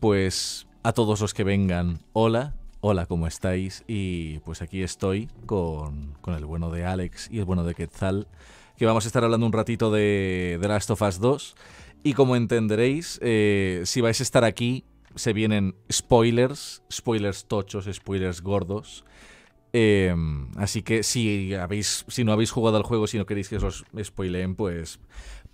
Pues a todos los que vengan, hola, hola, ¿cómo estáis? Y pues aquí estoy con, con el bueno de Alex y el bueno de Quetzal, que vamos a estar hablando un ratito de, de Last of Us 2. Y como entenderéis, eh, si vais a estar aquí, se vienen spoilers, spoilers tochos, spoilers gordos. Eh, así que si, habéis, si no habéis jugado al juego, si no queréis que os spoileen, pues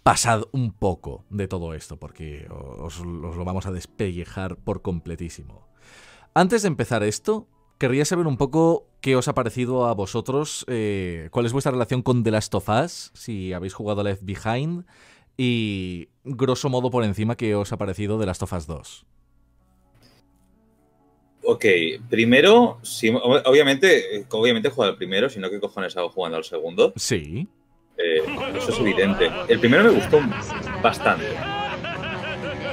pasad un poco de todo esto, porque os, os lo vamos a despellejar por completísimo. Antes de empezar esto, querría saber un poco qué os ha parecido a vosotros, eh, cuál es vuestra relación con The Last of Us, si habéis jugado Left Behind, y grosso modo por encima qué os ha parecido The Last of Us 2. Ok, primero, ob- obviamente, eh, obviamente he jugado al primero, sino que cojones hago jugando al segundo. Sí. Eh, eso es evidente. El primero me gustó bastante.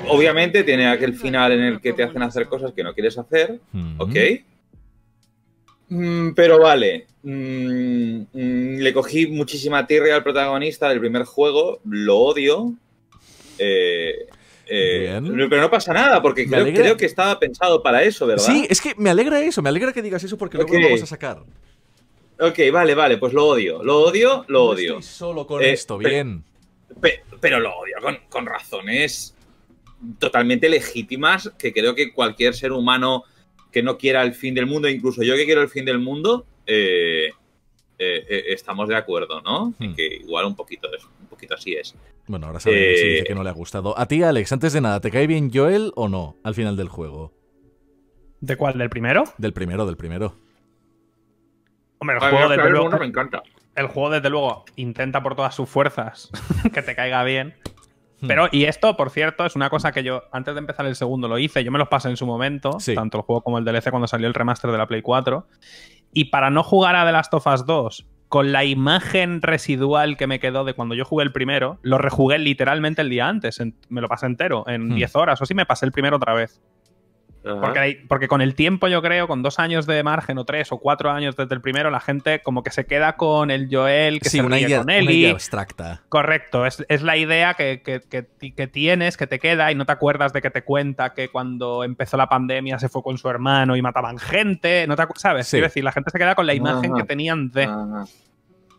Obviamente tiene aquel final en el que te hacen hacer cosas que no quieres hacer, Mm. ok. Mm, pero vale, Mm, mm, le cogí muchísima tirria al protagonista del primer juego, lo odio. Eh, eh, pero no pasa nada, porque creo, que estaba pensado para eso, ¿verdad? Sí, es que me alegra eso, me alegra que digas eso porque luego Ok. lo vamos a sacar. Ok, vale, vale, pues lo odio. Lo odio, lo No odio. estoy solo con Eh, esto, pe- bien. Pe- pero lo odio con, con razones totalmente legítimas que creo que cualquier ser humano que no quiera el fin del mundo, incluso yo que quiero el fin del mundo, eh, eh, estamos de acuerdo, ¿no? En Hmm. que igual un poquito, es, un poquito así es. Bueno, ahora sabemos si dice que no le ha gustado. A ti, Alex, antes de nada, ¿te cae bien Joel o no al final del juego? ¿De cuál? ¿Del primero? Del primero, del primero. Hombre, el A juego, desde luego, me encanta. el juego, desde luego, intenta por todas sus fuerzas que te caiga bien. Hmm. Pero, y esto, por cierto, es una cosa que yo, antes de empezar el segundo, lo hice. Yo me los pasé en su momento, Sí. tanto el juego como el DLC cuando salió el remaster de la Play 4. Y para no jugar a The Last of Us 2, con la imagen residual que me quedó de cuando yo jugué el primero, lo rejugué literalmente el día antes. en- me lo pasé entero, en Hmm. 10 horas o así, me pasé el primero otra vez. Porque, hay- porque con el tiempo, yo creo, con dos años de margen o tres o cuatro años desde el primero, la gente como que se queda con el Joel, que sí, se una ríe idea, con una Ellie. idea abstracta. Correcto, es, es la idea que, que- que que tienes, que te queda y no te acuerdas de que te cuenta que cuando empezó la pandemia se fue con su hermano y mataban gente, no te ¿sabes? Sí. Quiero decir, la gente se queda con la imagen Ajá. que tenían de... Ajá.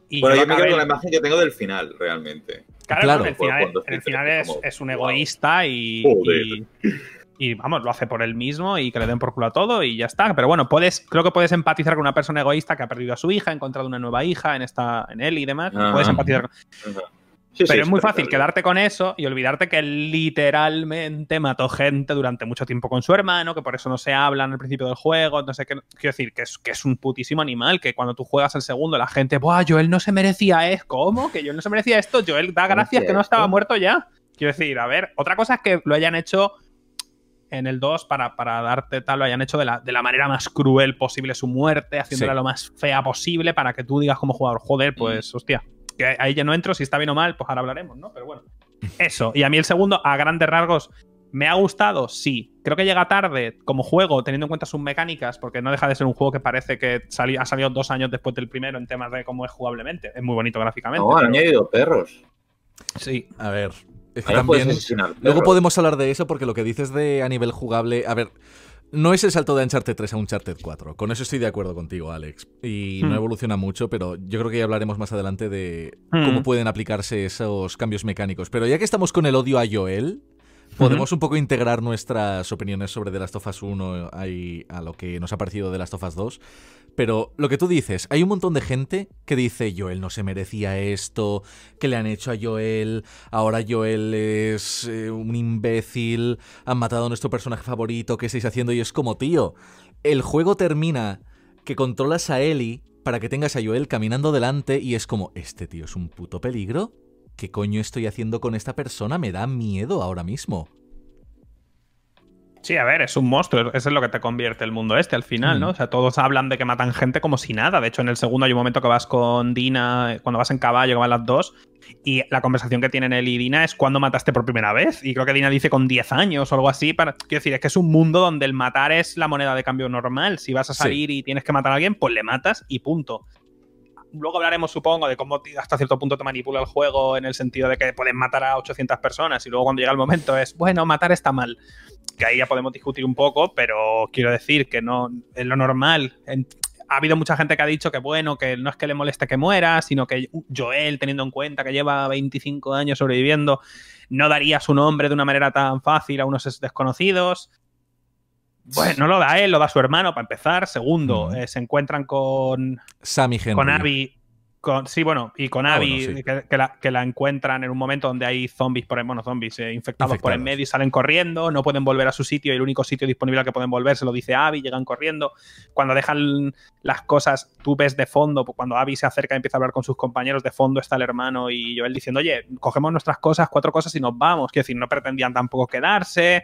y Bueno, yo yo me quedo con la imagen que tengo del final, realmente. Claro, Claro. el final, el final es, como, es un wow. egoísta y, Joder. y, y, vamos, lo hace por él mismo y que le den por culo a todo y ya está. Pero bueno, puedes, creo que puedes empatizar con una persona egoísta que ha perdido a su hija, ha encontrado una nueva hija en esta, en él y demás. Puedes empatizar. con- Ajá. Sí, sí, Pero es muy fácil quedarte con eso y olvidarte que literalmente mató gente durante mucho tiempo con su hermano, que por eso no se hablan al principio del juego, no sé qué. Quiero decir, que es, que es un putísimo animal, que cuando tú juegas el segundo la gente, ¡buah, Joel no se merecía esto! ¿Cómo? ¿Que Joel no se merecía esto? Joel da gracias que no estaba muerto ya. Quiero decir, a ver, otra cosa es que lo hayan hecho en el 2 para, para darte tal, lo hayan hecho de la, de la manera más cruel posible su muerte, haciéndola Sí. lo más fea posible para que tú digas como jugador, joder, pues hostia, que ahí ya no entro, si está bien o mal, pues ahora hablaremos, ¿no? Pero bueno, eso. Y a mí el segundo, a grandes rasgos, ¿me ha gustado? Sí. Creo que llega tarde como juego, teniendo en cuenta sus mecánicas, porque no deja de ser un juego que parece que sali- ha salido dos años después del primero en temas de cómo es jugablemente. Es muy bonito gráficamente. No, han añadido perros. sí. A ver, es que también... Luego podemos hablar de eso porque lo que dices de a nivel jugable... A ver, no es el salto de Uncharted 3 a Uncharted 4. Con eso estoy de acuerdo contigo, Alex. Y no Hmm. evoluciona mucho, pero yo creo que ya hablaremos más adelante de Hmm. cómo pueden aplicarse esos cambios mecánicos. Pero ya que estamos con el odio a Joel, podemos un poco integrar nuestras opiniones sobre The Last of Us 1 ahí a lo que nos ha parecido The Last of Us 2. Pero lo que tú dices, hay un montón de gente que dice Joel no se merecía esto, que le han hecho a Joel, ahora Joel es eh, un imbécil, han matado a nuestro personaje favorito, ¿qué estáis haciendo? Y es como, tío, el juego termina que controlas a Ellie para que tengas a Joel caminando delante y es como, este tío es un puto peligro. ¿Qué coño estoy haciendo con esta persona? Me da miedo ahora mismo. Sí, a ver, es un monstruo. Eso es lo que te convierte el mundo este al final, ¿no? Mm. O sea, todos hablan de que matan gente como si nada. De hecho, en el segundo hay un momento que vas con Dina, cuando vas en caballo, que van las dos, y la conversación que tienen él y Dina es cuando mataste por primera vez. Y creo que Dina dice con 10 años o algo así. Para... Quiero decir, es que es un mundo donde el matar es la moneda de cambio normal. Si vas a Sí. salir y tienes que matar a alguien, pues le matas y punto. luego hablaremos, supongo, de cómo hasta cierto punto te manipula el juego en el sentido de que pueden matar a 800 personas y luego cuando llega el momento es, bueno, matar está mal. Que ahí ya podemos discutir un poco, pero quiero decir que no es lo normal. Ha habido mucha gente que ha dicho que bueno, que no es que le moleste que muera, sino que Joel, teniendo en cuenta que lleva 25 años sobreviviendo, no daría su nombre de una manera tan fácil a unos desconocidos. Bueno, no lo da él, lo da su hermano para empezar. Segundo, Mm. eh, se encuentran con, Sammy Henry. con Abby. Con, sí, bueno, y con Ah, Abby, bueno, sí. que, que la, que la encuentran en un momento donde hay zombies por en, bueno, zombies eh, infectados, por en Infectados. medio y salen corriendo, no pueden volver a su sitio y el único sitio disponible al que pueden volver se lo dice Abby, llegan corriendo. Cuando dejan las cosas, tú ves de fondo, pues, cuando Abby se acerca y empieza a hablar con sus compañeros, de fondo está el hermano y Joel diciendo, oye, cogemos nuestras cosas, cuatro cosas y nos vamos. Quiero decir, no pretendían tampoco quedarse.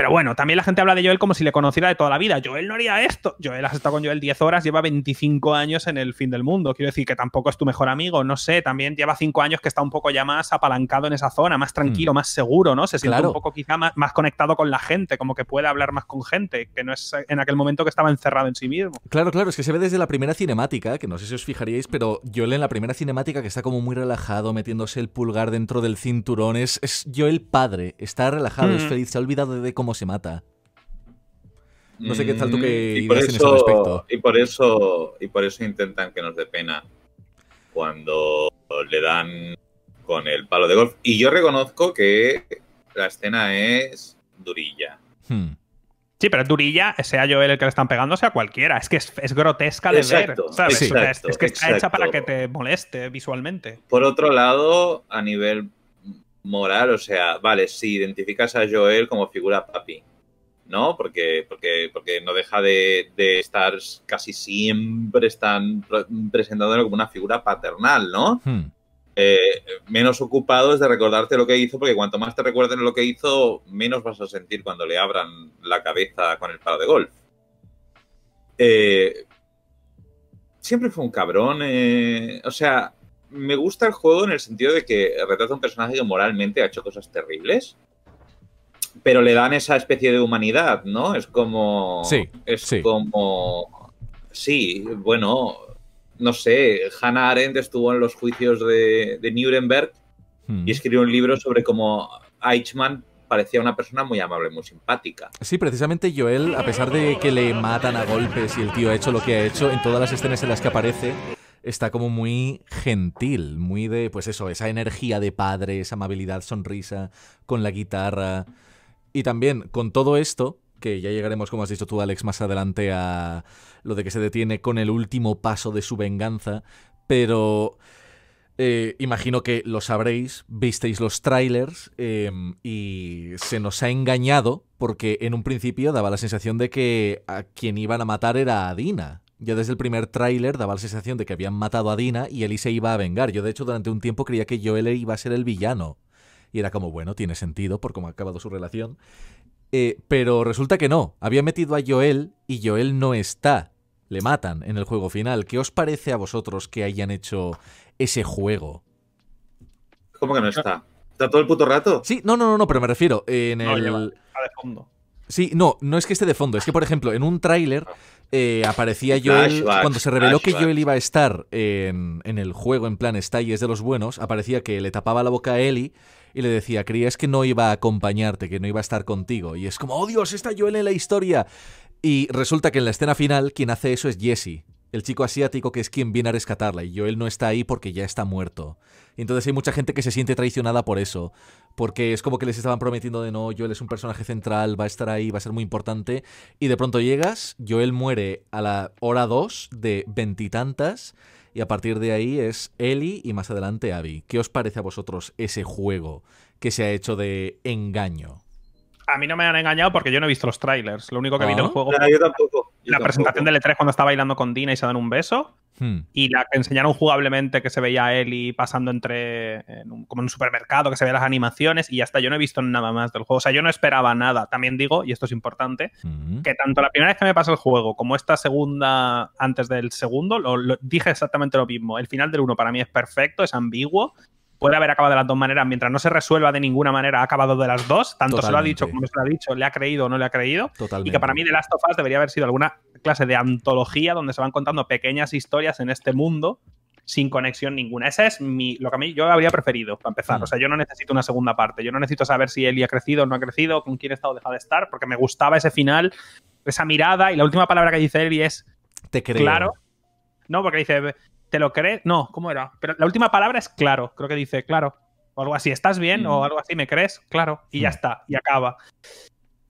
Pero bueno, también la gente habla de Joel como si le conociera de toda la vida. Joel no haría esto. Joel has estado con Joel 10 horas, lleva 25 años en el fin del mundo. Quiero decir que tampoco es tu mejor amigo, no sé. También lleva 5 años que está un poco ya más apalancado en esa zona, más tranquilo, más seguro, ¿no? Se siente Claro. un poco quizá más, más conectado con la gente, como que puede hablar más con gente, que no es en aquel momento que estaba encerrado en sí mismo. Claro, claro, es que se ve desde la primera cinemática, que no sé si os fijaríais, pero Joel en la primera cinemática que está como muy relajado, metiéndose el pulgar dentro del cinturón, es, es Joel padre, está relajado, es Mm. feliz, se ha olvidado de cómo se mata. No sé qué tal tú Mm, qué y por ideas eso, respecto. y por eso y por eso intentan que nos dé pena cuando le dan con el palo de golf. Y yo reconozco que la escena es durilla. Hmm. Sí, pero es durilla, sea Joel el que le están pegando, sea cualquiera. Es que es, es grotesca de Exacto, ver. es, exacto, es que está hecha para que te moleste visualmente. Por otro lado, a nivel moral, o sea, vale, si identificas a Joel como figura papi, ¿no? Porque, porque, porque no deja de, de estar casi siempre están pre- presentándolo como una figura paternal, ¿no? Hmm. Eh, menos ocupado es de recordarte lo que hizo, porque cuanto más te recuerden lo que hizo, menos vas a sentir cuando le abran la cabeza con el palo de golf. Eh, siempre fue un cabrón. eh, o sea, me gusta el juego en el sentido de que retrata un personaje que moralmente ha hecho cosas terribles, pero le dan esa especie de humanidad, ¿no? Es como. Sí, Es sí. como. Sí, bueno, no sé. Hannah Arendt estuvo en los juicios de, de Nuremberg Hmm. y escribió un libro sobre cómo Eichmann parecía una persona muy amable, muy simpática. Sí, precisamente Joel, a pesar de que le matan a golpes y el tío ha hecho lo que ha hecho, en todas las escenas en las que aparece, está como muy gentil, muy de, pues eso, esa energía de padre, esa amabilidad, sonrisa, con la guitarra. Y también con todo esto, que ya llegaremos, como has dicho tú, Alex, más adelante a lo de que se detiene con el último paso de su venganza, pero... eh, imagino que lo sabréis, visteis los trailers eh, y se nos ha engañado porque en un principio daba la sensación de que a quien iban a matar era a Dina. Ya desde el primer tráiler daba la sensación de que habían matado a Dina y Ellie se iba a vengar. Yo de hecho durante un tiempo creía que Joel iba a ser el villano. Y era como, bueno, tiene sentido por cómo ha acabado su relación. Eh, pero resulta que no. Había metido a Joel y Joel no está. Le matan en el juego final. ¿Qué os parece a vosotros que hayan hecho ese juego? ¿Cómo que no está? ¿Está todo el puto rato? Sí, no, no, no, no, pero me refiero en No, el... lleva. A de fondo. Sí, no, no es que esté de fondo, es que por ejemplo en un tráiler eh, aparecía Joel, cuando se reveló que. Joel iba a estar en, en el juego en plan está y es de los buenos, aparecía que le tapaba la boca a Ellie y le decía, creías que no iba a acompañarte, que no iba a estar contigo. Y es como, oh Dios, está Joel en la historia. Y resulta que en la escena final quien hace eso es Jesse, el chico asiático que es quien viene a rescatarla y Joel no está ahí porque ya está muerto. Y entonces hay mucha gente que se siente traicionada por eso, porque es como que les estaban prometiendo de no, Joel es un personaje central, va a estar ahí, va a ser muy importante, y de pronto llegas, Joel muere a la hora 2 de veintitantas, y a partir de ahí es Ellie y más adelante Abby. ¿Qué os parece a vosotros ese juego que se ha hecho de engaño? A mí no me han engañado porque yo no he visto los trailers. Lo único que vi del Ah. juego No, yo tampoco. La presentación del E3 cuando está bailando con Dina y se dan un beso. Hmm. Y la que enseñaron jugablemente que se veía a Ellie pasando entre. en un- como en un supermercado, que se veían las animaciones. Y ya está, yo no he visto nada más del juego. O sea, yo no esperaba nada. También digo, y esto es importante, Hmm. que tanto la primera vez que me pasó el juego como esta segunda antes del segundo, lo, lo- dije exactamente lo mismo. El final del uno para mí es perfecto, es ambiguo. Puede haber acabado de las dos maneras. Mientras no se resuelva de ninguna manera, ha acabado de las dos. Tanto se lo ha dicho como se lo ha dicho, le ha creído o no le ha creído. Totalmente. Y que para mí The Last of Us debería haber sido alguna clase de antología donde se van contando pequeñas historias en este mundo sin conexión ninguna. Esa es mi, lo que a mí yo habría preferido, para empezar. Mm. O sea, yo no necesito una segunda parte. Yo no necesito saber si Ellie ha crecido o no ha crecido, con quién está o deja de estar, porque me gustaba ese final, esa mirada. Y la última palabra que dice Ellie es Te creo. claro. No, porque dice, ¿te lo crees? No, ¿cómo era? Pero la última palabra es claro. Creo que dice claro. O algo así. ¿Estás bien? Mm. O algo así, ¿me crees? Claro. Y ya Mm. está. Y acaba.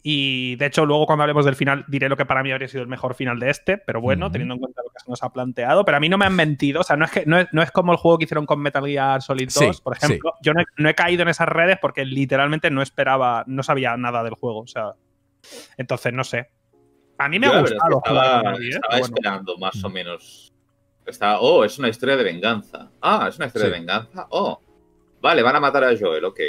Y de hecho, luego cuando hablemos del final, diré lo que para mí habría sido el mejor final de este. Pero bueno, Ujú. teniendo en cuenta lo que se nos ha planteado. Pero a mí no me han mentido. O sea, no es, que, no es, no es como el juego que hicieron con Metal Gear Solid 2, Sí, por ejemplo. Yo no he, no he caído en esas redes porque literalmente no esperaba, no sabía nada del juego. O sea, entonces no sé. A mí me Yo ha gustado estaba, ¿eh? bueno. esperando más o menos. Estaba, oh, es una historia de venganza. Ah, es una historia Sí. de venganza. Oh, vale, van a matar a Joel, ok.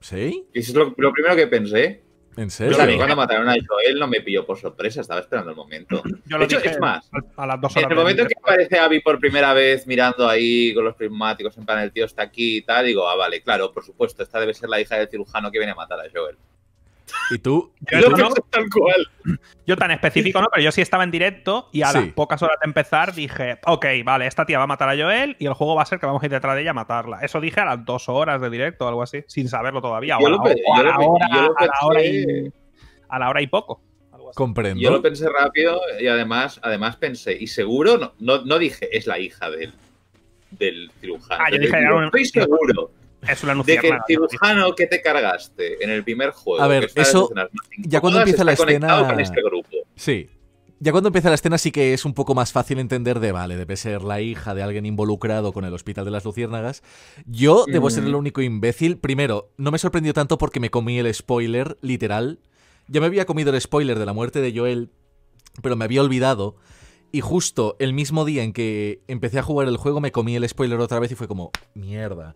¿Sí? Y eso es lo, lo primero que pensé. ¿En Yo serio? también cuando mataron a Joel no me pilló por sorpresa, estaba esperando el momento. Yo De hecho, dije es más, a las dos En horas. el de momento en que aparece Abby por primera vez mirando ahí con los prismáticos, en plan el tío está aquí y tal, digo, ah, vale, claro, por supuesto, esta debe ser la hija del cirujano que viene a matar a Joel. ¿Y tú? Yo no- tal cual. Yo tan específico no, pero yo sí estaba en directo y a Sí. las pocas horas de empezar dije, ok, vale, esta tía va a matar a Joel y el juego va a ser que vamos a ir detrás de ella a matarla. Eso dije a las dos horas de directo o algo así, sin saberlo todavía. Yo a la, o a hora, yo lo a la hora y, pensé- a la hora y poco. Comprendo. Yo lo pensé rápido y además, además pensé, y seguro, no, no, no dije es la hija del, del cirujano. Ah, yo dije, Digo, era un- estoy seguro Es una de que el cirujano que te cargaste en el primer juego, A ver, que eso, ya cuando empieza la escena- con este grupo. Sí. Ya cuando empieza la escena sí que es un poco más fácil entender de, vale, debe ser la hija de alguien involucrado con el Hospital de las Luciérnagas. Yo debo ser el Mm. único imbécil. Primero, no me sorprendió tanto porque me comí el spoiler, literal. Ya me había comido el spoiler de la muerte de Joel, pero me había olvidado. Y justo el mismo día en que empecé a jugar el juego me comí el spoiler otra vez y fue como, mierda.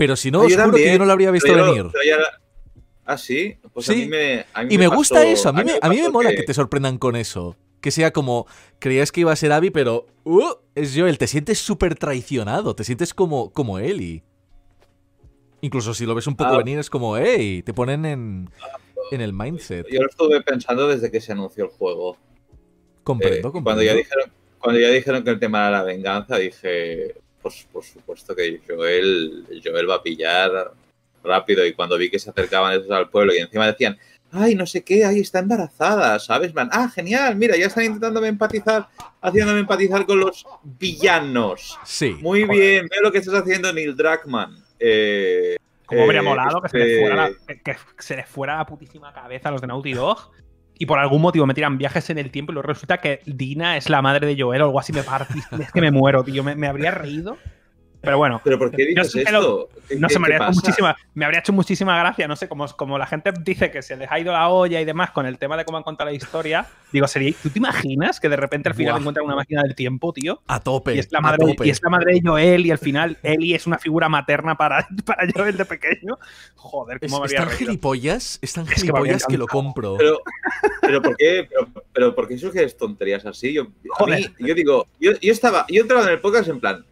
Pero si no, Ah, os juro que yo no lo habría visto Pero venir. pero ya- Ah, sí. Pues a Sí. mí me, a mí Y me gusta pasó- eso, a mí, me, a mí me mola que... te sorprendan con eso. Que sea como, creías que iba a ser Abby, pero uh, es Joel. Te sientes súper traicionado, te sientes como, como Ellie. Incluso si lo ves un poco Ah. venir, es como, hey, te ponen en, en el mindset. Yo lo estuve pensando desde que se anunció el juego. Comprendo, Eh, comprendo. Cuando ya, dijeron, cuando ya dijeron que el tema era la venganza, dije, pues por supuesto que Joel, Joel va a pillar rápido. Y cuando vi que se acercaban esos al pueblo y encima decían, ay, no sé qué, ay, está embarazada, ¿sabes? Plan, ah, genial, mira, ya están intentándome empatizar, haciéndome empatizar con los villanos. Sí. Muy bien, veo lo que estás haciendo, Neil Druckmann. Eh, Como habría eh, molado que, se les este- fuera la, que- que se les fuera la putísima cabeza a los de Naughty Dog y por algún motivo me tiran viajes en el tiempo y luego resulta que Dina es la madre de Joel o algo así. Me partí, es que me muero, tío. Me habría reído. Pero bueno, ¿Pero por qué dices esto? ¿Qué- no qué- sé, me habría, hecho muchísima, me habría hecho muchísima gracia, no sé, como, como la gente dice que se les ha ido la olla y demás con el tema de cómo han contado la historia. Digo, sería, ¿tú te imaginas que de repente al final Buah. encuentran una máquina del tiempo, tío? A tope. Y es, la madre, y es la madre de Joel y al final Ellie es una figura materna para, para Joel de pequeño. Joder, Es, cómo me es habría tan reído. gilipollas, es tan Es que me habría gilipollas que lo compro. Pero, pero ¿por qué? Pero, pero ¿por qué tonterías así? Yo, a mí- Joder. yo digo, yo, yo estaba, yo entraba en el podcast en plan,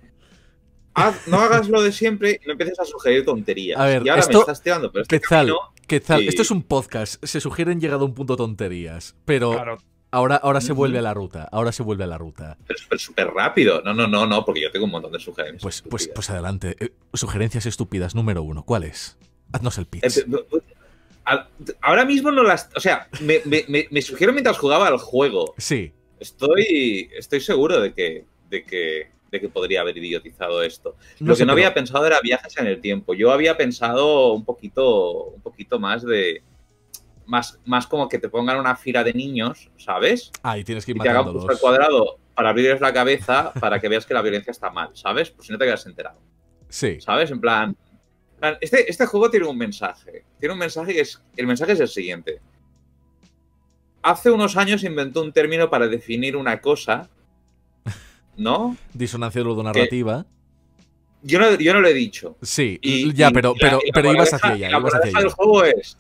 haz- no hagas lo de siempre y no empieces a sugerir tonterías. A ver, y ahora esto- me estás tirando, pero este Quetzal, camino, Quetzal, y- esto es un podcast. Se sugieren llegado a un punto tonterías. Pero Claro. ahora, ahora se vuelve a la ruta. Ahora se vuelve a la ruta. pero súper súper rápido. No, no, no, no, porque yo tengo un montón de sugerencias. Pues, pues, estúpidas. pues adelante. Eh, sugerencias estúpidas, número uno. ¿Cuál es? Haznos el pitch. Eh, Ahora mismo no las. O sea, me, me, me, me sugiero mientras jugaba al juego. Sí. Estoy, estoy seguro de que, de, que, de que podría haber idiotizado esto. No Lo que no había pensado era viajes en el tiempo. Yo había pensado un poquito, un poquito más de. Más, más como que te pongan una fila de niños, ¿sabes? Ah, y tienes que ir Y te hagan matándolos. cuadrado para abrirles la cabeza para que veas que la violencia está mal, ¿sabes? Pues si no te quedas enterado, Sí. ¿sabes? En plan. en plan, Este, este juego tiene un mensaje. Tiene un mensaje que es. El mensaje es el siguiente. Hace unos años inventó un término para definir una cosa. ¿No? Disonancia ludonarrativa. Yo no, yo no lo he dicho. Sí. Y- ya, y pero, pero, y la pero ibas hacia allá. La moraleja del juego es.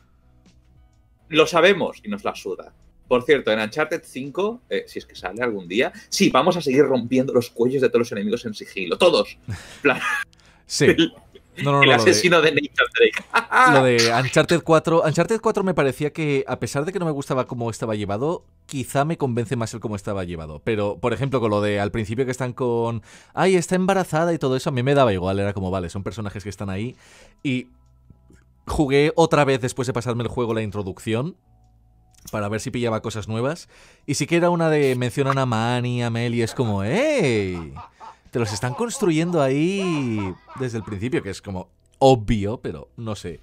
Lo sabemos y nos la suda. Por cierto, en Uncharted 5, eh, si es que sale algún día, sí, vamos a seguir rompiendo los cuellos de todos los enemigos en sigilo. Todos. Sí. No, no, no, el de- asesino de, Nathan Drake. Lo de Uncharted 4. Uncharted 4 me parecía que, a pesar de que no me gustaba cómo estaba llevado, quizá me convence más el cómo estaba llevado. Pero, por ejemplo, con lo de al principio que están con. Ay, está embarazada y todo eso, a mí me daba igual. Era como, vale, son personajes que están ahí. Y jugué otra vez después de pasarme el juego la introducción. Para ver si pillaba cosas nuevas. Y sí que era una de mencionan a Manny, a Mel, y es como, ¡ey! Te los están construyendo ahí desde el principio, que es como obvio, pero no sé.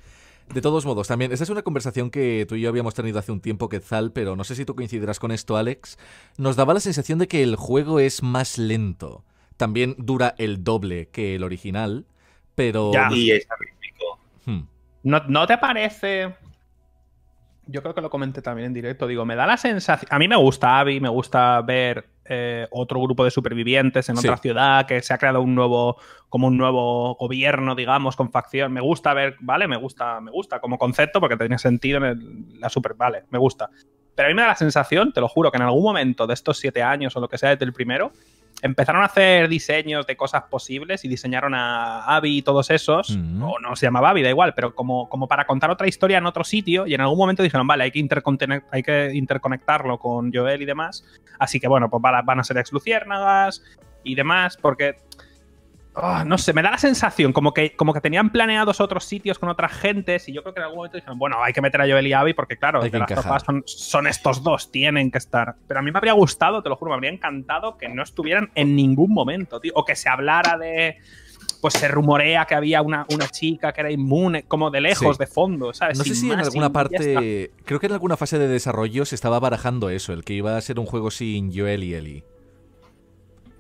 De todos modos, también, esta es una conversación que tú y yo habíamos tenido hace un tiempo, Quetzal, pero no sé si tú coincidirás con esto, Alex. Nos daba la sensación de que el juego es más lento. También dura el doble que el original, pero... Ya. Y es rítmico. Hmm. ¿No, ¿No te parece? Yo creo que lo comenté también en directo. Digo, me da la sensación. A mí me gusta Abby, me gusta ver eh, otro grupo de supervivientes en Sí. otra ciudad, que se ha creado un nuevo, como un nuevo gobierno, digamos, con facción. Me gusta ver, vale, me gusta, me gusta como concepto, porque tiene sentido en el- la super, vale, me gusta. Pero a mí me da la sensación, te lo juro, que en algún momento de estos siete años o lo que sea desde el primero, empezaron a hacer diseños de cosas posibles y diseñaron a Abby y todos esos, Mm. o no se llamaba Abby, da igual, pero como, como para contar otra historia en otro sitio y en algún momento dijeron, vale, hay que, hay que interconectarlo con Joel y demás, así que bueno, pues van a, van a ser ex luciérnagas y demás, porque... ah, no sé, me da la sensación como que, como que tenían planeados otros sitios con otras gentes y yo creo que en algún momento dijeron, bueno, hay que meter a Joel y Abby porque claro, de las topas son, son estos dos, tienen que estar. Pero a mí me habría gustado, te lo juro, me habría encantado que no estuvieran en ningún momento, tío. O que se hablara de. Pues se rumorea que había una, una chica que era inmune, como de lejos, Sí. de fondo, ¿sabes? No sé Sin si en alguna parte, creo que en alguna fase de desarrollo se estaba barajando eso, el que iba a ser un juego sin Joel y Ellie.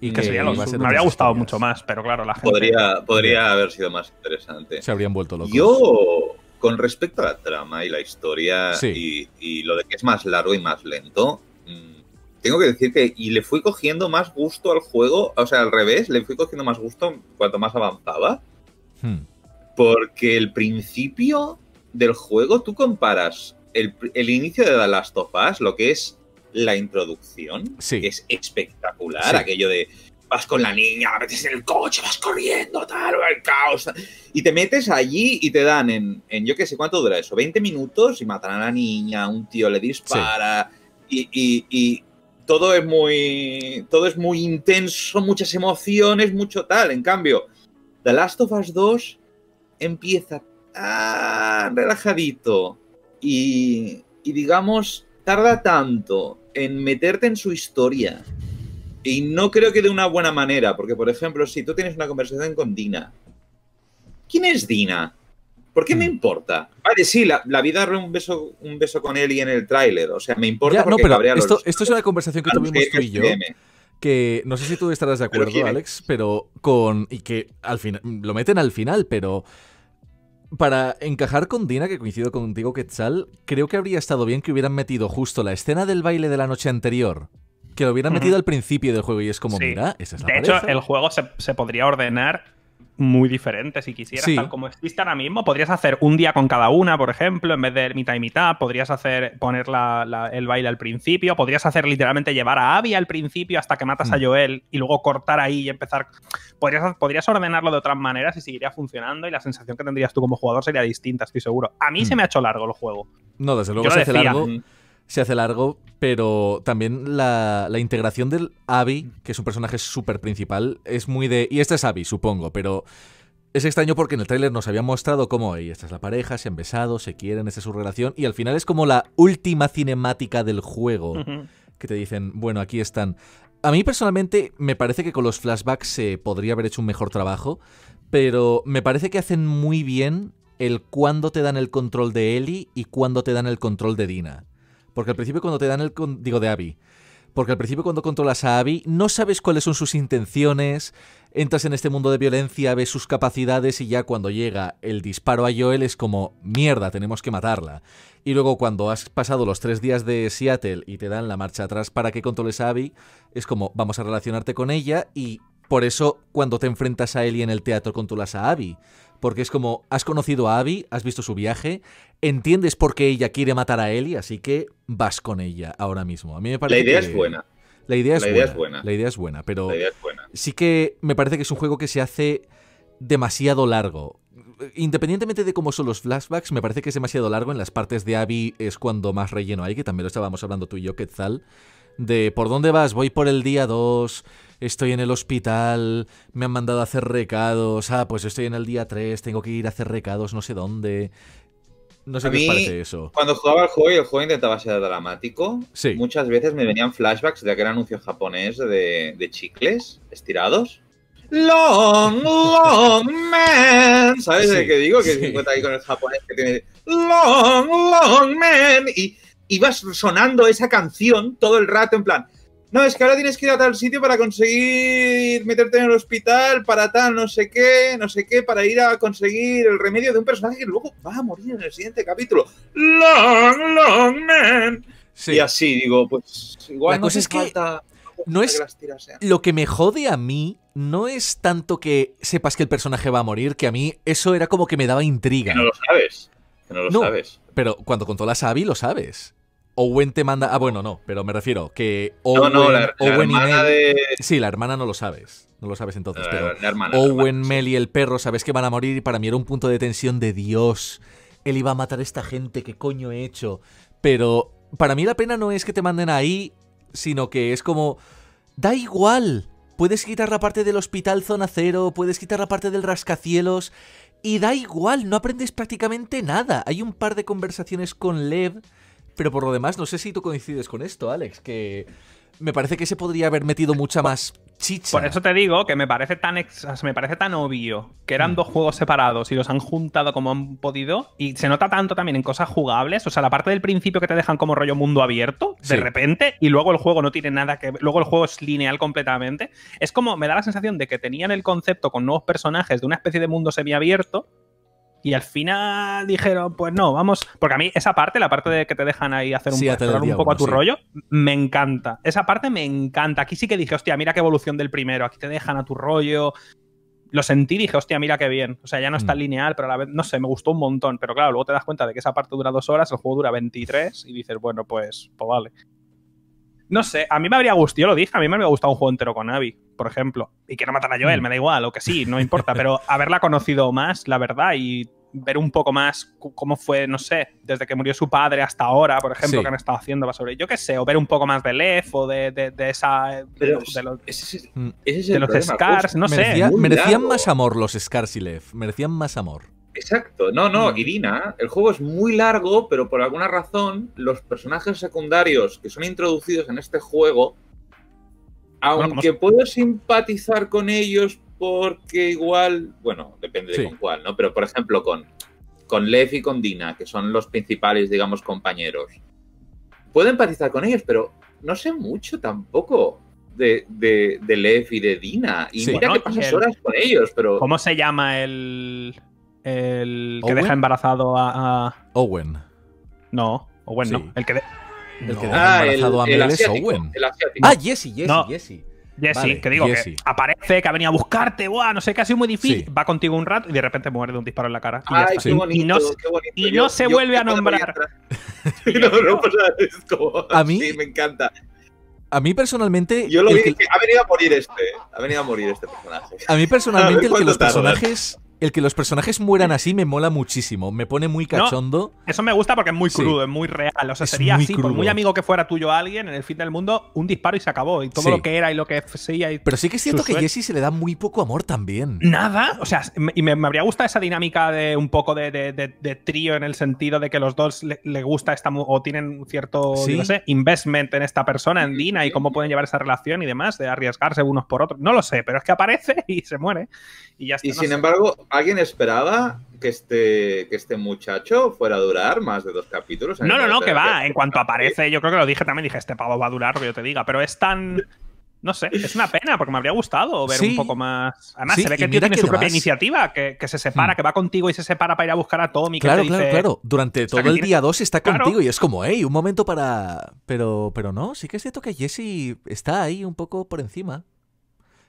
Y Que sería me habría gustado historias. mucho más, pero claro, la gente. Podría, podría haber sido más interesante. Se habrían vuelto locos. Yo, con respecto a la trama y la historia Sí. y, y lo de que es más largo y más lento, mm, tengo que decir que y le fui cogiendo más gusto al juego, o sea, al revés, le fui cogiendo más gusto cuanto más avanzaba, Hmm. porque el principio del juego, tú comparas el, el inicio de The Last of Us, lo que es la introducción, Sí. que es espectacular, Sí. aquello de vas con la niña, la metes en el coche, vas corriendo, tal, el caos. Y te metes allí y te dan en, en yo qué sé cuánto dura eso, 20 minutos y matan a la niña, un tío le dispara y, y- y todo es muy todo es muy intenso, muchas emociones, mucho tal. En cambio, The Last of Us 2 empieza tan relajadito y, y digamos tarda tanto en meterte en su historia y no creo que de una buena manera, porque por ejemplo, si tú tienes una conversación con Dina, ¿quién es Dina? ¿Por qué me Hmm. importa? Vale, sí, la, la vida un beso, un beso con Ellie en el tráiler, o sea, me importa Ya, no, pero los- esto, esto es una conversación que tuvimos tú y yo. Que no sé si tú estarás de acuerdo. Alex, pero con y que al final lo meten al final, pero para encajar con Dina, que coincido contigo, Quetzal, creo que habría estado bien que hubieran metido justo la escena del baile de la noche anterior, que lo hubieran metido al principio del juego y es como, Sí. mira, esa es la De hecho, el juego se, se podría ordenar muy diferente si quisieras, Sí. tal como existe ahora mismo. Podrías hacer un día con cada una, por ejemplo, en vez de mitad y mitad. Podrías hacer poner la- la- el baile al principio. Podrías hacer literalmente llevar a Abby al principio hasta que matas a Mm. Joel y luego cortar ahí y empezar. Podrías, podrías ordenarlo de otras maneras y seguiría funcionando y la sensación que tendrías tú como jugador sería distinta, estoy seguro. A mí Mm. se me ha hecho largo el juego. No, desde luego Yo se hace largo. Mm. Se hace largo, pero también la, la integración del Abby, que es un personaje súper principal, es muy de... Y este es Abby, supongo, pero es extraño porque en el tráiler nos habían mostrado cómo "Ey, esta es la pareja, se han besado, se quieren, esta es su relación, y al final es como la última cinemática del juego, que te dicen, bueno, aquí están. A mí personalmente me parece que con los flashbacks se podría haber hecho un mejor trabajo, pero me parece que hacen muy bien el cuándo te dan el control de Ellie y cuándo te dan el control de Dina. Porque al principio cuando te dan el... con- digo, de Abby. Porque al principio cuando controlas a Abby no sabes cuáles son sus intenciones, entras en este mundo de violencia, ves sus capacidades y ya cuando llega el disparo a Joel es como, mierda, tenemos que matarla. Y luego cuando has pasado los tres días de Seattle y te dan la marcha atrás para que controles a Abby, es como, vamos a relacionarte con ella y por eso cuando te enfrentas a Ellie en el teatro controlas a Abby. Porque es como, has conocido a Abby, has visto su viaje, entiendes por qué ella quiere matar a Ellie, así que vas con ella ahora mismo. A mí me La parece idea que- es buena. La idea es, La idea buena, es buena. La idea es buena, pero La idea es buena. sí que me parece que es un juego que se hace demasiado largo. Independientemente de cómo son los flashbacks, me parece que es demasiado largo. En las partes de Abby es cuando más relleno hay, que también lo estábamos hablando tú y yo, Quetzal. De por dónde vas, voy por el día 2, estoy en el hospital, me han mandado a hacer recados, ah, pues estoy en el día 3, tengo que ir a hacer recados no sé dónde. No sé A qué os parece eso. Cuando jugaba al juego y el juego intentaba ser dramático, Sí. muchas veces me venían flashbacks de aquel anuncio japonés de, de chicles estirados. Long, long man. ¿Sabes Sí, de qué digo? Que sí. se encuentra ahí con el japonés que tiene long, long man. Y ibas sonando esa canción todo el rato en plan. No, es que ahora tienes que ir a tal sitio para conseguir meterte en el hospital, para tal, no sé qué, no sé qué, para ir a conseguir el remedio de un personaje que luego va a morir en el siguiente capítulo. Long, long man. Sí. Y así, digo, pues igual La no cosa es que falta no es-. Lo que me jode a mí no es tanto que sepas que el personaje va a morir, que a mí eso era como que me daba intriga. Que no lo sabes. Que no lo No. sabes. Pero cuando controlas a Abby lo sabes. Owen te manda. Ah, bueno, no, pero me refiero que No, Owen, no, la, la Owen y hermana Mel. de. Sí, la hermana no lo sabes. No lo sabes entonces, pero. la, hermana. Owen, hermana, Mel y el perro, sabes que van a morir y para mí era un punto de tensión de Dios. Él iba a matar a esta gente, ¿qué coño he hecho? Pero para mí la pena no es que te manden ahí, sino que es como... Da igual. Puedes quitar la parte del hospital zona cero, puedes quitar la parte del rascacielos y da igual, no aprendes prácticamente nada. Hay un par de conversaciones con Lev, pero por lo demás no sé si tú coincides con esto, Alex, que me parece que se podría haber metido mucha más chicha. Por eso te digo que me parece tan ex- me parece tan obvio que eran Mm. dos juegos separados y los han juntado como han podido. Y se nota tanto también en cosas jugables. O sea, la parte del principio que te dejan como rollo mundo abierto, de repente, y luego el juego no tiene nada que ver. Luego el juego es lineal completamente. Es como, me da la sensación de que tenían el concepto con nuevos personajes de una especie de mundo semiabierto. Y al final dijeron, pues no, vamos. Porque a mí esa parte, la parte de que te dejan ahí hacer un, Sí, explorar un poco a tu sí. rollo, me encanta. Esa parte me encanta. Aquí sí que dije, hostia, mira qué evolución del primero. Aquí te dejan a tu rollo. Lo sentí y dije, hostia, mira qué bien. O sea, ya no es tan Mm. lineal, pero a la vez, no sé, me gustó un montón. Pero claro, luego te das cuenta de que esa parte dura dos horas, el juego dura 23 y dices, bueno, pues, pues vale. No sé, a mí me habría gustado, yo lo dije, a mí me habría gustado un juego entero con Abby, por ejemplo. Y que no matan a Joel, Mm. me da igual, o que sí, no importa, pero haberla conocido más, la verdad, y ver un poco más cómo fue, no sé, desde que murió su padre hasta ahora, por ejemplo, Sí. que han estado haciendo sobre, yo qué sé, o ver un poco más de Lev o de, de- de esa. Pero de los, ese es, Mm. ese es de los problema, Scars, no sé. Merecía- merecían largo. más amor los Scarsilev, merecían más amor. Exacto. No, no, Mm. Irina, el juego es muy largo, pero por alguna razón, los personajes secundarios que son introducidos en este juego, aunque puedo simpatizar con ellos porque igual, bueno, depende de con cuál, ¿no? Pero por ejemplo, con, con Lev y con Dina, que son los principales, digamos, compañeros. Puedo empatizar con ellos, pero no sé mucho tampoco de, de, de Lev y de Dina. Y Sí. mira Bueno, que pasas el- horas con ellos, pero. ¿Cómo se llama el. el que ¿Owen? deja embarazado a. a- Owen. no, o bueno, Sí. el que. de- El que No. deja Ah, el, embarazado a el Mel es Owen. el asiático. Ah, Jesse, Jesse, No. Jesse. Jesse, Vale, que digo Jesse. que aparece, que ha venido a buscarte, buah, no sé qué, ha sido muy difícil. Sí. Va contigo un rato y de repente muere de un disparo en la cara. Y ya Ay, está. qué bonito, y no, se- qué bonito. y no se vuelve a nombrar. no, no, pues, es como- A mí- Sí, me encanta. A mí personalmente. Yo lo vi que- ha venido a morir este. Ha venido a morir este personaje. A mí personalmente el que los personajes. El que los personajes mueran así me mola muchísimo. Me pone muy cachondo. Eso me gusta porque es muy Sí. crudo, es muy real. O sea, Es sería muy así, por muy amigo que fuera tuyo alguien, en el fin del mundo, un disparo y se acabó. Y todo Sí. lo que era y lo que sería. Y... Pero sí que es cierto que suerte. Jesse se le da muy poco amor también. Nada, o sea, y me, me habría gustado esa dinámica de un poco de, de- de- de trío en el sentido de que los dos le, le gusta esta mu- o tienen cierto, Sí. yo no sé, investment en esta persona, en Dina, y cómo pueden llevar esa relación y demás, de arriesgarse unos por otros. No lo sé, pero es que aparece y se muere. Y ya está. Y no sin sé. embargo, ¿alguien esperaba que este, que este muchacho fuera a durar más de dos capítulos? No, no, no, que va. En cuanto aparece, yo creo que lo dije también, dije, este pavo va a durar lo que yo te diga, pero es tan. No sé, es una pena porque me habría gustado ver Sí. un poco más. Además, Sí, se ve que el tío tiene que su propia iniciativa, que, que se separa, Hmm. que va contigo y se separa para ir a buscar a Tommy. que Claro, te claro, dice- claro. Durante todo el tiene- día 2 está Claro. contigo y es como, hey, un momento para. Pero, pero no, sí que es cierto que Jesse está ahí un poco por encima.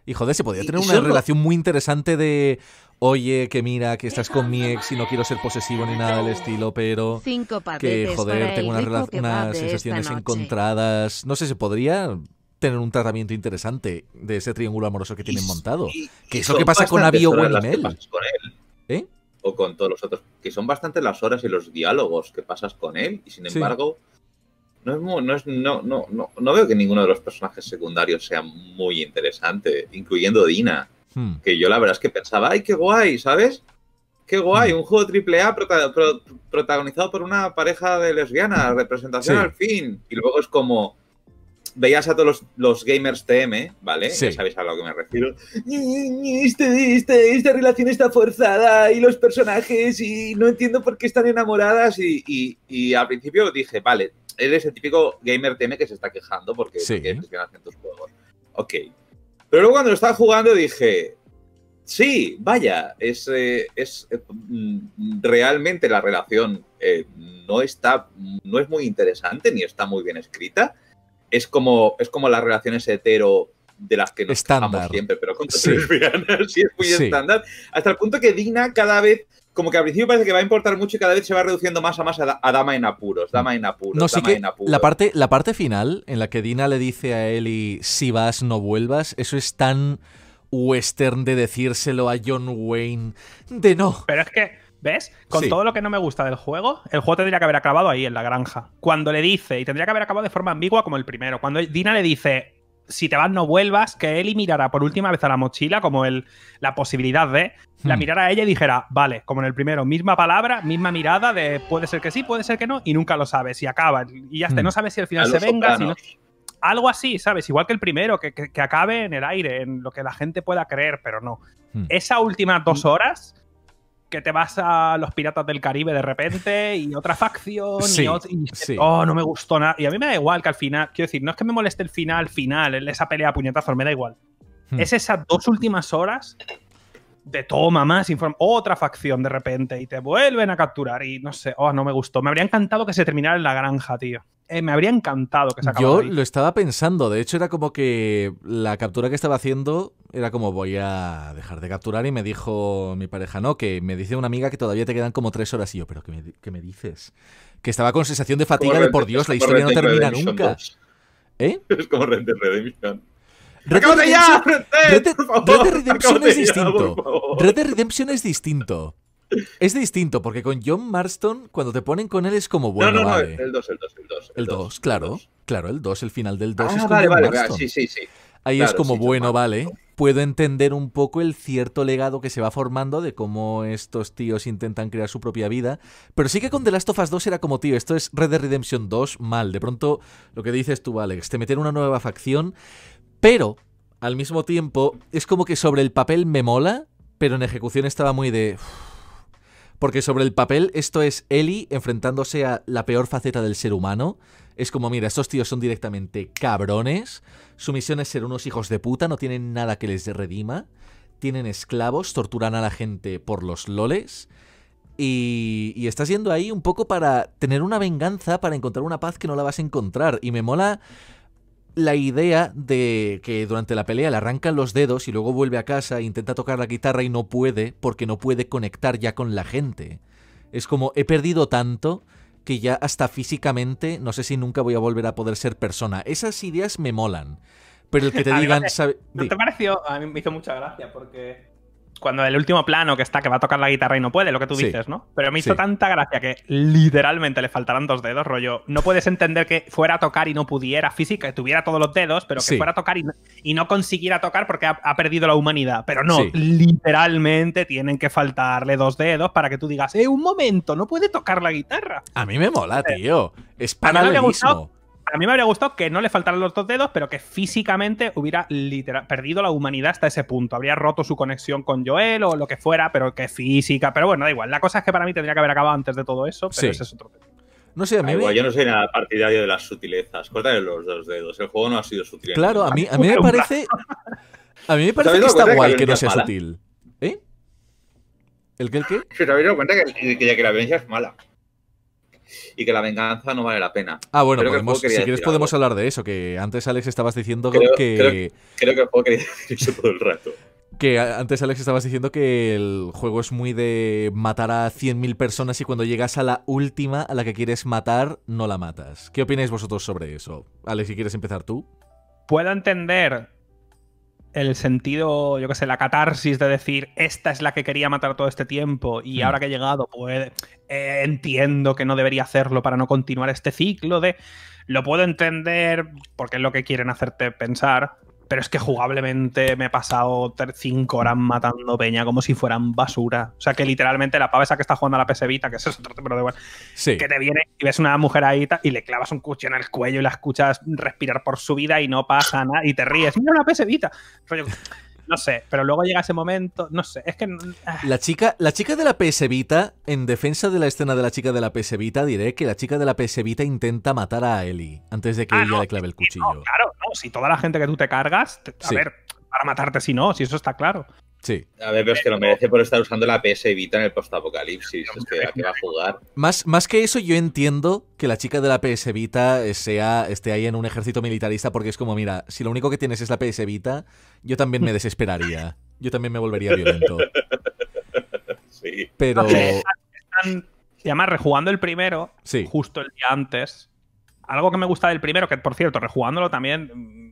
Y joder, se podría tener y una solo- relación muy interesante de. Oye, que mira, que estás con mi ex y no quiero ser posesivo ni nada del estilo, pero. Cinco Que joder, tengo unas, sensaciones encontradas. No sé, se podría. tener un tratamiento interesante de ese triángulo amoroso que tienen Y- montado. y- Que y es lo que pasa con Abby o horas las que Winnie Mel. pasas con él. ¿Eh? O con todos los otros. Que son bastantes las horas y los diálogos que pasas con él. Y sin Sí. embargo, no, es no, es- no, no, no, no veo que ninguno de los personajes secundarios sea muy interesante, incluyendo Dina. Hmm. Que yo la verdad es que pensaba, ¡ay, qué guay! ¿Sabes? ¡Qué guay! Mm. Un juego AAA prota- pro- protagonizado por una pareja de lesbianas, representación Sí. al fin. Y luego es como. Veías a todos los, los gamers TM, ¿vale? Sí. Ya sabéis a lo que me refiero. Este- este- esta relación está forzada y los personajes y no entiendo por qué están enamoradas y, y- y al principio dije, vale, eres el típico gamer TM que se está quejando porque Sí. porque presionas en tus juegos. Ok. Pero luego cuando lo estaba jugando dije, sí, vaya, es, eh, es eh, mm, realmente la relación eh, no está, no es muy interesante ni está muy bien escrita. Es como, es como las relaciones hetero de las que nos Estándar. siempre, pero con Sí. lesbianas, sí, es muy Sí. estándar. Hasta el punto que Dina cada vez, como que al principio parece que va a importar mucho y cada vez se va reduciendo más a más a, da- a dama en apuros, dama en apuros, No, sí dama que en apuros. la parte, la parte final en la que Dina le dice a Ellie si vas, no vuelvas, eso es tan western de decírselo a John Wayne de no. Pero es que, ¿ves? Con Sí. todo lo que no me gusta del juego, el juego tendría que haber acabado ahí, en la granja. Cuando le dice, y tendría que haber acabado de forma ambigua como el primero, cuando Dina le dice, si te vas no vuelvas, que Eli mirara por última vez a la mochila como el, la posibilidad de, la Hmm. mirara a ella y dijera, vale, como en el primero, misma palabra, misma mirada de puede ser que sí, puede ser que no, y nunca lo sabes, y acaba, y ya está, Hmm. no sabes si al final se venga, si no- Sopranos. algo así, ¿sabes? Igual que el primero, que, que- que acabe en el aire, en lo que la gente pueda creer, pero no. Hmm. Esa última dos horas que te vas a los piratas del Caribe de repente y otra facción Sí, y, y sí. oh, no me gustó nada. Y a mí me da igual que al final, quiero decir, no es que me moleste el final, final, esa pelea a puñetazos, me da igual. Hmm. Es esas dos últimas horas de toma más inform- otra facción de repente y te vuelven a capturar y no sé, oh, no me gustó. Me habría encantado que se terminara en la granja, tío. Eh, me habría encantado que se acabara Yo ahí. lo estaba pensando, de hecho era como que la captura que estaba haciendo era como voy a dejar de capturar y me dijo mi pareja, no, que me dice una amiga que todavía te quedan como tres horas y yo, pero ¿qué me, qué me dices? Que estaba con sensación de fatiga de por Dios, la historia no termina nunca. 2. ¿Eh? Es como Red Dead Redemption. Red Dead. Redemption- Red Dead! Red Redemption es distinto. Red Dead Redemption es distinto. Es distinto, porque con John Marston, cuando te ponen con él es como, bueno, no, no, no, vale. el 2, el 2, el 2. El 2, claro. Claro, el 2, el final del 2 es Ah, con vale, John vale, Marston. vale, sí, sí, sí. Ahí es Claro, como, sí, bueno, vale, puedo entender un poco el cierto legado que se va formando de cómo estos tíos intentan crear su propia vida. Pero sí que con The Last of Us 2 era como, tío, esto es Red Dead Redemption 2 mal. De pronto, lo que dices tú, Alex, te meten una nueva facción, pero al mismo tiempo es como que sobre el papel me mola, pero en ejecución estaba muy de... Porque sobre el papel esto es Ellie enfrentándose a la peor faceta del ser humano. Es como, mira, estos tíos son directamente cabrones. Su misión es ser unos hijos de puta, no tienen nada que les redima. Tienen esclavos, torturan a la gente por los loles. Y, y estás yendo ahí un poco para tener una venganza, para encontrar una paz que no la vas a encontrar. Y me mola la idea de que durante la pelea le arrancan los dedos y luego vuelve a casa, intenta tocar la guitarra y no puede porque no puede conectar ya con la gente. Es como, he perdido tanto que ya hasta físicamente no sé si nunca voy a volver a poder ser persona. Esas ideas me molan. Pero el que te digan, sabe- ¿No te pareció? A mí me hizo mucha gracia porque cuando el último plano que está que va a tocar la guitarra y no puede, lo que tú Sí. dices, ¿no? Pero me hizo Sí. tanta gracia que literalmente le faltaran dos dedos, rollo. No puedes entender que fuera a tocar y no pudiera física, que tuviera todos los dedos, pero que Sí. fuera a tocar y no, y no consiguiera tocar porque ha, ha perdido la humanidad. Pero no, literalmente tienen que faltarle dos dedos para que tú digas, eh, un momento, no puede tocar la guitarra. A mí me mola, tío. Es paralelismo. A mí me habría gustado que no le faltaran los dos dedos, pero que físicamente hubiera literal, perdido la humanidad hasta ese punto. Habría roto su conexión con Joel o lo que fuera, pero que física. Pero bueno, da igual. La cosa es que para mí tendría que haber acabado antes de todo eso, pero Sí. ese es otro tema. No sé, a mí igual, me... yo no soy nada partidario de las sutilezas. Córtale los dos dedos. El juego no ha sido sutil. Claro, a mí, a mí me parece... A mí me parece que está que guay que no sea mala? sutil. ¿Eh? ¿El qué, el qué? Se os habéis dado cuenta que, que- que la violencia es mala. Y que la venganza no vale la pena. Ah, bueno, Creo que si quieres podemos algo. hablar de eso, que antes Alex estabas diciendo Creo- que... creo- Creo que el juego quería decir eso todo el rato. Que antes Alex estabas diciendo que el juego es muy de matar a 100.000 personas y cuando llegas a la última a la que quieres matar, no la matas. ¿Qué opináis vosotros sobre eso? Alex, si quieres empezar tú. puedo entender el sentido, yo qué sé, la catarsis de decir, esta es la que quería matar todo este tiempo y Mm. ahora que he llegado, pues eh, entiendo que no debería hacerlo para no continuar este ciclo de... Lo puedo entender porque es lo que quieren hacerte pensar, pero es que jugablemente me he pasado 5 horas matando peña como si fueran basura. O sea que literalmente la pava esa que está jugando a la PS Vita, que eso es otro tema, pero da igual, Sí. que te viene y ves una mujer ahí y le clavas un cuchillo en el cuello y la escuchas respirar por su vida y no pasa nada y te ríes. Mira una pesevita. Rollo, no sé, pero luego llega ese momento, no sé, es que ah, La chica, la chica de la PS Vita, en defensa de la escena de la chica de la PS Vita, diré que la chica de la PS Vita intenta matar a Ellie antes de que Ah, ella no, le clave el no, cuchillo. claro, no, si toda la gente que tú te cargas, te- a Sí. ver, para matarte si no, si eso está claro. Sí. A ver, pero es que lo merece por estar usando la PS Vita en el postapocalipsis. Es que a qué va a jugar. Más, más que eso, yo entiendo que la chica de la PS Vita eh, sea, esté ahí en un ejército militarista porque es como, mira, si lo único que tienes es la PS Vita, yo también me desesperaría. Yo también me volvería violento. Sí. Pero... No están- y además, rejugando el primero, Sí. justo el día antes. Algo que me gusta del primero, que por cierto, rejugándolo también,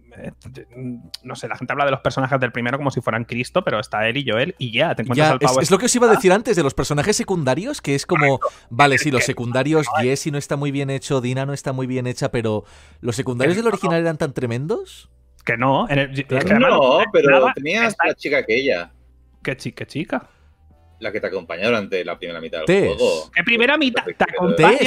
no sé, la gente habla de los personajes del primero como si fueran Cristo, pero está él y Joel y ya, te encuentras Ya, al es, pavo. es lo que os iba a decir antes de los personajes secundarios, que es como, vale, sí, los secundarios, Jesse no está muy bien hecho, Dina no está muy bien hecha, pero ¿los secundarios del original eran tan tremendos? Que no, en el- Claro. que además No, pero nada, tenías está- la chica aquella, ¿Qué, chi- qué chica? la que te acompañó durante la primera mitad del Tess. juego. Que primera mitad te acompaña.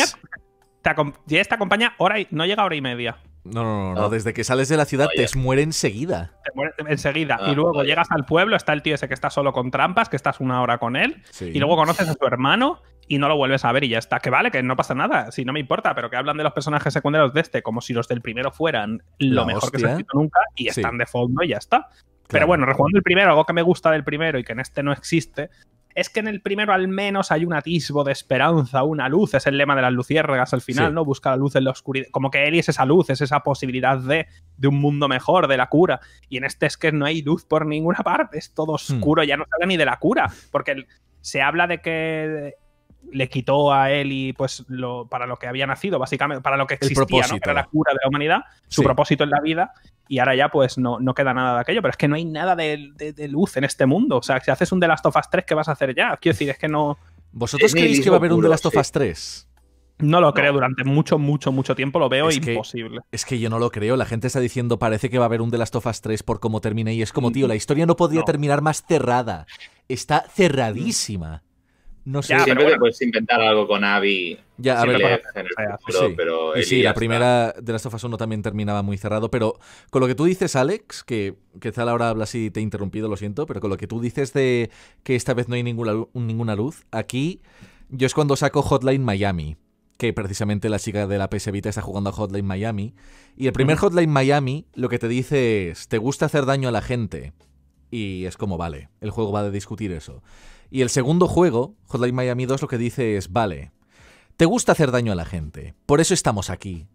Te, acom- Jess te acompaña hora y no llega a hora y media. No, no, no, no, desde que sales de la ciudad te muere enseguida. Te muere enseguida. Ah, y luego llegas al pueblo, está el tío ese que está solo con trampas, que estás una hora con él. Sí. Y luego conoces a su hermano y no lo vuelves a ver y ya está. Que vale, que no pasa nada, si no me importa, pero que hablan de los personajes secundarios de este como si los del primero fueran lo La mejor que se ha escrito nunca y Sí. están de fondo y ya está. Pero bueno, rejugando el primero, algo que me gusta del primero y que en este no existe, es que en el primero al menos hay un atisbo de esperanza, una luz, es el lema de las luciérnagas al final, Sí. ¿no? Busca la luz en la oscuridad. Como que Eli es esa luz, es esa posibilidad de, de un mundo mejor, de la cura. Y en este es que no hay luz por ninguna parte, es todo Hmm. oscuro, ya no se habla ni de la cura, porque el- se habla de que le quitó a Eli pues lo, para lo que había nacido, básicamente, para lo que existía, ¿no? Que era la cura de la humanidad, su Sí. propósito en la vida, y ahora ya pues no, no queda nada de aquello, pero es que no hay nada de, de- de luz en este mundo. O sea, si haces un The Last of Us 3, ¿qué vas a hacer ya? Quiero decir, es que no, ¿Vosotros creéis que va a haber un The Last of sí. Us 3? no lo creo No. durante mucho, mucho, mucho tiempo, lo veo Es que- imposible. Es que yo no lo creo. La gente está diciendo, parece que va a haber un The Last of Us 3 por cómo termina. Y es como, tío, la historia no podría No. terminar más cerrada. Está cerradísima. No sé. Ya, Siempre bueno. te puedes inventar algo con Abby. Ya, a ver, para- el sea, futuro, sí. pero Y sí, la está. primera de Last of Us 1 también terminaba muy cerrado, pero con lo que tú dices, Alex, que quizá ahora habla si te he interrumpido, lo siento, pero con lo que tú dices de que esta vez no hay ninguna, ninguna luz, aquí yo es cuando saco Hotline Miami, que precisamente la chica de la PS Vita está jugando a Hotline Miami, y el primer Mm. Hotline Miami lo que te dice es, ¿te gusta hacer daño a la gente? Y es como, vale, el juego va a discutir eso. Y el segundo juego, Hotline Miami 2, lo que dice es, vale, te gusta hacer daño a la gente, por eso estamos aquí.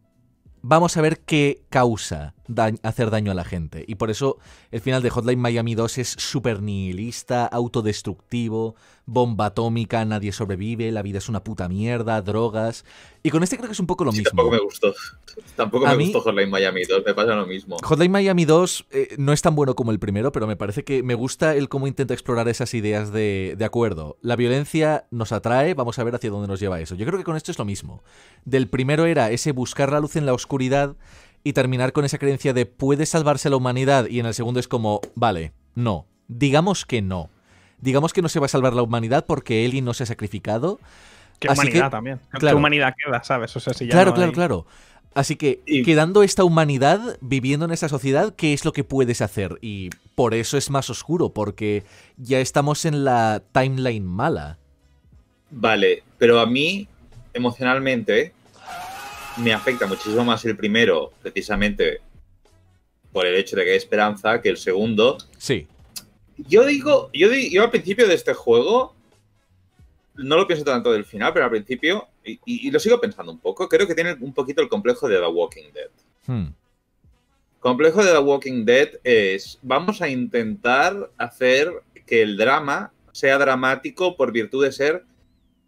Vamos a ver qué causa da- hacer daño a la gente. Y por eso el final de Hotline Miami 2 es súper nihilista, autodestructivo, bomba atómica, nadie sobrevive, la vida es una puta mierda, drogas. Y con este creo que es un poco lo Sí, mismo. tampoco me gustó. Tampoco A me mí- gustó Hotline Miami 2, me pasa lo mismo. Hotline Miami 2 eh, no es tan bueno como el primero, pero me parece que me gusta el cómo intenta explorar esas ideas de, de acuerdo. La violencia nos atrae, vamos a ver hacia dónde nos lleva eso. Yo creo que con esto es lo mismo. Del primero era ese buscar la luz en la oscuridad y terminar con esa creencia de puede salvarse la humanidad y en el segundo es como, vale, no, digamos que no. Digamos que no se va a salvar la humanidad porque Ellie no se ha sacrificado. Qué Así humanidad que, también. ¿Qué claro. humanidad queda, sabes? O sea, si ya Claro, no claro, hay- claro. Así que, Y- quedando esta humanidad, viviendo en esa sociedad, ¿qué es lo que puedes hacer? Y por eso es más oscuro, porque ya estamos en la timeline mala. Vale, pero a mí, emocionalmente, me afecta muchísimo más el primero, precisamente por el hecho de que hay esperanza, que el segundo. Sí, Yo digo, yo, al principio de este juego, no lo pienso tanto del final, pero al principio, y, y- y lo sigo pensando un poco, creo que tiene un poquito el complejo de The Walking Dead. Hmm, complejo de The Walking Dead es, vamos a intentar hacer que el drama sea dramático por virtud de ser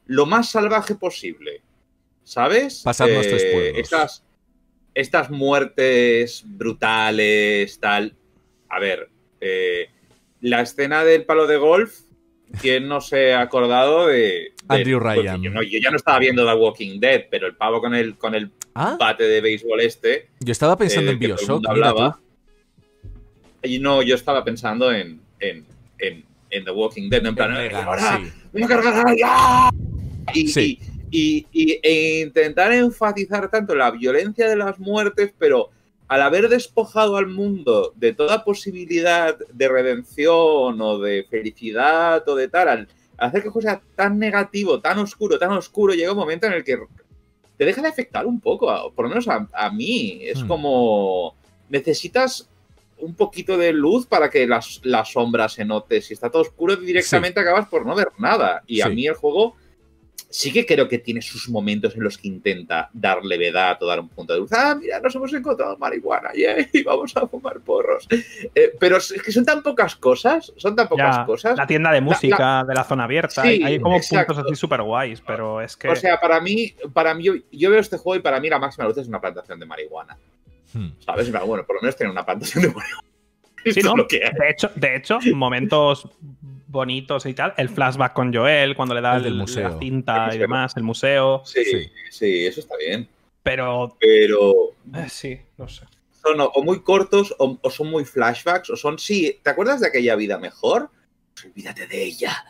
lo más salvaje posible. ¿Sabes? Pasar nuestros pueblos. Estas, estas muertes brutales, tal. A ver, eh, la escena del palo de golf, ¿quién no se ha acordado de. de- Andrew Ryan. Yo, no- yo ya no estaba viendo The Walking Dead, pero el pavo con el, con el Ah, bate de béisbol este. yo estaba pensando eh, en Bioshock. hablaba. Y no, yo estaba pensando en, en, en, en The Walking Dead, en plan, En "Eh, Negan, ahora sí. voy a cargar a- ¡ya!". Y, Sí. y- y- y- e intentar enfatizar tanto la violencia de las muertes, pero al haber despojado al mundo de toda posibilidad de redención o de felicidad o de tal, al hacer que sea tan negativo, tan oscuro, tan oscuro, llega un momento en el que te deja de afectar un poco, por lo menos a, a mí. Es Hmm. como necesitas un poquito de luz para que las- la sombra se note. Si está todo oscuro, directamente acabas por no ver nada. Y a mí el juego sí que creo que tiene sus momentos en los que intenta dar levedad o dar un punto de luz. Ah, mira, nos hemos encontrado marihuana, y vamos a fumar porros. Eh, pero es que son tan pocas cosas, son tan pocas Ya, cosas. La tienda de música de la zona abierta. Sí, hay, como exacto. puntos así súper guays, pero es que. O sea, para mí, para mí yo, yo veo este juego y para mí la máxima luz es una plantación de marihuana. Hmm. ¿Sabes? Pero bueno, por lo menos tiene una plantación de marihuana. Sí, ¿no? lo que de, hecho, de hecho, momentos bonitos y tal. El flashback con Joel, cuando le da El museo. la cinta El y demás, el museo. Sí, Sí. sí, eso está bien. Pero. Pero eh, sí, no sé. son o, muy cortos o, o son muy flashbacks o son sí. ¿Te acuerdas de aquella vida mejor? Pues olvídate de ella.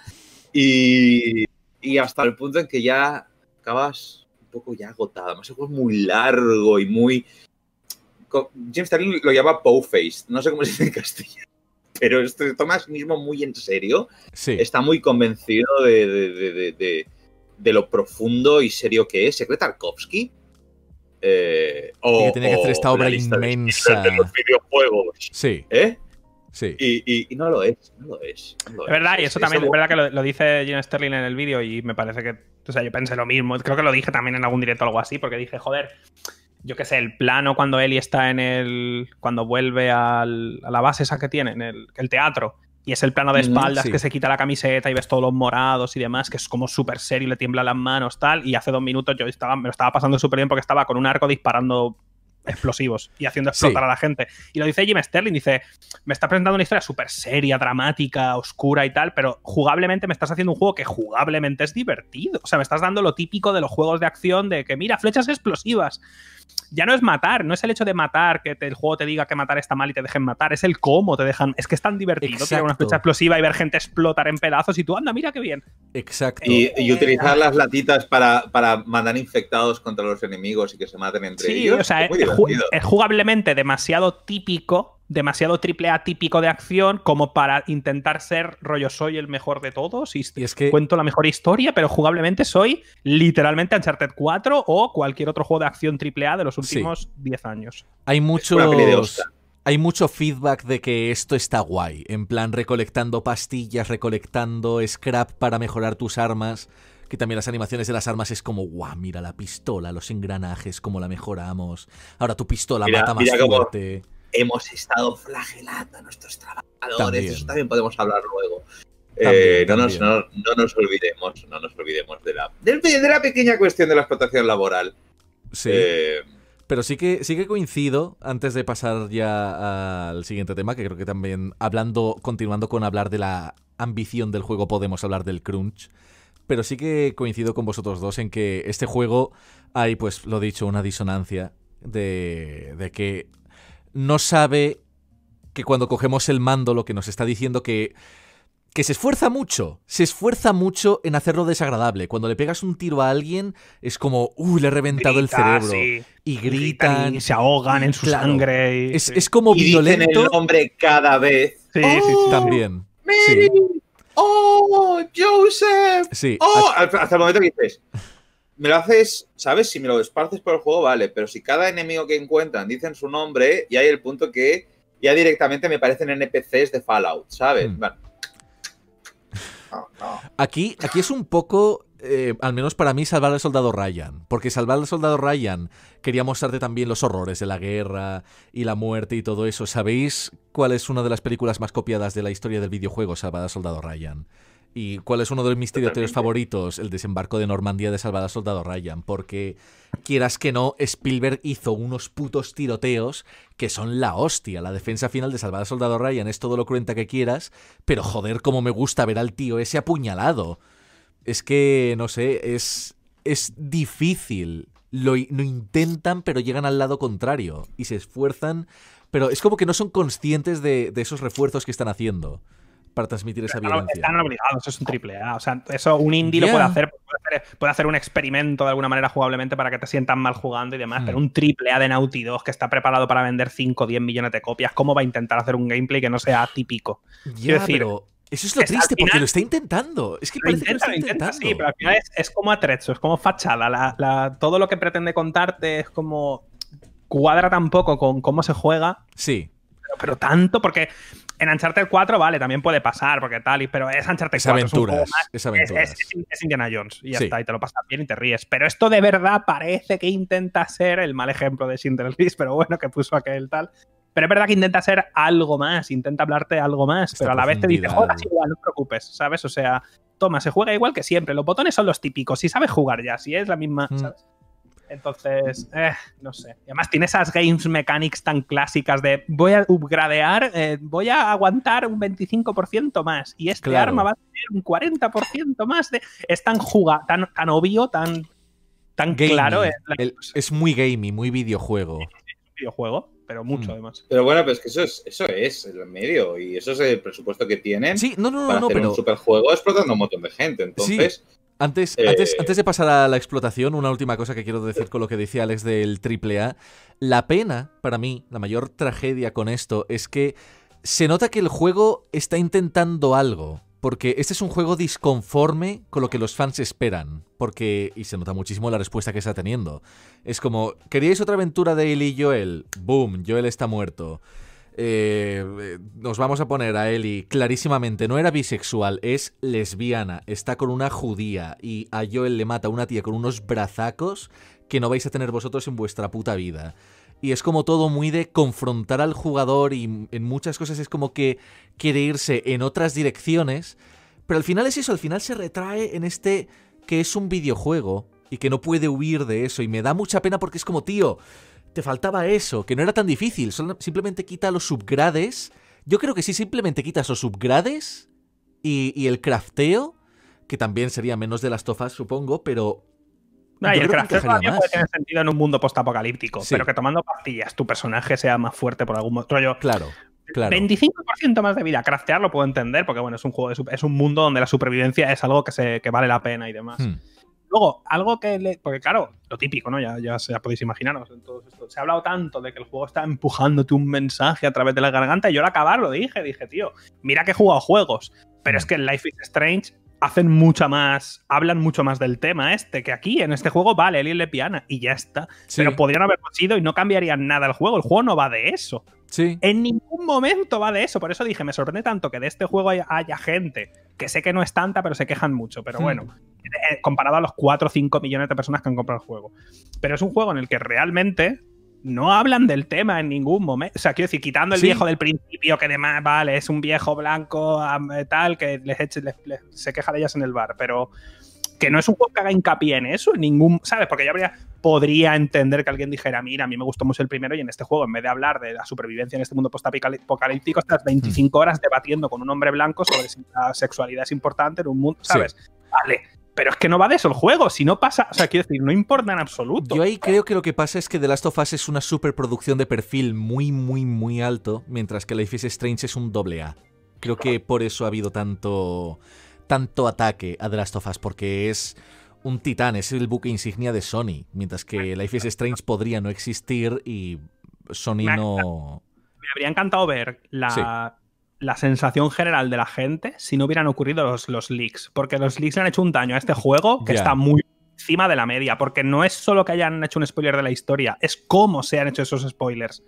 Y, y hasta el punto en que ya acabas un poco ya agotado. Además, el juego es muy largo y muy. James Sterling lo llama Pow-faced. No sé cómo se dice en castellano. Pero esto se toma a sí mismo muy en serio. Sí. Está muy convencido de, de- de- de- de- de lo profundo y serio que es. ¿Se cree Tarkovsky? Eh, o, Y que tiene que hacer esta obra inmensa. De los videojuegos. Sí, ¿Eh? sí. Y, y- y no lo es, no lo es. no lo Es verdad, y Es- eso es también es verdad que lo, lo dice Jim Sterling en el vídeo y me parece que. O sea, yo pensé lo mismo. Creo que lo dije también en algún directo o algo así, porque dije, joder, yo qué sé, el plano cuando Eli está en el. Cuando vuelve al- a la base esa que tiene, en el, el teatro. Y es el plano de espaldas sí. que se quita la camiseta y ves todos los morados y demás, que es como súper serio y le tiemblan las manos, tal. Y hace dos minutos yo estaba, me lo estaba pasando súper bien porque estaba con un arco disparando explosivos y haciendo explotar Sí. a la gente. Y lo dice Jim Sterling, dice, me está presentando una historia súper seria, dramática, oscura y tal, pero jugablemente me estás haciendo un juego que jugablemente es divertido. O sea, me estás dando lo típico de los juegos de acción de que, mira, flechas explosivas. Ya no es matar, no es el hecho de matar, que te- el juego te diga que matar está mal y te dejen matar, es el cómo te dejan. Es que es tan divertido tirar una Exacto. flecha explosiva y ver gente explotar en pedazos y tú, anda, mira qué bien. Exacto. Y, y utilizar las latitas para, para mandar infectados contra los enemigos y que se maten entre Sí, ellos. o sea, es jugablemente demasiado típico, demasiado triple A típico de acción como para intentar ser rollo soy el mejor de todos y, Y es que cuento la mejor historia, pero jugablemente soy literalmente Uncharted 4 o cualquier otro juego de acción triple A de los últimos 10 años. hay muchos. Hay mucho feedback de que esto está guay. En plan, recolectando pastillas, recolectando scrap para mejorar tus armas. Que también las animaciones de las armas es como, guau, mira la pistola, los engranajes, cómo la mejoramos. Ahora tu pistola Mira- mata más mira cómo- fuerte. Hemos estado flagelando a nuestros trabajadores. También. Eso también podemos hablar luego. También, Eh, no, nos, no, no nos olvidemos, no nos olvidemos de la, de la pequeña cuestión de la explotación laboral. Sí. Eh, Pero sí que, sí que coincido, antes de pasar ya al siguiente tema, que creo que también, hablando, continuando con hablar de la ambición del juego, podemos hablar del crunch. Pero sí que coincido con vosotros dos en que este juego hay, pues lo dicho, una disonancia de, de que no sabe que cuando cogemos el mando lo que nos está diciendo que que se esfuerza mucho, se esfuerza mucho en hacerlo desagradable. Cuando le pegas un tiro a alguien es como, uy, le he reventado el cerebro. sí, Y gritan gritan. y se ahogan en su Claro. sangre. y- Es, sí. es como y dicen el violento nombre cada vez. Sí, sí, sí. ¡Oh, también. Mary! ¡Oh, Joseph! Sí, ¡Oh! Hasta hasta el momento que dices, me lo haces, ¿sabes? Si me lo esparces por el juego, vale, pero si cada enemigo que encuentran dicen su nombre, ya hay el punto que ya directamente me parecen NPCs de Fallout, ¿sabes? Hmm. Bueno. No, no. Aquí, aquí es un poco, eh, al menos para mí, salvar al soldado Ryan. Porque salvar al soldado Ryan quería mostrarte también los horrores de la guerra y la muerte y todo eso. ¿Sabéis cuál es una de las películas más copiadas de la historia del videojuego, Salvar al soldado Ryan? ¿Y cuál es uno de mis tiroteos Totalmente. favoritos? El desembarco de Normandía de Salvar al Soldado Ryan. Porque, quieras que no, Spielberg hizo unos putos tiroteos que son la hostia. La defensa final de Salvar al Soldado Ryan es todo lo cruenta que quieras, pero joder, cómo me gusta ver al tío ese apuñalado. Es que, no sé, es, es difícil. Lo, lo intentan, pero llegan al lado contrario. Y se esfuerzan, pero es como que no son conscientes de, de esos refuerzos que están haciendo para transmitir esa violencia. están obligados, es un triple A. O sea, eso un indie lo puede hacer, puede hacer. puede hacer un experimento de alguna manera jugablemente para que te sientan mal jugando y demás. Hmm. Pero un triple A de Naughty Dog que está preparado para vender 5 o 10 millones de copias, ¿cómo va a intentar hacer un gameplay que no sea típico? Ya, Quiero decir, pero eso es lo triste, porque lo está intentando. Es que Lo parece que lo intenta, está lo intenta, intentando. sí, pero al final es, es como atrezzo, es como fachada. La- la- todo lo que pretende contarte es como. cuadra tampoco con cómo se juega, Sí, pero, pero tanto, porque en Uncharted 4, vale, también puede pasar, porque tal, y- pero es Uncharted es 4. es un juego aventuras. más- Es es, aventuras. es- es Indiana Jones y ya Sí. está, y te lo pasas bien y te ríes. Pero esto de verdad parece que intenta ser el mal ejemplo de Schindler's List, pero bueno, que puso aquel tal. Pero es verdad que intenta ser algo más, intenta hablarte algo más, Esta pero a la vez te dice, juegas igual, no te preocupes, ¿sabes? O sea, toma, se juega igual que siempre. Los botones son los típicos, si sabes jugar ya, si es la misma, Mm. ¿sabes? Entonces, eh, no sé. Y además tiene esas games mechanics tan clásicas de voy a upgradear, eh, voy a aguantar un 25% más y este Claro. arma va a tener un 40% más de... Es tan juga, tan, tan obvio, tan, tan Gamey. claro es la- El- es muy gamey, muy videojuego. videojuego, pero mucho Mm. además. Pero bueno, pues que eso es, eso es el medio y eso es el presupuesto que tienen Sí, no, no, para no, hacer pero un superjuego explotando a un montón de gente. Entonces, Antes, Eh, antes, antes de pasar a la explotación, una última cosa que quiero decir con lo que decía Alex del AAA. La pena, para mí, la mayor tragedia con esto es que se nota que el juego está intentando algo. Porque este es un juego disconforme con lo que los fans esperan. Porque. Y se nota muchísimo la respuesta que está teniendo. Es como. ¿Queríais otra aventura de Ellie y Joel? Boom, Joel está muerto. Eh, nos vamos a poner a Ellie clarísimamente, no era bisexual, es lesbiana, está con una judía y a Joel le mata a una tía con unos brazacos que no vais a tener vosotros en vuestra puta vida. Y es como todo muy de confrontar al jugador y en muchas cosas es como que quiere irse en otras direcciones, pero al final es eso, al final se retrae en este que es un videojuego y que no puede huir de eso y me da mucha pena porque es como, tío, te faltaba eso, que no era tan difícil, solo- simplemente quita los subgrades. Yo creo que si simplemente quitas los subgrades y, y el crafteo, que también sería menos de las tofas, supongo, pero Ah, y el crafteo todavía más. puede tener sentido en un mundo postapocalíptico, Sí. pero que tomando pastillas tu personaje sea más fuerte por algún motivo. Rollo, claro, claro. 25% más de vida. Craftear lo puedo entender, porque bueno, es un juego de es un mundo donde la supervivencia es algo que, se, que vale la pena y demás. Hmm. Luego, algo que le. Porque claro, lo típico, ¿no? Ya, ya, se- ya podéis imaginaros en todo esto. Se ha hablado tanto de que el juego está empujándote un mensaje a través de la garganta. Y yo al acabar lo dije, dije, tío, mira que he jugado juegos. Pero es que en Life is Strange hacen mucha más. Hablan mucho más del tema este que aquí. En este juego, vale, Eli le piana y ya está. Sí, Pero podrían haberlo sido y no cambiarían nada el juego. El juego no va de eso. Sí. En ningún momento va de eso. Por eso dije, me sorprende tanto que de este juego haya, haya gente que sé que no es tanta, pero se quejan mucho. Pero Hmm. bueno, eh, comparado a los 4 o 5 millones de personas que han comprado el juego. Pero es un juego en el que realmente no hablan del tema en ningún momento. O sea, quiero decir, quitando el Sí. viejo del principio, que demás, vale, es un viejo blanco, eh, tal, que les eche- les- les- se queja de ellas en el bar. Pero que no es un juego que haga hincapié en eso, en ningún. ¿Sabes? Porque yo habría. Podría entender que alguien dijera, mira, a mí me gustó mucho el primero y en este juego, en vez de hablar de la supervivencia en este mundo post-apocalíptico, estás 25 horas debatiendo con un hombre blanco sobre si la sexualidad es importante en un mundo, Sí. ¿sabes? Vale. Pero es que no va de eso el juego. Si no pasa, o sea, quiero decir, no importa en absoluto. Yo ahí creo que lo que pasa es que The Last of Us es una superproducción de perfil muy, muy, muy alto, mientras que Life is Strange es un doble A. Creo que por eso ha habido tanto, tanto ataque a The Last of Us, porque es un titán, es el buque insignia de Sony, mientras que Life is Strange podría no existir y Sony no... Me habría encantado ver la, la sensación general de la gente si no hubieran ocurrido los, los leaks. Porque los leaks le han hecho un daño a este juego que está muy encima de la media. Porque no es solo que hayan hecho un spoiler de la historia, es cómo se han hecho esos spoilers.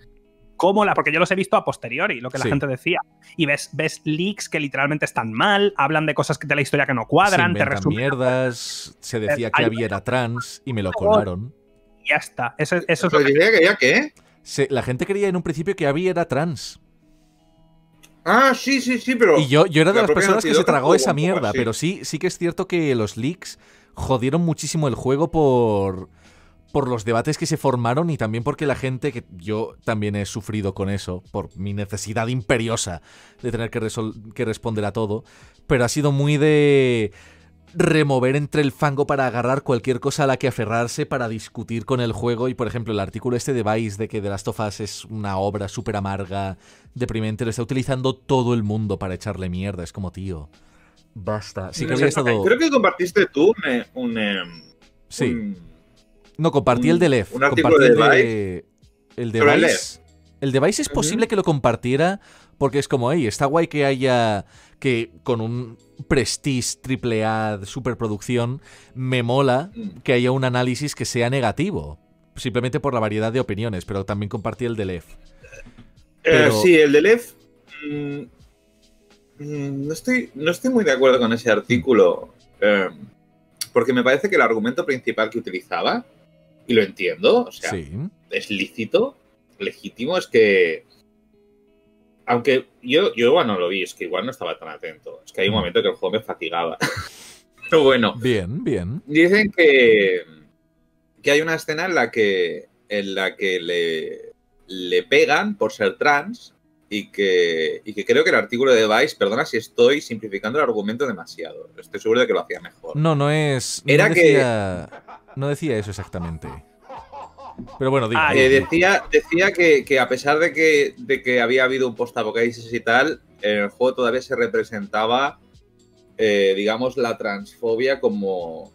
Cómo la, porque yo los he visto a posteriori, lo que Sí. la gente decía. Y ves, ves leaks que literalmente están mal, hablan de cosas de la historia que no Se cuadran, te resumen mierdas, se decía que Abby era trans y me lo colaron. y ya está. Eso, eso es lo pero que diría que ya que. Se- la gente creía en un principio que Abby era trans. Ah, sí, sí, sí, pero. Y yo, yo era de la las personas que se tragó esa mierda, así. pero sí, sí que es cierto que los leaks jodieron muchísimo el juego por, por los debates que se formaron y también porque la gente, que yo también he sufrido con eso, por mi necesidad imperiosa de tener que, que responder a todo, pero ha sido muy de remover entre el fango para agarrar cualquier cosa a la que aferrarse para discutir con el juego y por ejemplo el artículo este de Vice de que The Last of Us es una obra súper amarga, deprimente, lo está utilizando todo el mundo para echarle mierda, es como tío, basta. Sí que había estado... Creo que compartiste tú un. eh, un, em, Sí, un- no, compartí un- el de Lev, un artículo compartí el de. El Vice... El de Vice es posible que lo compartiera porque es como, hey, está guay que haya que con un Prestige triple A superproducción me mola Mm. que haya un análisis que sea negativo. Simplemente por la variedad de opiniones, pero también compartí el de Lev. Eh, sí, el de Lev. mm, mm, no, estoy, no estoy muy de acuerdo con ese artículo. eh, porque me parece que el argumento principal que utilizaba, y lo entiendo, o sea, Sí. es lícito, legítimo, es que. Aunque yo, yo igual no lo vi, es que igual no estaba tan atento. Es que hay un momento que el juego me fatigaba. Pero bueno, Bien, bien. Dicen que, que hay una escena en la que, en la que le, le pegan por ser trans y que, y que creo que el artículo de Vice, perdona si estoy simplificando el argumento demasiado, estoy seguro de que lo hacía mejor. No, no es. no Era que- decía, No decía eso exactamente. Pero bueno. Ah, decía decía que, que a pesar de que, de que había habido un post-apocalipsis y tal, en el juego todavía se representaba, eh, digamos, la transfobia como,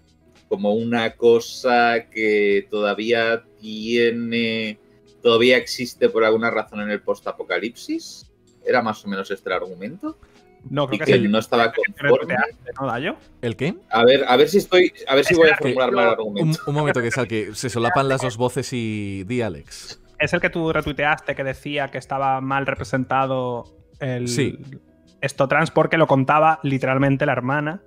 como una cosa que todavía tiene, todavía existe por alguna razón en el post-apocalipsis. Era más o menos este el argumento. No, Y creo que, que es el no estaba que conforme. retuiteaste, ¿no, Dayo? ¿El qué? A ver, a ver si estoy, a ver si voy a formular mal el artículo- Un, argumento. un momento que sal, que se solapan las dos voces y di Alex. Es el que tú retuiteaste que decía que estaba mal representado el Sí. esto trans porque lo contaba literalmente la hermana.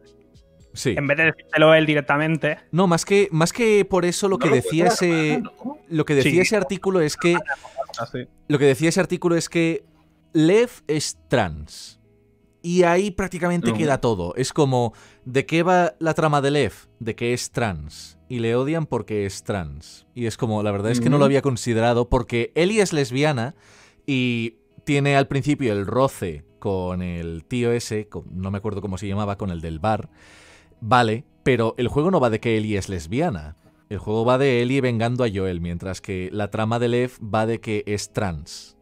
Sí. En vez de decírtelo él directamente. No, más que, más que por eso lo que decía ese. ¿no? Lo que decía Sí. ese artículo es que. Así. Lo que decía ese artículo es que Lev es trans. Y ahí prácticamente queda todo. Es como, ¿de qué va la trama de Lev? De que es trans. Y le odian porque es trans. Y es como, la verdad es que no lo había considerado porque Ellie es lesbiana y tiene al principio el roce con el tío ese, con- no me acuerdo cómo se llamaba, con el del bar. Vale, pero el juego no va de que Ellie es lesbiana. El juego va de Ellie vengando a Joel, mientras que la trama de Lev va de que es trans.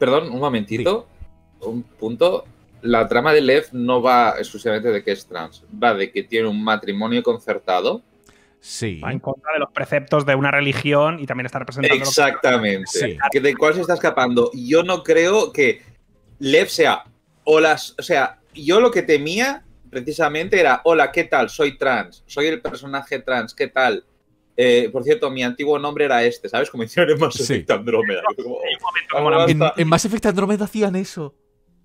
Perdón, un momentito. Un punto. La trama de Lev no va exclusivamente de que es trans. Va de que tiene un matrimonio concertado. Sí. Va en contra de los preceptos de una religión y también está representando. que- Exactamente. Sí. Que ¿De cuál se está escapando? Yo no creo que Lev sea. O, las, o sea, yo lo que temía precisamente era: Hola, ¿qué tal? Soy trans. Soy el personaje trans. ¿Qué tal? Eh, por cierto, mi antiguo nombre era este, ¿sabes? Como hicieron en Mass. Effect Andrómeda. Como, Ah. En, en Mass Effect Andromeda hacían eso.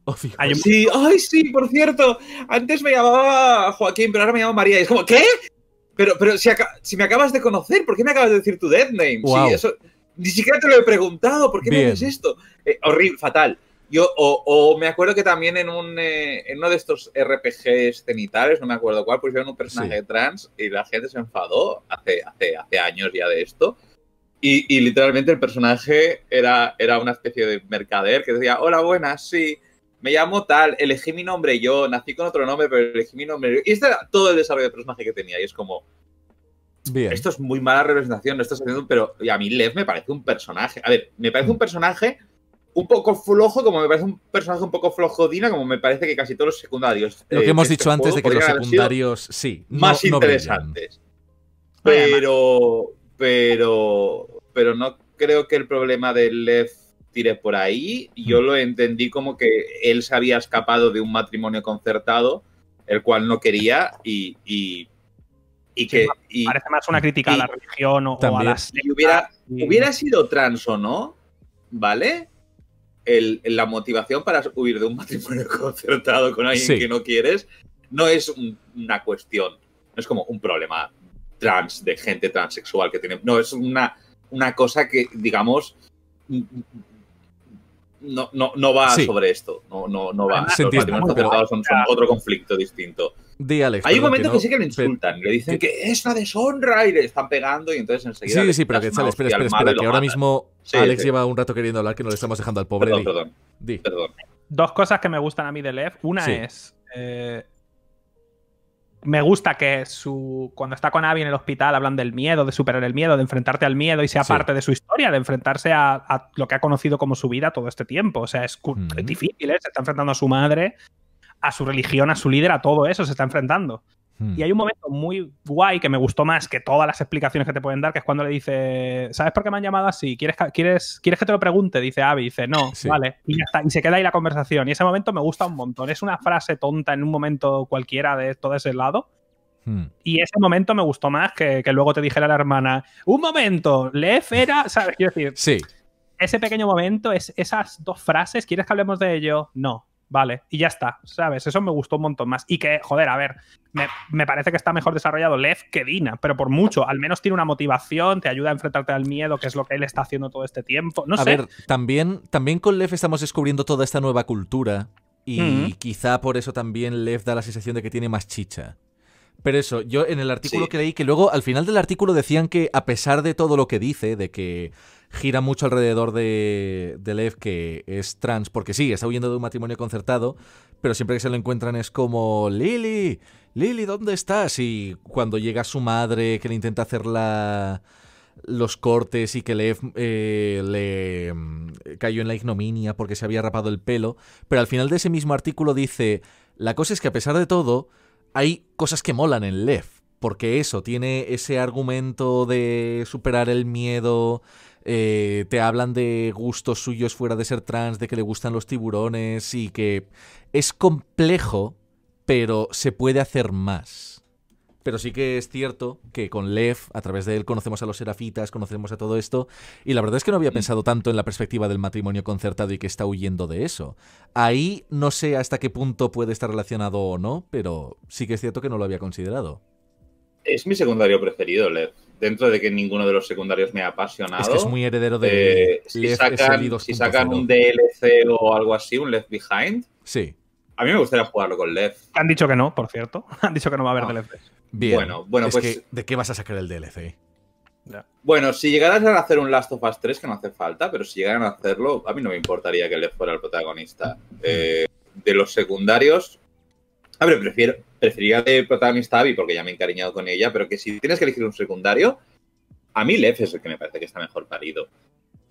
Un- Sí, ay, sí, por cierto. Antes me llamaba Joaquín, pero ahora me llamo María. Y es como, ¿qué? Pero, pero si, si me acabas de conocer, ¿por qué me acabas de decir tu dead name? Sí, Guau. eso- ni siquiera te lo he preguntado, ¿por qué Bien. me haces esto? Eh, horrible, fatal. Yo, o, o me acuerdo que también en, un, eh, en uno de estos RPGs cenitales, no me acuerdo cuál, pusieron un personaje Sí. trans y la gente se enfadó hace, hace, hace años ya de esto. Y, y literalmente el personaje era, era una especie de mercader que decía, hola, buenas, sí, me llamo tal, elegí mi nombre yo, nací con otro nombre, pero elegí mi nombre yo. Y este era todo el desarrollo de personaje que tenía. Y es como, Bien. esto es muy mala representación, no estás haciendo, pero y a mí Lev me parece un personaje. A ver, me parece un personaje un poco flojo, como me parece un personaje un poco flojo Dina, como me parece que casi todos los secundarios. Lo eh, que hemos de dicho este antes de que los secundarios, sí, más no interesantes. Pero, pero, pero no creo que el problema de Lev tire por ahí. Yo Hmm. lo entendí como que él se había escapado de un matrimonio concertado, el cual no quería y, y, y que y- Parece más una crítica a la religión o, o a las y hubiera, y- hubiera sido trans o no, ¿vale? El- la motivación para huir de un matrimonio concertado con alguien Sí. que no quieres no es un- una cuestión, no es como un problema trans de gente transexual que tiene. No, es una, una cosa que, digamos, no, no, no va Sí. sobre esto. No, no, no va. Se Los matrimonios concertados son, son otro conflicto distinto. Di, Alex. Hay un momento que, no- sí que le insultan, le dicen que es una deshonra y le están pegando y entonces enseguida. Sí, le sí, pero que espera, espera, espera, lo que ahora matan. mismo Sí, Alex sí. lleva un rato queriendo hablar que no le estamos dejando al pobre. Perdón, Di. perdón, Di. perdón. Dos cosas que me gustan a mí de Lev. Una Sí. es. eh, me gusta que su cuando está con Abby en el hospital hablan del miedo, de superar el miedo, de enfrentarte al miedo y sea Sí. parte de su historia, de enfrentarse a, a lo que ha conocido como su vida todo este tiempo. O sea, es difícil, ¿eh? Se está enfrentando a su madre, a su religión, a su líder, a todo eso se está enfrentando. Hmm. Y hay un momento muy guay que me gustó más que todas las explicaciones que te pueden dar, que es cuando le dice, ¿sabes por qué me han llamado así? ¿Quieres, que- quieres, ¿quieres que te lo pregunte? Dice Abby, dice, no, Sí. vale. Y ya está. Y se queda ahí la conversación. Y ese momento me gusta un montón. Es una frase tonta en un momento cualquiera de todo ese lado. Hmm. Y ese momento me gustó más que, que luego te dijera la hermana, un momento, Lev era, ¿sabes? Quiero decir, Sí, ese pequeño momento, es, esas dos frases, ¿quieres que hablemos de ello? No. Vale, y ya está, ¿sabes? Eso me gustó un montón más. Y que, joder, a ver, me, me parece que está mejor desarrollado Lev que Dina, pero por mucho. Al menos tiene una motivación, te ayuda a enfrentarte al miedo, que es lo que él está haciendo todo este tiempo. No a sé. ver, también, también con Lev estamos descubriendo toda esta nueva cultura y Mm. quizá por eso también Lev da la sensación de que tiene más chicha. Pero eso, yo en el artículo Sí. que leí, que luego al final del artículo decían que a pesar de todo lo que dice, de que gira mucho alrededor de, de Lev, que es trans, porque sí, está huyendo de un matrimonio concertado, pero siempre que se lo encuentran es como, Lily, Lily, ¿dónde estás? Y cuando llega su madre, que le intenta hacer la, los cortes y que Lev eh, le mm, cayó en la ignominia porque se había rapado el pelo, pero al final de ese mismo artículo dice, la cosa es que a pesar de todo, hay cosas que molan en Lev, porque eso, tiene ese argumento de superar el miedo, eh, te hablan de gustos suyos fuera de ser trans, de que le gustan los tiburones y que es complejo, pero se puede hacer más. Pero sí que es cierto que con Lev, a través de él, conocemos a los serafitas, conocemos a todo esto. Y la verdad es que no había pensado tanto en la perspectiva del matrimonio concertado y que está huyendo de eso. Ahí no sé hasta qué punto puede estar relacionado o no, pero sí que es cierto que no lo había considerado. Es mi secundario preferido, Lev. Dentro de que ninguno de los secundarios me ha apasionado. Es que es muy heredero de eh, si, sacan, si sacan 2.0. un DLC o algo así, un Left Behind, Sí, a mí me gustaría jugarlo con Lev. Han dicho que no, por cierto. Han dicho que no va a haber Ah. DLC. bien. Bueno, bueno, Es pues- que, ¿de qué vas a sacar el DLC? Bueno, si llegaran a hacer un Last of Us 3, que no hace falta, pero si llegaran a hacerlo, a mí no me importaría que Lev fuera el protagonista. Eh, de los secundarios, a ver, prefiero, preferiría de protagonista a Abby porque ya me he encariñado con ella, pero que si tienes que elegir un secundario, a mí Lev es el que me parece que está mejor parido.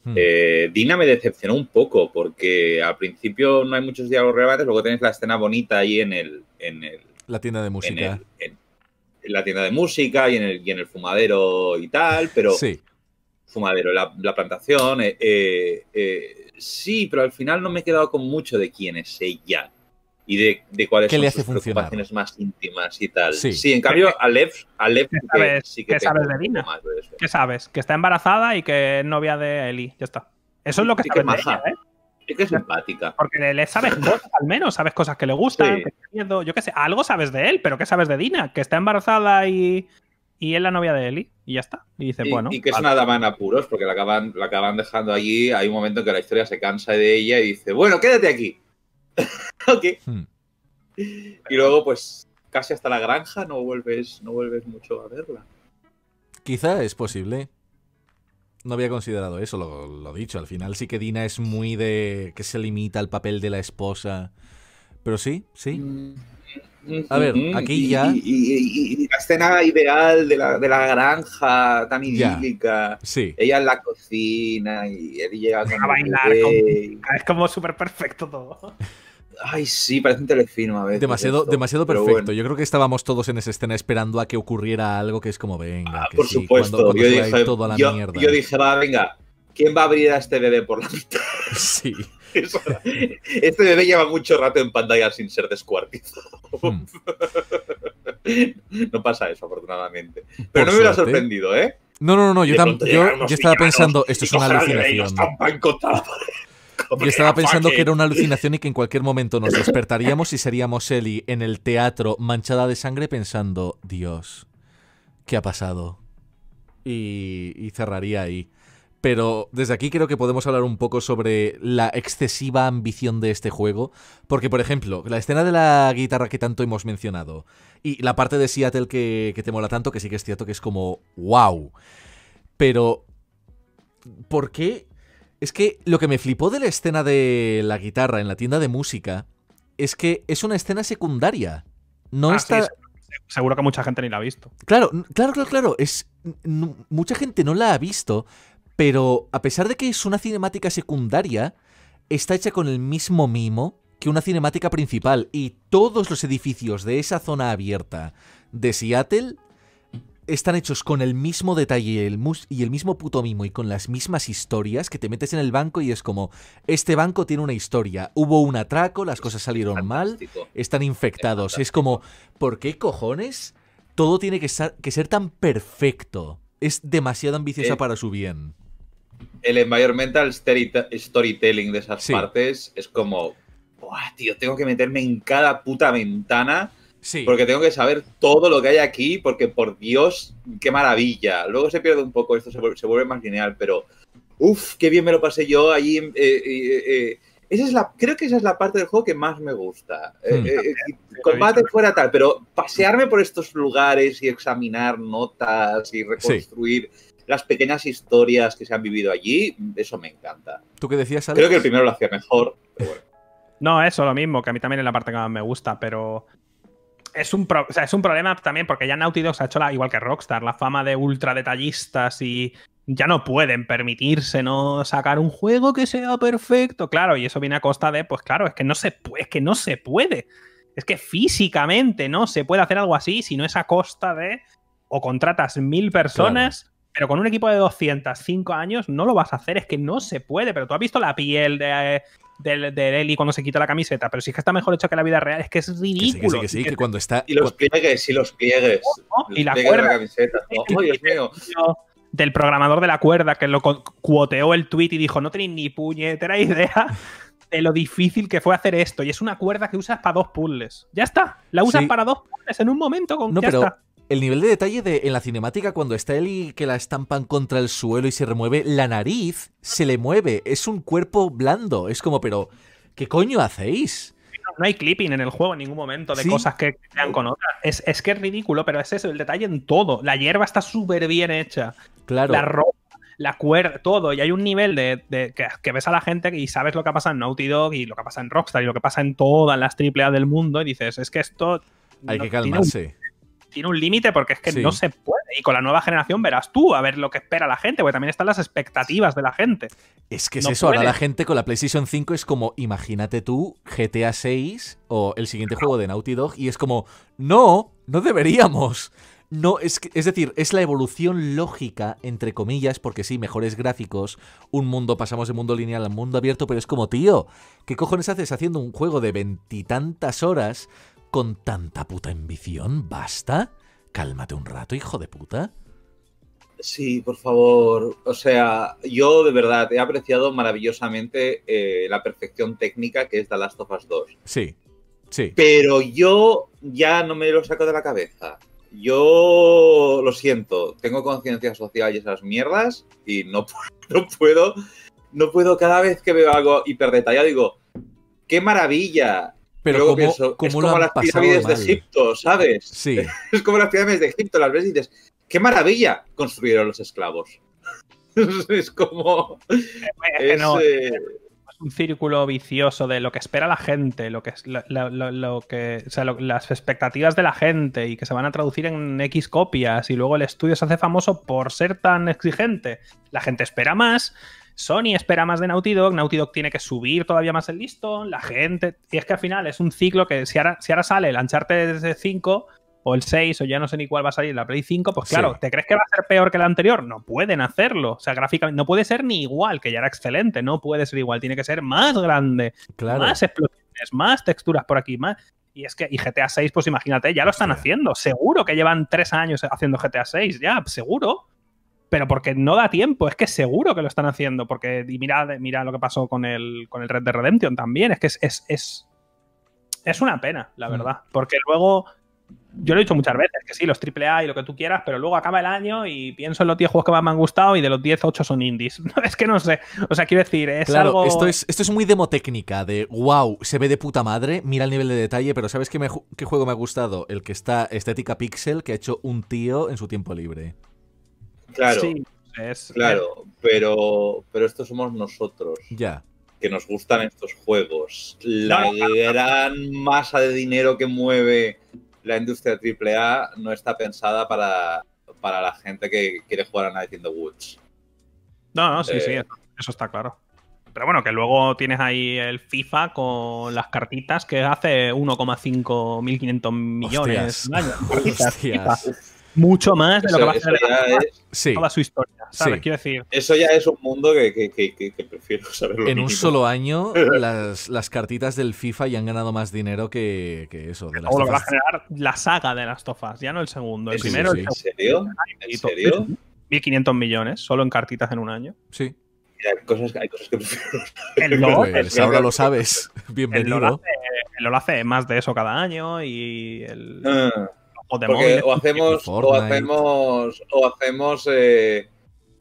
Hmm. Eh, Dina me decepcionó un poco porque al principio no hay muchos diálogos relevantes, luego tenéis la escena bonita ahí en el, en el, La tienda de en, música. el- en- en la tienda de música y en el, y en el fumadero y tal, pero Sí, fumadero, la, la plantación. eh, eh, sí, pero al final no me he quedado con mucho de quién es ella y de, de cuáles ¿Qué son le hace sus funcionar? preocupaciones más íntimas y tal. Sí. en cambio, a Lev, a Lev ¿Qué sí que, sabes- sí que qué sabes de Dina? de. ¿Qué sabes? Que está embarazada y que es novia de Eli. Ya está. Eso es lo que Sí, que sabes de ella, ¿eh? Sí que es simpática. Porque le sabes cosas, al menos, sabes cosas que le gustan, Sí. que tiene miedo, yo qué sé, algo sabes de él, pero ¿qué sabes de Dina? Que está embarazada y, y es la novia de Eli, y ya está. Y dice, Y, bueno. y que es una dama en apuros porque la acaban, la acaban dejando allí. Hay un momento en que la historia se cansa de ella y dice, bueno, quédate aquí. ok. Hmm. Y luego, pues, casi hasta la granja no vuelves, no vuelves mucho a verla. Quizá es posible. No había considerado eso, lo, lo dicho. Al final sí que Dina es muy de. que se limita al papel de la esposa. Pero sí, sí. A ver, aquí y- ya- Y, y- y la escena ideal de la, de la granja tan Ya. idílica. Sí. Ella en la cocina y él llega con A bailar. Es como súper perfecto todo. Ay, sí, parece un telefilm a veces. Demasiado, esto, demasiado perfecto. bueno. Yo creo que estábamos todos en esa escena esperando a que ocurriera algo que es como, venga, Ah, que por sí, supuesto. cuando- cuando yo, dije, todo a la yo- mierda. yo dije, va, venga, ¿quién va a abrir a este bebé por la mitad? Sí. Este bebé lleva mucho rato en pantalla sin ser descuartizado. Hmm. No pasa eso, afortunadamente. Por Pero no me hubiera sorprendido, ¿eh? No, no, no, yo, yo, estaba pensando, esto es una alucinación. Yo estaba pensando que era una alucinación y que en cualquier momento nos despertaríamos y seríamos Ellie en el teatro manchada de sangre pensando, Dios, ¿qué ha pasado? Y, y cerraría ahí. Pero desde aquí creo que podemos hablar un poco sobre la excesiva ambición de este juego. Porque, por ejemplo, la escena de la guitarra que tanto hemos mencionado y la parte de Seattle que, que te mola tanto, que sí que es cierto que es como wow. Pero, ¿por qué? Es que lo que me flipó de la escena de la guitarra en la tienda de música es que es una escena secundaria. No Ah, está. se- seguro que mucha gente ni la ha visto. Claro, claro, claro, claro. Es, mucha gente no la ha visto, pero a pesar de que es una cinemática secundaria, está hecha con el mismo mimo que una cinemática principal. Y todos los edificios de esa zona abierta de Seattle están hechos con el mismo detalle y el, mus- y el mismo puto mimo y con las mismas historias que te metes en el banco y es como, este banco tiene una historia, hubo un atraco, las cosas salieron mal, están infectados. Es como, ¿por qué cojones todo tiene que ser, que ser tan perfecto? Es demasiado ambiciosa Eh, para su bien. El environmental story- storytelling de esas Sí. partes es como, Buah, tío, tengo que meterme en cada puta ventana Sí. porque tengo que saber todo lo que hay aquí, porque por Dios, qué maravilla. Luego se pierde un poco esto, se vuelve, se vuelve más lineal, pero uff, qué bien me lo pasé yo allí. eh, eh, eh, esa es la, creo que esa es la parte del juego que más me gusta. Eh, eh, eh, combate fuera tal, pero pasearme por estos lugares y examinar notas y reconstruir las pequeñas historias que se han vivido allí, eso me encanta. ¿Tú qué decías, Alex? Creo que el primero lo hacía mejor, pero bueno. No, eso, lo mismo, que a mí también es la parte que más me gusta, pero. Es un, pro- o sea, es un problema también porque ya Naughty Dog se ha hecho la, igual que Rockstar, la fama de ultra detallistas y ya no pueden permitirse no sacar un juego que sea perfecto, claro, y eso viene a costa de, pues claro, es que no se puede, es que no se puede. Es que físicamente no se puede hacer algo así si no es a costa de o contratas mil personas, pero con un equipo de 205 años no lo vas a hacer, es que no se puede, pero tú has visto la piel de, del de Eli cuando se quita la camiseta, pero si es que está mejor hecho que la vida real, es que es Que sí, que ridículo. sí, que sí, que cuando está... Y los pliegues, y los pliegues. ¿no? Los Y la pliegues de cuerda. camiseta. Oh, Dios mío. del programador de la cuerda que lo cuoteó el tweet y dijo no tenéis ni puñetera idea de lo difícil que fue hacer esto. Y es una cuerda que usas para dos puzzles. Ya está. La usas Sí. para dos puzzles en un momento. Con, No, ya pero está. El nivel de detalle de en la cinemática cuando está Ellie que la estampan contra el suelo y se remueve, la nariz se le mueve, es un cuerpo blando, es como, pero ¿qué coño hacéis? No hay clipping en el juego en ningún momento de Sí. cosas que sean con otras. Es, es que es ridículo, pero es eso, el detalle en todo. La hierba está súper bien hecha. Claro. La ropa, la cuerda, todo. Y hay un nivel de, de- que, que ves a la gente y sabes lo que pasa en Naughty Dog y lo que pasa en Rockstar y lo que pasa en todas las AAA del mundo y dices, es que esto Hay no- que calmarse. Tiene un límite porque es que Sí. no se puede. Y con la nueva generación verás tú a ver lo que espera la gente, porque también están las expectativas de la gente. Es que es No eso, ahora la gente con la PlayStation 5 es como, imagínate tú, GTA 6 o el siguiente juego de Naughty Dog y es como, no, no deberíamos. No, es, que- es decir, es la evolución lógica, entre comillas, porque sí, mejores gráficos, un mundo, pasamos de mundo lineal al mundo abierto, pero es como, tío, ¿qué cojones haces haciendo un juego de veintitantas horas con tanta puta ambición? ¿Basta? Cálmate un rato, hijo de puta. Sí, por favor. O sea, yo de verdad he apreciado maravillosamente eh, la perfección técnica que es The Last of Us 2. Sí, sí. Pero yo ya no me lo saco de la cabeza. Yo lo siento, tengo conciencia social y esas mierdas y no, no puedo, no puedo cada vez que veo algo hiper detallado digo, qué maravilla. Pero Luego ¿cómo, pienso, cómo es lo como han las pirámides de? Egipto, ¿sabes? Sí. Es como las pirámides de Egipto, las ves y dices, qué maravilla construyeron los esclavos. es como... Es que Es, no, eh, es un círculo vicioso de lo que espera la gente, lo que, es- lo, lo- lo- lo que o sea, lo- las expectativas de la gente y que se van a traducir en X copias y luego el estudio se hace famoso por ser tan exigente. La gente espera más. Sony espera más de Naughty Dog, Naughty Dog tiene que subir todavía más el listón, la gente... Y es que al final es un ciclo que si ahora, si ahora sale el Uncharted 5 o el 6 o ya no sé ni cuál va a salir la Play 5, pues claro, Sí. ¿te crees que va a ser peor que el anterior? No pueden hacerlo. O sea, gráficamente no puede ser ni igual, que ya era excelente, no puede ser igual, tiene que ser más grande, Claro. más explosiones, más texturas por aquí, más... Y es que, y GTA 6, pues imagínate, ya lo están haciendo. Seguro que llevan tres años haciendo GTA 6, ya, seguro. Pero porque no da tiempo, es que seguro que lo están haciendo. Porque, y mira, mira lo que pasó con el, con el Red Dead Redemption también. Es que es, es, es, es una pena, la Mm. verdad. Porque luego yo lo he dicho muchas veces, que sí, los AAA y lo que tú quieras, pero luego acaba el año y pienso en los 10 juegos que más me han gustado y de los 10, 8 son indies. es que no sé. O sea, quiero decir, es Claro, algo. esto, es, esto es muy demotécnica, de wow, se ve de puta madre, mira el nivel de detalle, pero ¿sabes qué, me qué juego me ha gustado? El que está estética pixel que ha hecho un tío en su tiempo libre. Claro, Sí, es, claro. Pero, pero estos somos nosotros. Ya. que nos gustan estos juegos. La No, gran masa de dinero que mueve la industria AAA no está pensada para, para la gente que quiere jugar a Night in the Woods. No, no, sí, Eh, sí, eso, eso está claro. Pero bueno, que luego tienes ahí el FIFA con las cartitas que hace 1,5 1.500 millones Hostias. al año. Cartitas. Mucho más de lo que va a hacer es, Sí, toda su historia. ¿Sabes? Sí. Quiero decir, eso ya es un mundo que, que- que- que- prefiero saber lo en un mínimo. solo año las, las cartitas del FIFA ya han ganado más dinero que, que eso. De las todo lo que va a generar la saga de las tofas, ya no el segundo. El ¿En Sí, primero, sí, el ¿En sí. serio? ¿En serio? 1.500 millones, solo en cartitas en un año. Sí, Mira, hay, cosas, hay cosas que prefiero. El LOL, pues el- ahora lo sabes. el LOL Bienvenido. hace, el LOL hace más de eso cada año y el Ah. O de Porque móviles, o hacemos, o hacemos, o hacemos eh,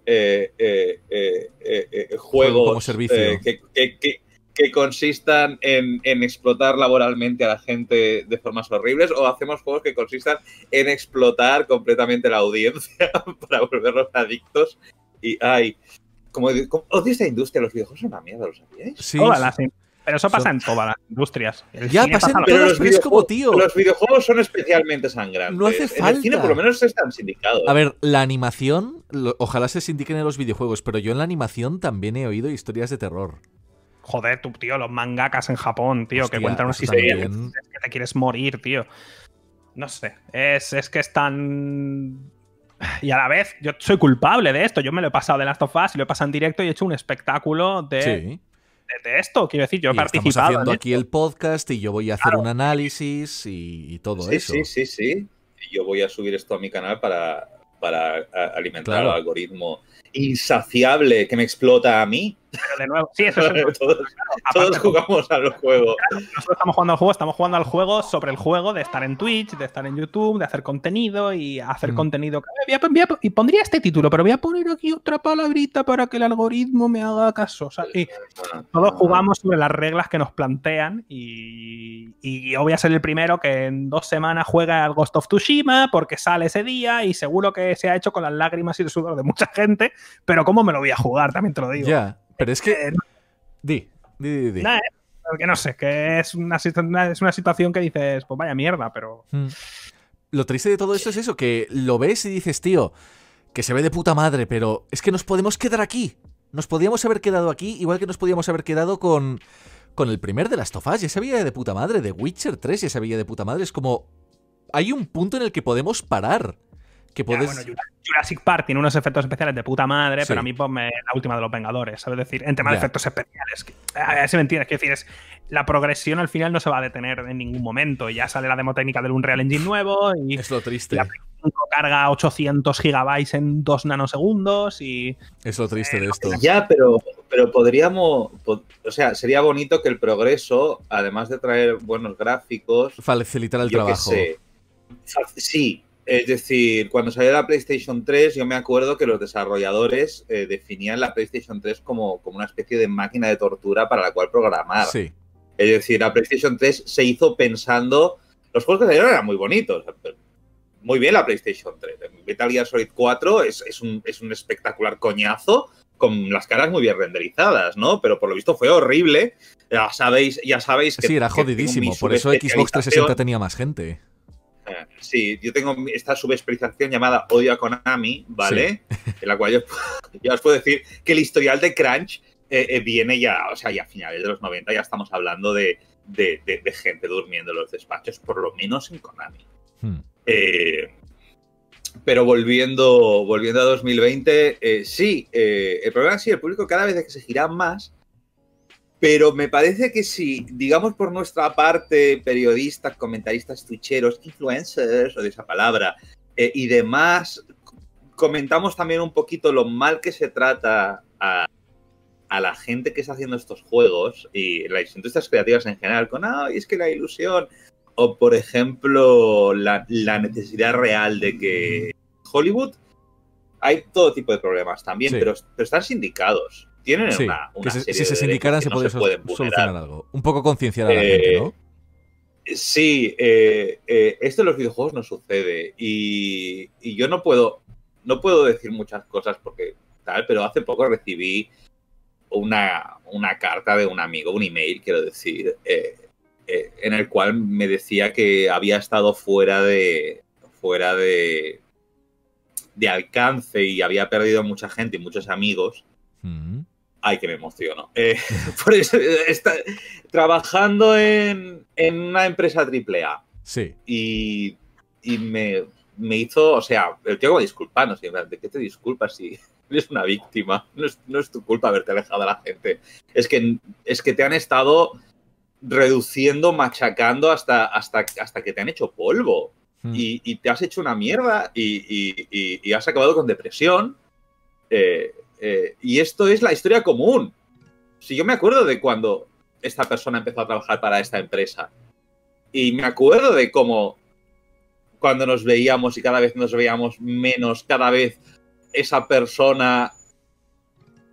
eh, eh, eh, eh, eh, juegos como servicio. eh, que, que- que- que consistan en, en explotar laboralmente a la gente de formas horribles, o hacemos juegos que consistan en explotar completamente la audiencia para volverlos adictos. Y ay, como, como odio esta industria, los videojuegos son una mierda, ¿lo sabíais? Sí, todas las- pero eso pasa Son- en todas las industrias. El Ya pasa en lo todas, mismo. pero es como, tío. Los videojuegos son especialmente sangrantes. No hace En el falta. cine por lo menos están sindicados. A ver, la animación, lo- ojalá se sindiquen en los videojuegos, pero yo en la animación también he oído historias de terror. Joder, tú, tío, los mangakas en Japón, tío, Hostia, que cuentan unas historias también. que te quieres morir, tío. No sé, es, es que es tan... Y a la vez, yo soy culpable de esto. Yo me lo he pasado de Last of Us y lo he pasado en directo y he hecho un espectáculo de, Sí. De, de esto. Quiero decir, yo he Y estamos participado. haciendo en aquí el podcast y yo voy a hacer un análisis y, y todo sí, eso. Sí, sí, sí. Y Yo voy a subir esto a mi canal para, para alimentar Claro. al algoritmo insaciable que me explota a mí. Pero de nuevo, sí, eso es todos, todos aparte, jugamos al juego. nosotros estamos jugando al juego, estamos jugando al juego sobre el juego de estar en Twitch, de estar en YouTube, de hacer contenido y hacer Mm. contenido. Voy a- voy a- y pondría este título, pero voy a poner aquí otra palabrita para que el algoritmo me haga caso. O sea, y todos jugamos sobre las reglas que nos plantean y, y yo voy a ser el primero que en dos semanas juega al Ghost of Tsushima porque sale ese día y seguro que se ha hecho con las lágrimas y el sudor de mucha gente, pero ¿cómo me lo voy a jugar? También te lo digo. Pero es que... Eh, Di, di, di, eh, porque no sé, que es una, es una situación que dices, pues vaya mierda, pero. Mm. Lo triste de todo esto es eso, que lo ves y dices, tío, que se ve de puta madre, pero es que nos podemos quedar aquí. Nos podíamos haber quedado aquí, igual que nos podíamos haber quedado con, con el primer de las tofas. Ya se veía de puta madre, de Witcher 3 ya se veía de puta madre. Es como, hay un punto en el que podemos parar. Que Ya, puedes... bueno, Jura- Jurassic Park tiene unos efectos especiales de puta madre, Sí. pero a mí ponme la última de los Vengadores, ¿sabes? decir, en tema de efectos especiales. que- a ver si me entiendes, quiero decir, es, la progresión al final no se va a detener en ningún momento. Ya sale la demo técnica del Unreal Engine nuevo y Es lo triste. La- carga 800 gigabytes en 2 nanosegundos y. Es lo triste de esto. Ya, pero, pero podríamos. po- O sea, sería bonito que el progreso, además de traer buenos gráficos, Facilitar el trabajo. sé. Sí, es decir, cuando salió la PlayStation 3, yo me acuerdo que los desarrolladores eh, definían la PlayStation 3 como, como una especie de máquina de tortura para la cual programar. Sí, Es decir, la PlayStation 3 se hizo pensando. Los juegos que salieron eran muy bonitos. Muy bien la PlayStation 3. Metal Gear Solid 4 es, es un, es un espectacular coñazo con las caras muy bien renderizadas, ¿no? Pero por lo visto fue horrible. Ya sabéis, ya sabéis que. sí, era jodidísimo. Por eso Xbox 360 subespecialización. tenía más gente. Sí, yo tengo esta subespecialización llamada Odio a Konami, ¿vale? En la cual yo ya os puedo decir que el historial de Crunch eh, eh, viene ya, o sea, ya a finales de los 90 ya estamos hablando de, de- de- de gente durmiendo en los despachos, por lo menos en Konami. Hmm. Eh, pero volviendo, volviendo a 2020, eh, sí, el problema es que el público cada vez exigirá más, pero me parece que si, digamos por nuestra parte, periodistas, comentaristas, twitcheros, influencers, o de esa palabra, eh, y demás, comentamos también un poquito lo mal que se trata a, a la gente que está haciendo estos juegos y las industrias creativas en general, con, ay, es que la ilusión. o por ejemplo, la, la necesidad real de que Hollywood hay todo tipo de problemas también, Sí. pero, pero están sindicados. Tienen Sí, una, una que se- serie si se sindicaran se no podría se pueden sol- solucionar algo. Un poco concienciar a la Eh, gente, ¿no? Sí, eh, eh, esto en los videojuegos no sucede y, y yo no puedo, no puedo decir muchas cosas porque tal, pero hace poco recibí una, una carta de un amigo, un email, quiero decir, eh, eh, en el cual me decía que había estado fuera de fuera de de alcance y había perdido mucha gente y muchos amigos. Mm. Ay, que me emociono. Eh, por eso, está, trabajando en, en una empresa AAA Sí. y, y me, me hizo, o sea, el tío como disculpanos, ¿de qué te disculpas si eres una víctima? No es, no es tu culpa haberte alejado de la gente. Es que, es que te han estado reduciendo, machacando hasta, hasta, hasta que te han hecho polvo Mm. y, y te has hecho una mierda y, y- y- y has acabado con depresión. Eh, eh, y esto es la historia común. Si yo me acuerdo de cuando esta persona empezó a trabajar para esta empresa y me acuerdo de cómo cuando nos veíamos y cada vez nos veíamos menos, cada vez esa persona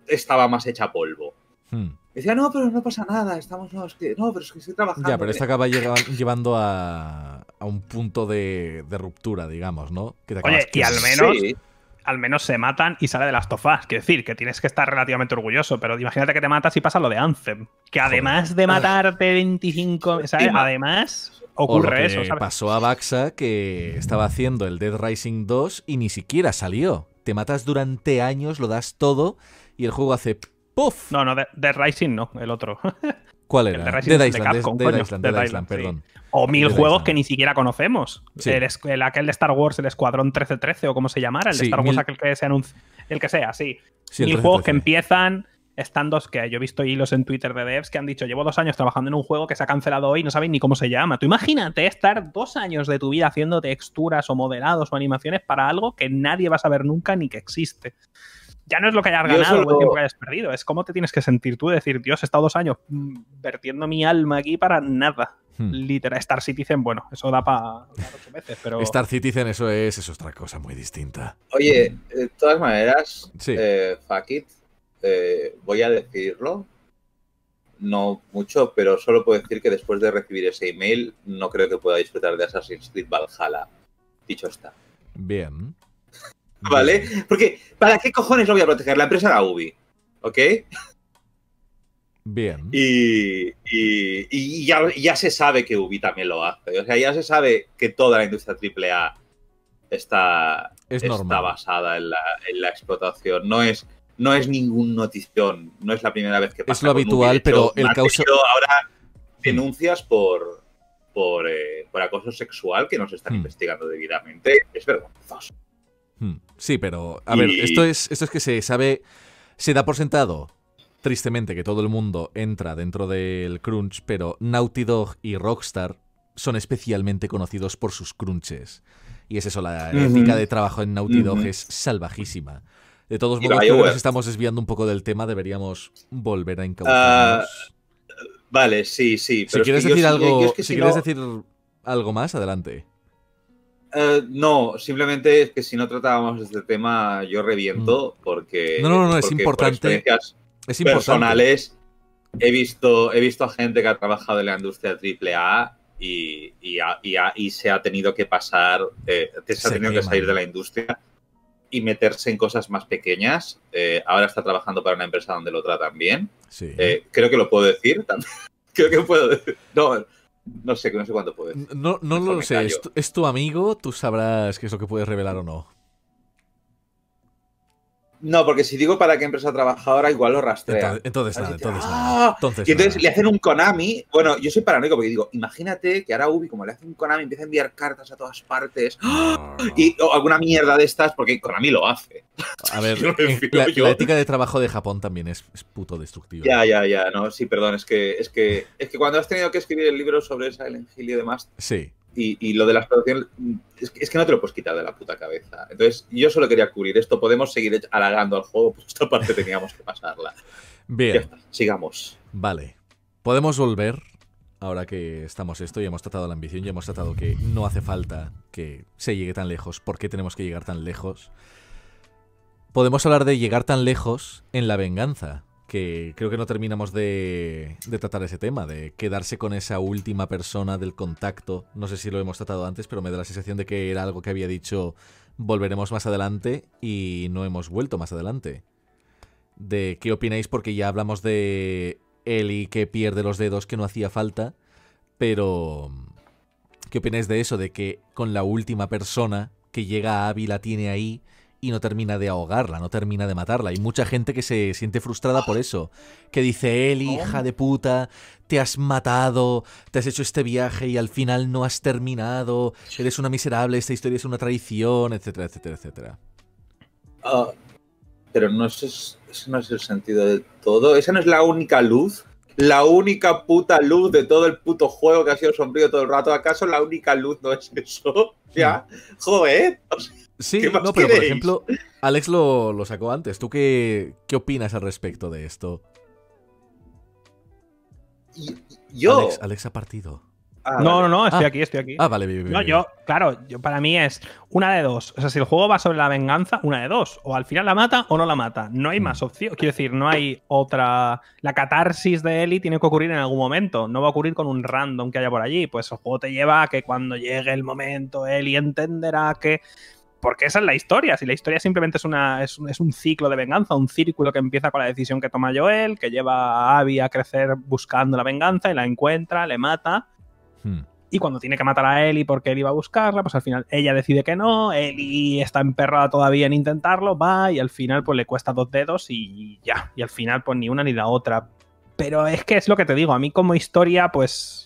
estaba más hecha polvo. Mm. Decía, no, pero no pasa nada, estamos, no, es que, no, pero es que estoy trabajando. Ya, pero esto acaba llevando a, a un punto de, de ruptura, digamos, ¿no? Que te Oye, y al menos- Sí. Al menos se matan y sale de las tofas. Quiero decir, que tienes que estar relativamente orgulloso, pero imagínate que te matas y pasa lo de Anthem. Que además de matarte 25, ¿sabes? Además O lo ocurre que eso, ¿sabes? pasó a Baxa que estaba haciendo el Dead Rising 2 y ni siquiera salió. Te matas durante años, lo das todo y el juego hace ¡puff! No, no, de, de Rising no, el otro. ¿Cuál era? Dead Dead de Island, Capcom, Dead. Island, Dead Dead sí. O mil juegos que ni siquiera conocemos. Sí. El, aquel de Star Wars, el Escuadrón 1313 o como se llamara, el de Star Wars, mil- aquel que se anuncia. El que sea, sí. Mil 13, juegos que 13. empiezan estando que yo he visto hilos en Twitter de devs que han dicho llevo dos años trabajando en un juego que se ha cancelado hoy y no saben ni cómo se llama. Tú imagínate estar dos años de tu vida haciendo texturas o modelados o animaciones para algo que nadie va a saber nunca ni que existe. Ya no es lo que hayas Yo ganado o el tiempo que hayas perdido, es cómo te tienes que sentir tú, decir, Dios, he estado dos años mm, vertiendo mi alma aquí para nada. Hmm. Literal, Star Citizen, bueno, eso da para ocho veces, pero... Star Citizen, eso es, eso es otra cosa muy distinta. Oye, de todas maneras, Sí. eh, fuck it, eh, voy a decirlo. No mucho, pero solo puedo decir que después de recibir ese email, no creo que pueda disfrutar de Assassin's Creed Valhalla. Dicho está. Bien. ¿Vale? Bien. Porque, ¿para qué cojones lo voy a proteger? La empresa era Ubi. ¿Ok? Bien. Y, y- y ya, ya se sabe que Ubi también lo hace. O sea, ya se sabe que toda la industria AAA está, Es está basada en la, en la explotación. No es, no es ningún notición. No es la primera vez que pasa. lo con Ubi. habitual, pero el causa- ahora denuncias por, por, eh, por acoso sexual que nos están Hmm. investigando debidamente. Es vergonzoso. Hmm, Sí, pero a ver, esto es, esto es que se sabe, se da por sentado, tristemente, que todo el mundo entra dentro del crunch, pero Naughty Dog y Rockstar son especialmente conocidos por sus crunches. Y es eso, la ética de trabajo en Naughty Dog es salvajísima. De todos modos, creo que nos estamos desviando un poco del tema, deberíamos volver a incautarnos. Vale, sí, sí. si Ah, pero quieres decir yo- algo, yo es que si si quieres no- decir algo más, adelante. Eh, no, simplemente es que si no tratábamos este tema, yo reviento porque. Mm. No, no, no, es porque por importante. experiencias Es personales, he visto, he visto a gente que ha trabajado en la industria AAA y, y, ha- y y se ha tenido que pasar, eh, se Se ha tenido que salir de la industria y meterse en cosas más pequeñas. Eh, ahora está trabajando para una empresa donde lo tratan bien. Sí. Eh, creo que lo puedo decir también. creo que puedo decir. No, no sé, no sé cuánto puedo decir. No, no Mejor lo sé, callo. es tu, es tu amigo, tú sabrás qué es lo que puedes revelar o no. No, porque si digo para qué empresa trabaja ahora, igual lo rastrea. Entonces, entonces nada, ¡ah! Entonces Y entonces nada. le hacen un Konami. Bueno, yo soy paranoico porque digo, imagínate que ahora Ubi, como le hace un Konami, empieza a enviar cartas a todas partes. No, no. Y o alguna mierda de estas, porque Konami lo hace. A ver, la, ética de trabajo de Japón también es, es puto destructiva. Ya, ya, ya. No, sí, perdón. Es que, es que, es que cuando has tenido que escribir el libro sobre Silent Hill y demás, Sí. Y, y lo de la explotación, es que, es que no te lo puedes quitar de la puta cabeza. Entonces, yo solo quería cubrir esto. Podemos seguir halagando al juego, pues esta parte teníamos que pasarla. Ya Bien, está, sigamos. vale. Podemos volver ahora que estamos esto y hemos tratado la ambición y hemos tratado que no hace falta que se llegue tan lejos, ¿por qué tenemos que llegar tan lejos? Podemos hablar de llegar tan lejos en la venganza, que creo que no terminamos de, de tratar ese tema, de quedarse con esa última persona del contacto. No sé si lo hemos tratado antes, pero me da la sensación de que era algo que había dicho volveremos más adelante y no hemos vuelto más adelante. De qué opináis, porque ya hablamos de Eli que pierde los dedos que no hacía falta, pero ¿qué opináis de eso? De que con la última persona que llega a Abby la tiene ahí y no termina de ahogarla, no termina de matarla. Hay mucha gente que se siente frustrada por eso. Que dice, Eli, hija de puta, te has matado, te has hecho este viaje y al final no has terminado, eres una miserable, esta historia es una traición, etcétera, etcétera, etcétera. Ah, pero no es, ese no es el sentido de todo. Esa no es la única luz. La única puta luz de todo el puto juego que ha sido sombrío todo el rato. ¿Acaso la única luz no es eso? Ya, joder. O sea, Sí, ¿Qué más no, pero por ejemplo, Alex lo, lo sacó antes. ¿Tú qué, qué opinas al respecto de esto? y- yo. Alex, Alex ha partido. Ah, No, no, no, estoy Ah. aquí, estoy aquí. Ah, vale, bien, bien, No, bien. yo, claro, yo, para mí es una de dos. O sea, si el juego va sobre la venganza, una de dos. O al final la mata o no la mata. No hay Mm. más opción. Quiero decir, no hay otra. La catarsis de Ellie tiene que ocurrir en algún momento. No va a ocurrir con un random que haya por allí. Pues el juego te lleva a que cuando llegue el momento, Ellie entenderá que. Porque esa es la historia. Si la historia simplemente es, una, es, un, es un ciclo de venganza, un círculo que empieza con la decisión que toma Joel, que lleva a Abby a crecer buscando la venganza y la encuentra, le mata. Hmm. Y cuando tiene que matar a Ellie porque él iba a buscarla, pues al final ella decide que no, Ellie está emperrada todavía en intentarlo, va y al final pues le cuesta dos dedos y ya. Y al final pues ni una ni la otra. Pero es que es lo que te digo, a mí como historia pues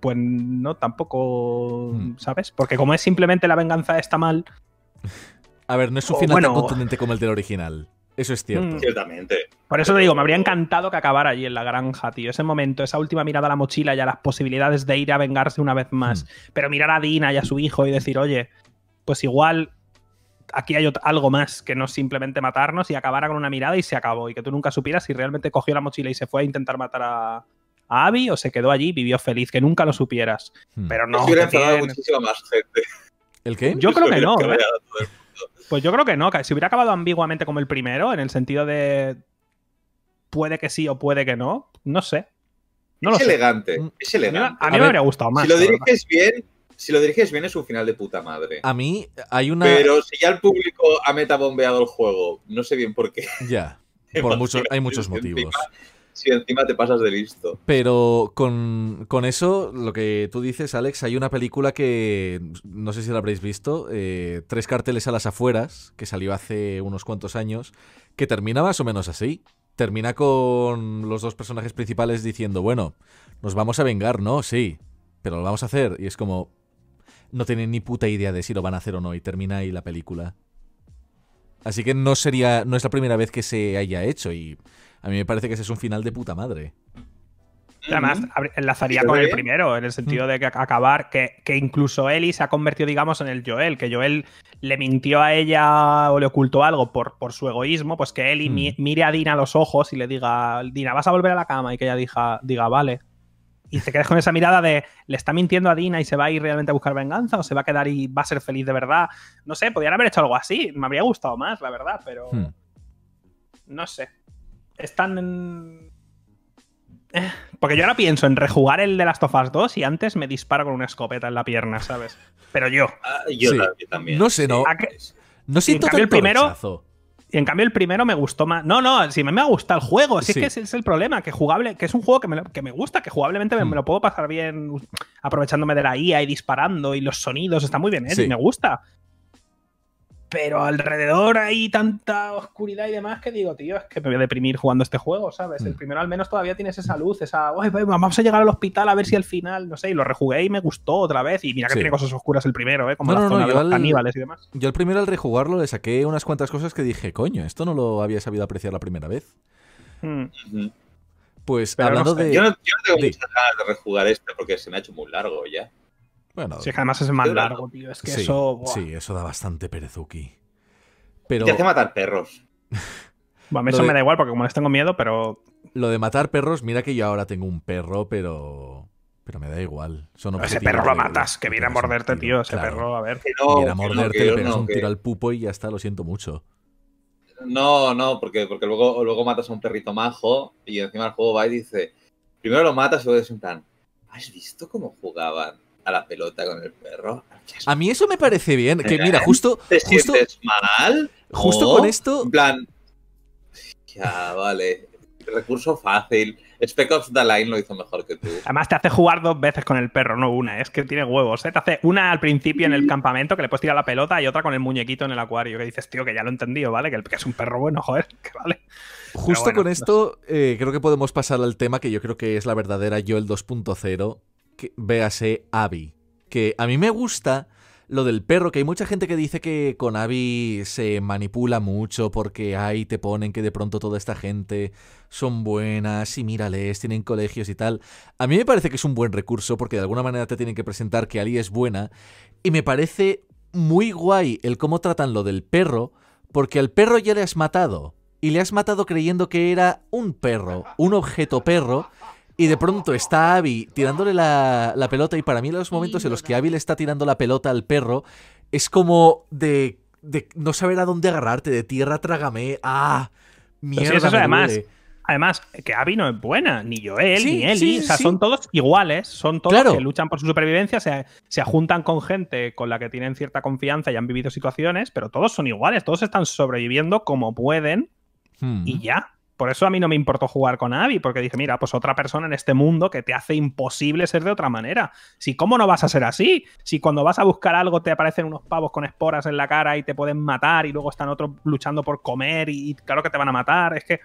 pues no tampoco, Hmm. ¿sabes? Porque como es simplemente la venganza está mal, A ver, no es un O final tan bueno- contundente como el del original. Eso es cierto. Mm. Ciertamente. Por eso te digo, me habría encantado que acabara allí en la granja, tío. Ese momento, esa última mirada a la mochila y a las posibilidades de ir a vengarse una vez más. Mm. Pero mirar a Dina y a su hijo y decir, oye, pues igual aquí hay algo más que no simplemente matarnos y acabara con una mirada y se acabó. Y que tú nunca supieras si realmente cogió la mochila y se fue a intentar matar a, a Abby o se quedó allí y vivió feliz. Que nunca lo supieras. Hmm. Pero no. hubiera que enfadado muchísima más gente. ¿El qué? Yo creo que no. ¿eh? Pues yo creo que no, que si hubiera acabado ambiguamente como el primero, en el sentido de puede que sí o puede que no, no sé. No es elegante. Mm. Es A mí, elegante. a mí A me ver, habría gustado más. si lo diriges bien, si lo diriges bien es un final de puta madre. A mí hay una... Pero si ya el público ha metabombeado el juego, no sé bien por qué. Ya, por muchos, hay muchos motivos. Si encima te pasas de listo. Pero con, con eso, lo que tú dices, Alex, hay una película que no sé si la habréis visto, eh, Tres carteles a las afueras, que salió hace unos cuantos años, que termina más o menos así. Termina con los dos personajes principales diciendo, bueno, nos vamos a vengar, ¿no? Sí, pero lo vamos a hacer. Y es como, no tienen ni puta idea de si lo van a hacer o no, y termina ahí la película. Así que no sería, no es la primera vez que se haya hecho, y a mí me parece que ese es un final de puta madre. Además, enlazaría con el primero, en el sentido de que ac- acabar, que, que incluso Ellie se ha convertido, digamos, en el Joel, que Joel le mintió a ella o le ocultó algo por, por su egoísmo, pues que Ellie mi- Mm. mire a Dina a los ojos y le diga, Dina, vas a volver a la cama, y que ella diga, diga vale. Y te quedes con esa mirada de, ¿le está mintiendo a Dina y se va a ir realmente a buscar venganza? ¿O se va a quedar y va a ser feliz de verdad? No sé, podrían haber hecho algo así. Me habría gustado más, la verdad, pero Hmm. no sé. Están en... Eh, Porque yo ahora pienso en rejugar el de Last of Us 2 y antes me disparo con una escopeta en la pierna, ¿sabes? Pero yo. Ah, yo Sí. también. No sé, no. ¿A qué? No siento cambio, el tanto primero- rechazo. Y en cambio el primero me gustó más. No, no, si mí me gusta el juego, si Sí. es que ese es el problema, que jugable, que es un juego que me, que me gusta, que jugablemente me, Hmm. me lo puedo pasar bien aprovechándome de la IA y disparando y los sonidos, está muy bien, ¿eh? Sí. Y me gusta. Pero alrededor hay tanta oscuridad y demás que digo, tío, es que me voy a deprimir jugando este juego, ¿sabes? El Hmm. primero al menos todavía tienes esa luz, esa, "Uy, vamos a llegar al hospital a ver si al final, no sé, y lo rejugué y me gustó otra vez. Y mira que Sí. tiene cosas oscuras el primero, ¿eh? Como No, la no, no, zona de yo los al- caníbales y demás. Yo al primero al rejugarlo le saqué unas cuantas cosas que dije, coño, esto no lo había sabido apreciar la primera vez. Hmm. Ujú. Pues Pero no hablando sé, de... Yo no, yo no tengo muchas ganas de rejugar este porque se me ha hecho muy largo ya. Bueno, Si es que además es más Sí, largo, tío. Es que sí, eso. buah. sí, eso da bastante perezuki. Pero Te hace matar perros. Bueno, a mí Lo eso de- me da igual porque como les tengo miedo, pero. lo de matar perros, mira que yo ahora tengo un perro, pero... pero me da igual. Son Ese perro lo matas, que viene a un morderte, tío. Ese claro. perro, a ver. Que no, Viene a que no, morderte, que le yo pegas no, un que- tiro al pupo y ya está, lo siento mucho. No, no, porque, porque luego, luego matas a un perrito majo y encima el juego va y dice, primero lo matas y luego es en plan, ¿has visto cómo jugaban a la pelota con el perro? A mí eso me parece bien. Que mira, justo, ¿Te justo, sientes mal? justo con esto, En plan, ya, vale, recurso fácil. Spec Ops The Line lo hizo mejor que tú. Además, te hace jugar dos veces con el perro, no una. Es que tiene huevos. ¿eh? Te hace una al principio en el campamento, que le puedes tirar la pelota, y otra con el muñequito en el acuario. Que dices, tío, que ya lo he entendido, ¿vale? Que, el- que es un perro bueno, joder. Que vale. Justo bueno, con esto, eh, creo que podemos pasar al tema que yo creo que es la verdadera Joel 2.0, véase Abby. Que a mí me gusta lo del perro, que hay mucha gente que dice que con Abby se manipula mucho porque ahí te ponen que de pronto toda esta gente son buenas y mírales, tienen colegios y tal. A mí me parece que es un buen recurso porque de alguna manera te tienen que presentar que Ali es buena y me parece muy guay el cómo tratan lo del perro porque al perro ya le has matado y le has matado creyendo que era un perro, un objeto perro, y de pronto está Abby tirándole la, la pelota, y para mí los momentos en los que Abby le está tirando la pelota al perro es como de, de no saber a dónde agarrarte, de tierra trágame, ah, mierda, es eso, me además. duele. Además, que Abby no es buena, ni Joel, Sí, ni Ellie. sí, o sea, sí. son todos iguales. Son todos Claro. que luchan por su supervivencia, se, se juntan con gente con la que tienen cierta confianza y han vivido situaciones, pero todos son iguales. Todos están sobreviviendo como pueden Hmm. y ya. Por eso a mí no me importó jugar con Abby, porque dije, mira, pues otra persona en este mundo que te hace imposible ser de otra manera. Si, ¿cómo no vas a ser así? Si cuando vas a buscar algo te aparecen unos pavos con esporas en la cara y te pueden matar y luego están otros luchando por comer y, y claro que te van a matar. Es que,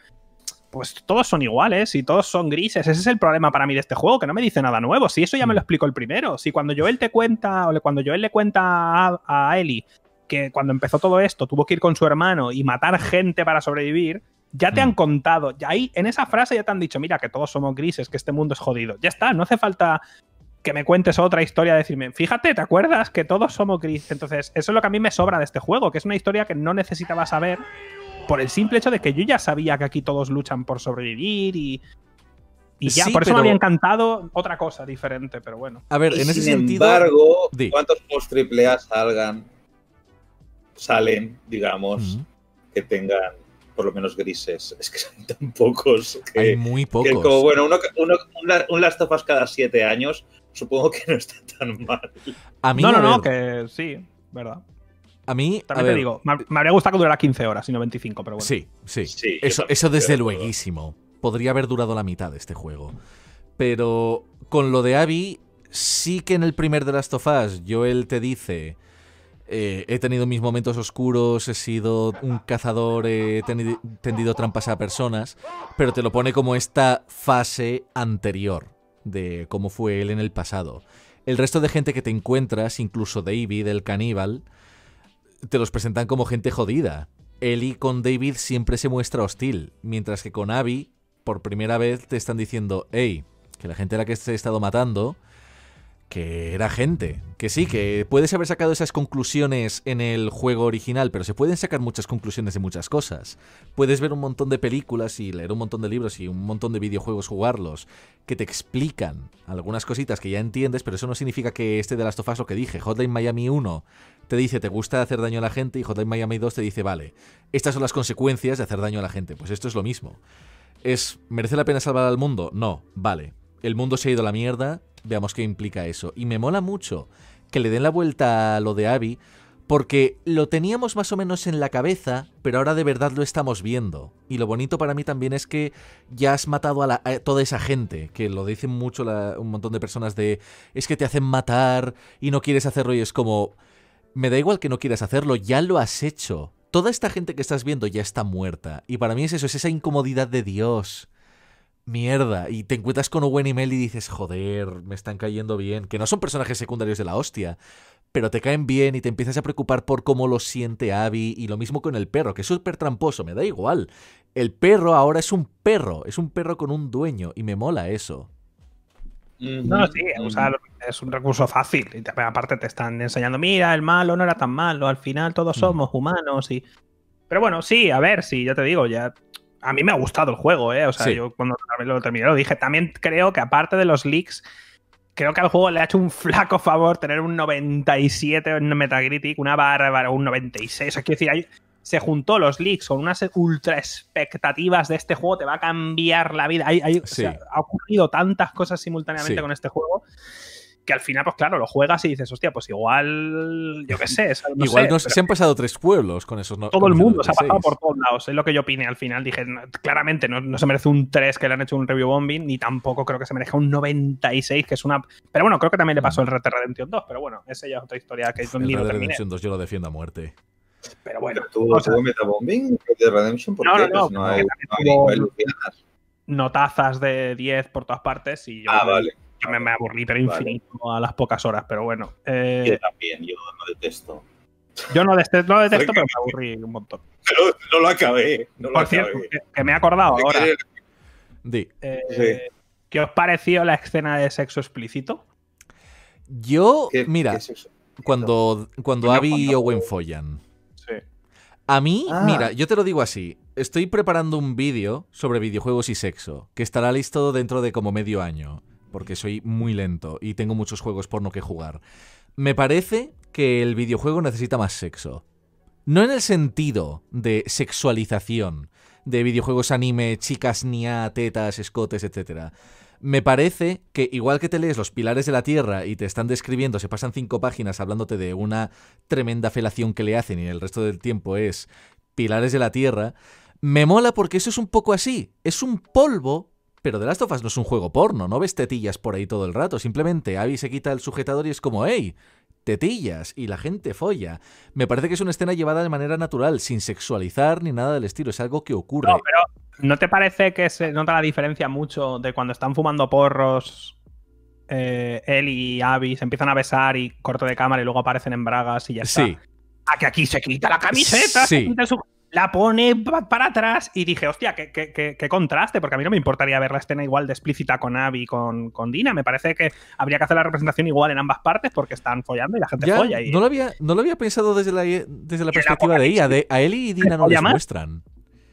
pues todos son iguales y todos son grises. Ese es el problema para mí de este juego, que no me dice nada nuevo. Si eso ya me lo explicó el primero. Si cuando Joel te cuenta, o le- cuando Joel le cuenta a, a Ellie que cuando empezó todo esto tuvo que ir con su hermano y matar gente para sobrevivir, ya te Mm. han contado, ya ahí en esa frase ya te han dicho, mira, que todos somos grises, que este mundo es jodido. Ya está, no hace falta que me cuentes otra historia, decirme, fíjate, ¿te acuerdas que todos somos grises? Entonces, eso es lo que a mí me sobra de este juego, que es una historia que no necesitaba saber por el simple hecho de que yo ya sabía que aquí todos luchan por sobrevivir y... Y ya, Sí, por eso me había encantado otra cosa diferente, pero bueno. A ver, Y en ese sin sentido... embargo, Di. ¿cuántos juegos AAA salgan, salen, digamos, Mm. que tengan por lo menos grises? Es que son tan pocos que, Hay muy que pocos. como, bueno, uno, uno- un, La- un Last of Us cada siete años, supongo que no está tan mal. A mí, no, no, a no, que sí, verdad. a mí, a También ver, te digo, me, me habría gustado que durara 15 horas y no 25, pero bueno. Sí, sí. Sí, eso, eso desde lueguísimo. Podría haber durado la mitad de este juego. Pero con lo de Abby, sí que en el primer de Last of Us, Joel te dice. Eh, he tenido mis momentos oscuros, he sido un cazador, he teni- tendido trampas a personas, pero te lo pone como esta fase anterior de cómo fue él en el pasado. El resto de gente que te encuentras, incluso David, el caníbal, te los presentan como gente jodida. Ellie con David siempre se muestra hostil, mientras que con Abby, por primera vez, te están diciendo, hey, que la gente a la que se ha estado matando, que era gente. Que sí, que puedes haber sacado esas conclusiones en el juego original, pero se pueden sacar muchas conclusiones de muchas cosas. Puedes ver un montón de películas y leer un montón de libros y un montón de videojuegos jugarlos, que te explican algunas cositas que ya entiendes, pero eso no significa que este de las tofas lo que dije. Hotline Miami 1 te dice te gusta hacer daño a la gente y Hotline Miami 2 te dice, vale, estas son las consecuencias de hacer daño a la gente. Pues esto es lo mismo. ¿Es merece la pena salvar al mundo? No, vale. El mundo se ha ido a la mierda, veamos qué implica eso. Y me mola mucho que le den la vuelta a lo de Abby, porque lo teníamos más o menos en la cabeza, pero ahora de verdad lo estamos viendo. Y lo bonito para mí también es que ya has matado a, toda esa gente, que lo dicen mucho la- un montón de personas de es que te hacen matar y no quieres hacerlo y es como me da igual que no quieras hacerlo, ya lo has hecho. Toda esta gente que estás viendo ya está muerta. Y para mí es eso, es esa incomodidad de Dios. Mierda. Y te encuentras con Owen y Mel y dices, joder, me están cayendo bien. Que no son personajes secundarios de la hostia. Pero te caen bien y te empiezas a preocupar por cómo lo siente Abby. Y lo mismo con el perro, que es súper tramposo, me da igual. El perro ahora es un perro, es un perro con un dueño. Y me mola eso. No, sí, o sea, es un recurso fácil. Y te- aparte te están enseñando, mira, el malo no era tan malo, al final todos Mm. somos humanos y... Pero bueno, sí, a ver, sí, ya te digo, ya... A mí me ha gustado el juego, ¿eh? O sea, Sí. yo cuando lo terminé lo dije. También creo que aparte de los leaks, creo que al juego le ha hecho un flaco favor tener un 97 en Metacritic, una bárbara, un 96. O sea, quiero decir, ahí se juntó los leaks con unas ultra expectativas de este juego, te va a cambiar la vida. Hay, hay- o Sí. sea, ha ocurrido tantas cosas simultáneamente Sí. con este juego que al final, pues claro, lo juegas y dices, hostia, pues igual, yo qué sé, es- no Igual sé, nos- pero se han pasado tres pueblos con esos no- todo con el mundo se ha pasado 96. por todos lados. Es lo que yo opine al final. Dije, no, claramente no, no se merece un 3 que le han hecho un review bombing, ni tampoco creo que se merezca un 96, que es una. Pero bueno, creo que también le pasó el Red Dead Redemption 2, pero bueno, esa ya es otra historia que yo El ni Red Dead. Redemption 2 yo lo defiendo a muerte. Pero bueno, ¿Tuvo, o sea, tuvo metabombing de Redemption? ¿Por No, qué? no, no, Pues no hay, no hay- no notazas de 10 por todas partes y yo Ah, vale. Yo me, me aburrí, pero Vale. infinito a las pocas horas. Pero bueno, eh, Yo también, yo no detesto. yo no, deste- no lo detesto, pero me aburrí un montón. Pero no lo acabé. No lo Por cierto, acabé. que, que me he acordado ahora. Di. eh, Sí. ¿Qué os pareció la escena de sexo explícito? Yo, ¿Qué- mira, qué es eso? cuando, cuando Abby y Owen follan. Sí. A mí, Ah. mira, yo te lo digo así. Estoy preparando un vídeo sobre videojuegos y sexo, que estará listo dentro de como medio año, porque soy muy lento y tengo muchos juegos porno que jugar. Me parece que el videojuego necesita más sexo. No en el sentido de sexualización, de videojuegos anime, chicas nia, tetas, escotes, etc. Me parece que igual que te lees los pilares de la Tierra y te están describiendo, se pasan cinco páginas hablándote de una tremenda felación que le hacen y el resto del tiempo es pilares de la Tierra, me mola porque eso es un poco así. Es un polvo, pero The Last of Us no es un juego porno, no ves tetillas por ahí todo el rato. Simplemente Abby se quita el sujetador y es como, hey, tetillas, y la gente folla. Me parece que es una escena llevada de manera natural, sin sexualizar ni nada del estilo. Es algo que ocurre. No, pero ¿no te parece que se nota la diferencia mucho de cuando están fumando porros eh, él y Abby se empiezan a besar y corto de cámara y luego aparecen en bragas y ya está? sí, A que aquí se quita la camiseta, se quita su- la pone pa- para atrás y dije, hostia, qué, qué- qué- qué contraste, porque a mí no me importaría ver la escena igual de explícita con Abby y con, con Dina. Me parece que habría que hacer la representación igual en ambas partes porque están follando y la gente ya folla. Y, no, lo había, no lo había pensado desde la, desde la perspectiva de ella. De, a él y Dina no les más. muestran.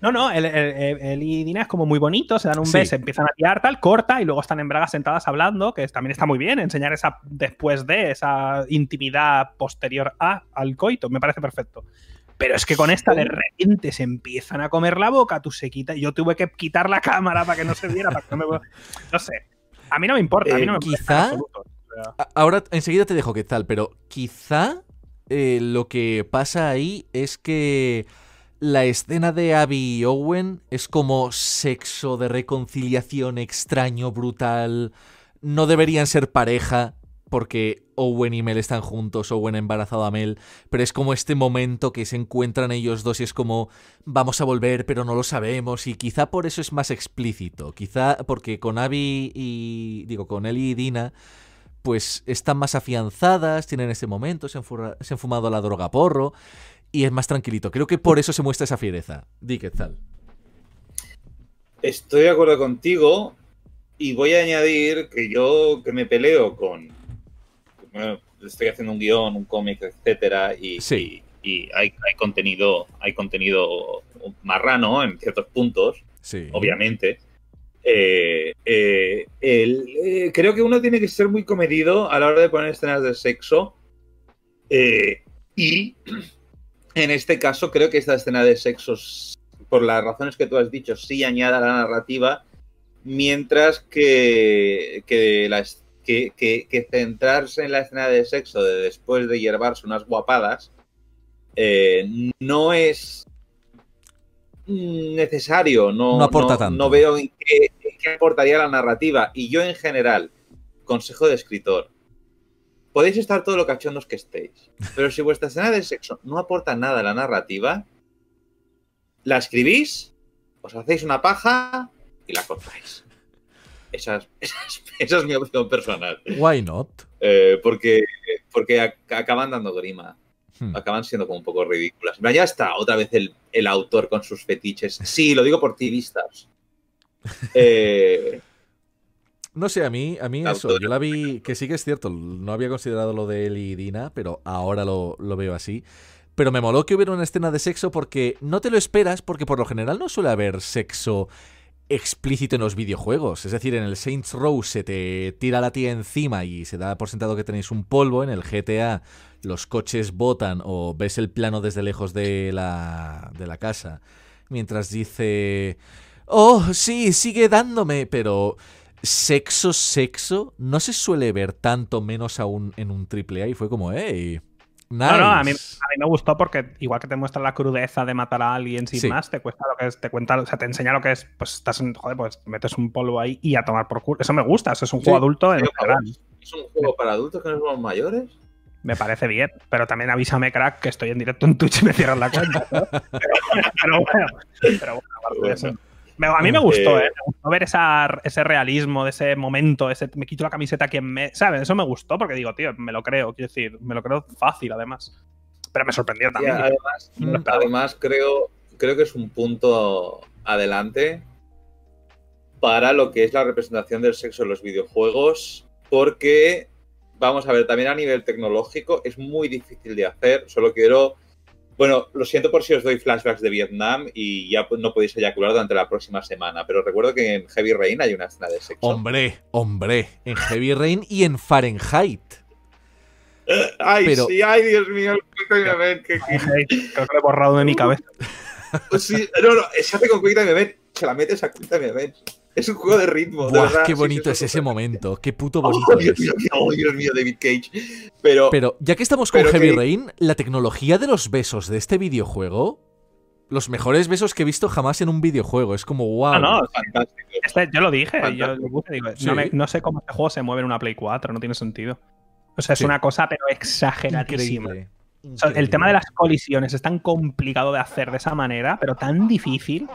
No, no, él, él- él y Dina es como muy bonito, se dan un Sí. beso, empiezan a tirar tal, corta y luego están en bragas sentadas hablando, que también está muy bien, enseñar esa después de esa intimidad posterior a al coito, me parece perfecto. Pero es que con esta de repente se empiezan a comer la boca, tú se quita, yo tuve que quitar la cámara para que no se viera, para que no me... No sé, a mí no me importa, a mí Eh, no me molesta quizá- en absoluto. O sea, A- Ahora, enseguida te dejo que tal, pero quizá eh, lo que pasa ahí es que la escena de Abby y Owen es como sexo de reconciliación extraño, brutal. No deberían ser pareja porque Owen y Mel están juntos, Owen ha embarazado a Mel, pero es como este momento que se encuentran ellos dos y es como vamos a volver pero no lo sabemos y quizá por eso es más explícito, quizá porque con Abby y digo con él y Dina pues están más afianzadas, tienen ese momento, se han, furra- se han fumado la droga porro y es más tranquilito. Creo que por eso se muestra esa fiereza. Di qué tal. Estoy de acuerdo contigo y voy a añadir que yo que me peleo con... bueno, estoy haciendo un guion, un cómic, etcétera, y, Sí. y, y hay, hay contenido hay contenido marrano en ciertos puntos, Sí. obviamente. Eh, eh, el- eh, creo que uno tiene que ser muy comedido a la hora de poner escenas de sexo. eh, y en este caso, creo que esta escena de sexo, s- por las razones que tú has dicho, sí añade a la narrativa, mientras que, que, las- que- que- que centrarse en la escena de sexo de después de hierbarse unas guapadas eh, no es necesario, no, No aporta no- tanto. no veo en qué, en qué aportaría la narrativa. Y yo en general, consejo de escritor, podéis estar todo lo cachondos que estéis, pero si vuestra escena de sexo no aporta nada a la narrativa, la escribís, os hacéis una paja y la cortáis. Esa es, esa es- esa es mi opción personal. Why not? Eh, porque porque ac- acaban dando grima. Hmm. Acaban siendo como un poco ridículas. Pero ya está, otra vez el, el autor con sus fetiches. Sí, lo digo por ti, vistas. Eh, No sé, a mí, a mí La eso, yo la vi, que sí que es cierto, no había considerado lo de él y Dina, pero ahora lo, lo veo así. Pero me moló que hubiera una escena de sexo porque no te lo esperas, porque por lo general no suele haber sexo explícito en los videojuegos. Es decir, en el Saints Row se te tira la tía encima y se da por sentado que tenéis un polvo. En el GTA los coches botan o ves el plano desde lejos de la, de la casa. Mientras dice... Oh, sí, sigue dándome, pero... Sexo, sexo, no se suele ver tanto menos aún en un triple A y fue como, hey, nice. No, no, a mí, a mí me gustó porque igual que te muestra la crudeza de matar a alguien sin Sí. más, te cuesta lo que es, te cuenta, o sea, te enseña lo que es, pues estás en, joder, pues metes un polvo ahí y a tomar por culo. Eso me gusta, eso es un Sí, juego adulto en general. ¿Es un juego para adultos que no somos mayores? Me parece bien, pero también avísame, crack, que estoy en directo en Twitch y me cierran la cuenta. ¿no? Pero, pero bueno, pero bueno, aparte de eso. Me- a mí me gustó, Eh, ¿eh? Me gustó ver esa, ese realismo de ese momento, ese me quito la camiseta quien me. ¿Sabes? Eso me gustó porque digo, tío, me lo creo, quiero decir, me lo creo fácil además. Pero me sorprendió también. además, No además creo, creo que es un punto adelante para lo que es la representación del sexo en los videojuegos, porque, vamos a ver, también a nivel tecnológico es muy difícil de hacer. Solo quiero... Bueno, lo siento por si os doy flashbacks de Vietnam y ya no podéis eyacular durante la próxima semana, pero recuerdo que en Heavy Rain hay una escena de sexo. Hombre, hombre, en Heavy Rain y en Fahrenheit. Ay, pero- sí, ay, Dios mío, el que- Creo que lo he borrado de mi cabeza. Sí, no, no, se hace con Quick Time Event, se la metes a Quick Time Event. Es un juego de ritmo. de Buah, verdad, qué bonito sí, es ese momento. Qué puto Oh, bonito Dios es. mío, oh, Dios mío, David Cage. Pero, Pero ya que estamos con Heavy que- Rain, la tecnología de los besos de este videojuego. Los mejores besos que he visto jamás en un videojuego. Es como wow. No, no, fantástico. Este, yo lo dije, yo digo, Sí. no, me- no sé cómo este juego se mueve en una Play 4, no tiene sentido. O sea, es Sí. una cosa, pero exageradísima. Increíble. O sea, el tema de las colisiones es tan complicado de hacer de esa manera, pero tan difícil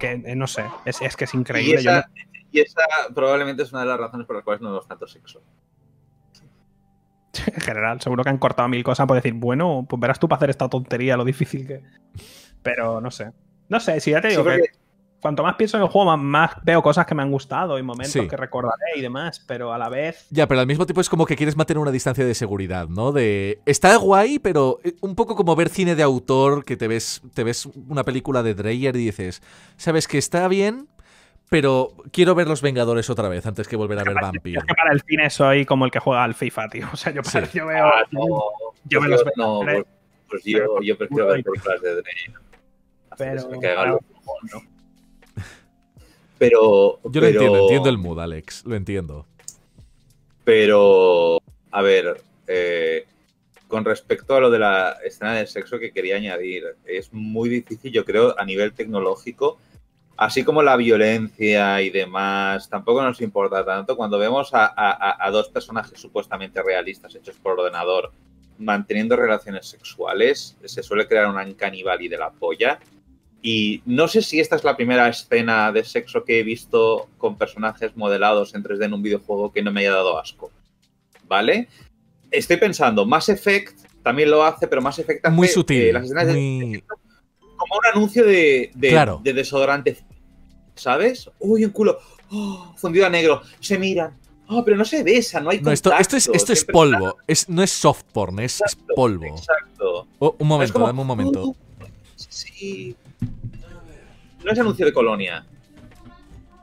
que eh, no sé, es, es que es Y increíble. Yo esa, y esa probablemente es una de las razones por las cuales no vemos tanto sexo. en general, seguro que han cortado mil cosas por decir, bueno, pues verás tú para hacer esta tontería, lo difícil que. Pero no sé. No sé, si ya te digo que cuanto más pienso en el juego, más, más veo cosas que me han gustado y momentos Sí. que recordaré y demás, pero a la vez. Ya, pero al mismo tiempo es como que quieres mantener una distancia de seguridad, ¿no? De está guay, pero eh, un poco como ver cine de autor, que te ves, te ves una película de Dreyer y dices, sabes que está bien, pero quiero ver Los Vengadores otra vez antes que volver a ver Vampire. Es que para el cine soy como el que juega al FIFA, tío. O sea, yo, para- Sí. yo veo. Ah, no, yo me pues los no, Vengadores, pues, pues yo, yo prefiero ver películas de Drake. Pero- los. Pero. Yo lo pero- entiendo, entiendo el mood, Alex, lo entiendo. Pero, a ver, eh, con respecto a lo de la escena de sexo que quería añadir, es muy difícil, yo creo, a nivel tecnológico, así como la violencia y demás, tampoco nos importa tanto cuando vemos a, a- a- a dos personajes supuestamente realistas hechos por ordenador manteniendo relaciones sexuales, se suele crear un uncanny valley de la polla. Y no sé si esta es la primera escena de sexo que he visto con personajes modelados en 3D en un videojuego que no me haya dado asco. ¿Vale? Estoy pensando, Mass Effect también lo hace, pero Mass Effect hace Muy eh, sutil, las escenas de muy... sexo como un anuncio de, de, Claro. de desodorante, ¿sabes? Uy, un culo, oh, fundido a negro, se miran, oh, pero no se besan, no hay No, esto, esto es, esto polvo, es, no es soft porn, es, polvo. Exacto. Oh, un momento, como, dame un momento. "Uh, sí. No es anuncio de colonia.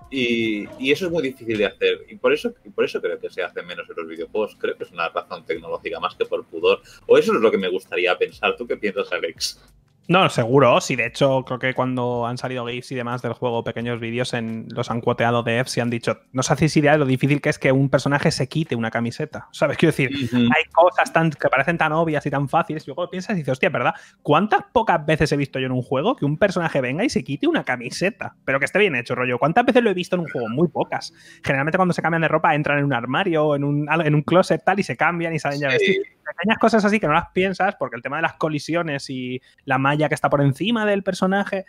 Y, eso es muy difícil de hacer. Y por eso, y por eso creo que se hace menos en los videojuegos. Creo que es una razón tecnológica más que por pudor. O eso es lo que me gustaría pensar. ¿Tú qué piensas, Alex? No, seguro. Sí, de hecho, creo que cuando han salido GIFs y demás del juego, pequeños vídeos, en, los han cuoteado de F y han dicho, no os hacéis idea de lo difícil que es que un personaje se quite una camiseta. ¿Sabes? Quiero decir, hay cosas tan, que parecen tan obvias y tan fáciles. Y luego lo piensas y dices, hostia, ¿verdad? ¿Cuántas pocas veces he visto yo en un juego que un personaje venga y se quite una camiseta? Pero que esté bien hecho, rollo. ¿Cuántas veces lo he visto en un juego? Muy pocas. Generalmente cuando se cambian de ropa entran en un armario, en un, en un closet tal y se cambian y salen ya vestidos. Pequeñas cosas así que no las piensas porque el tema de las colisiones y la malla que está por encima del personaje.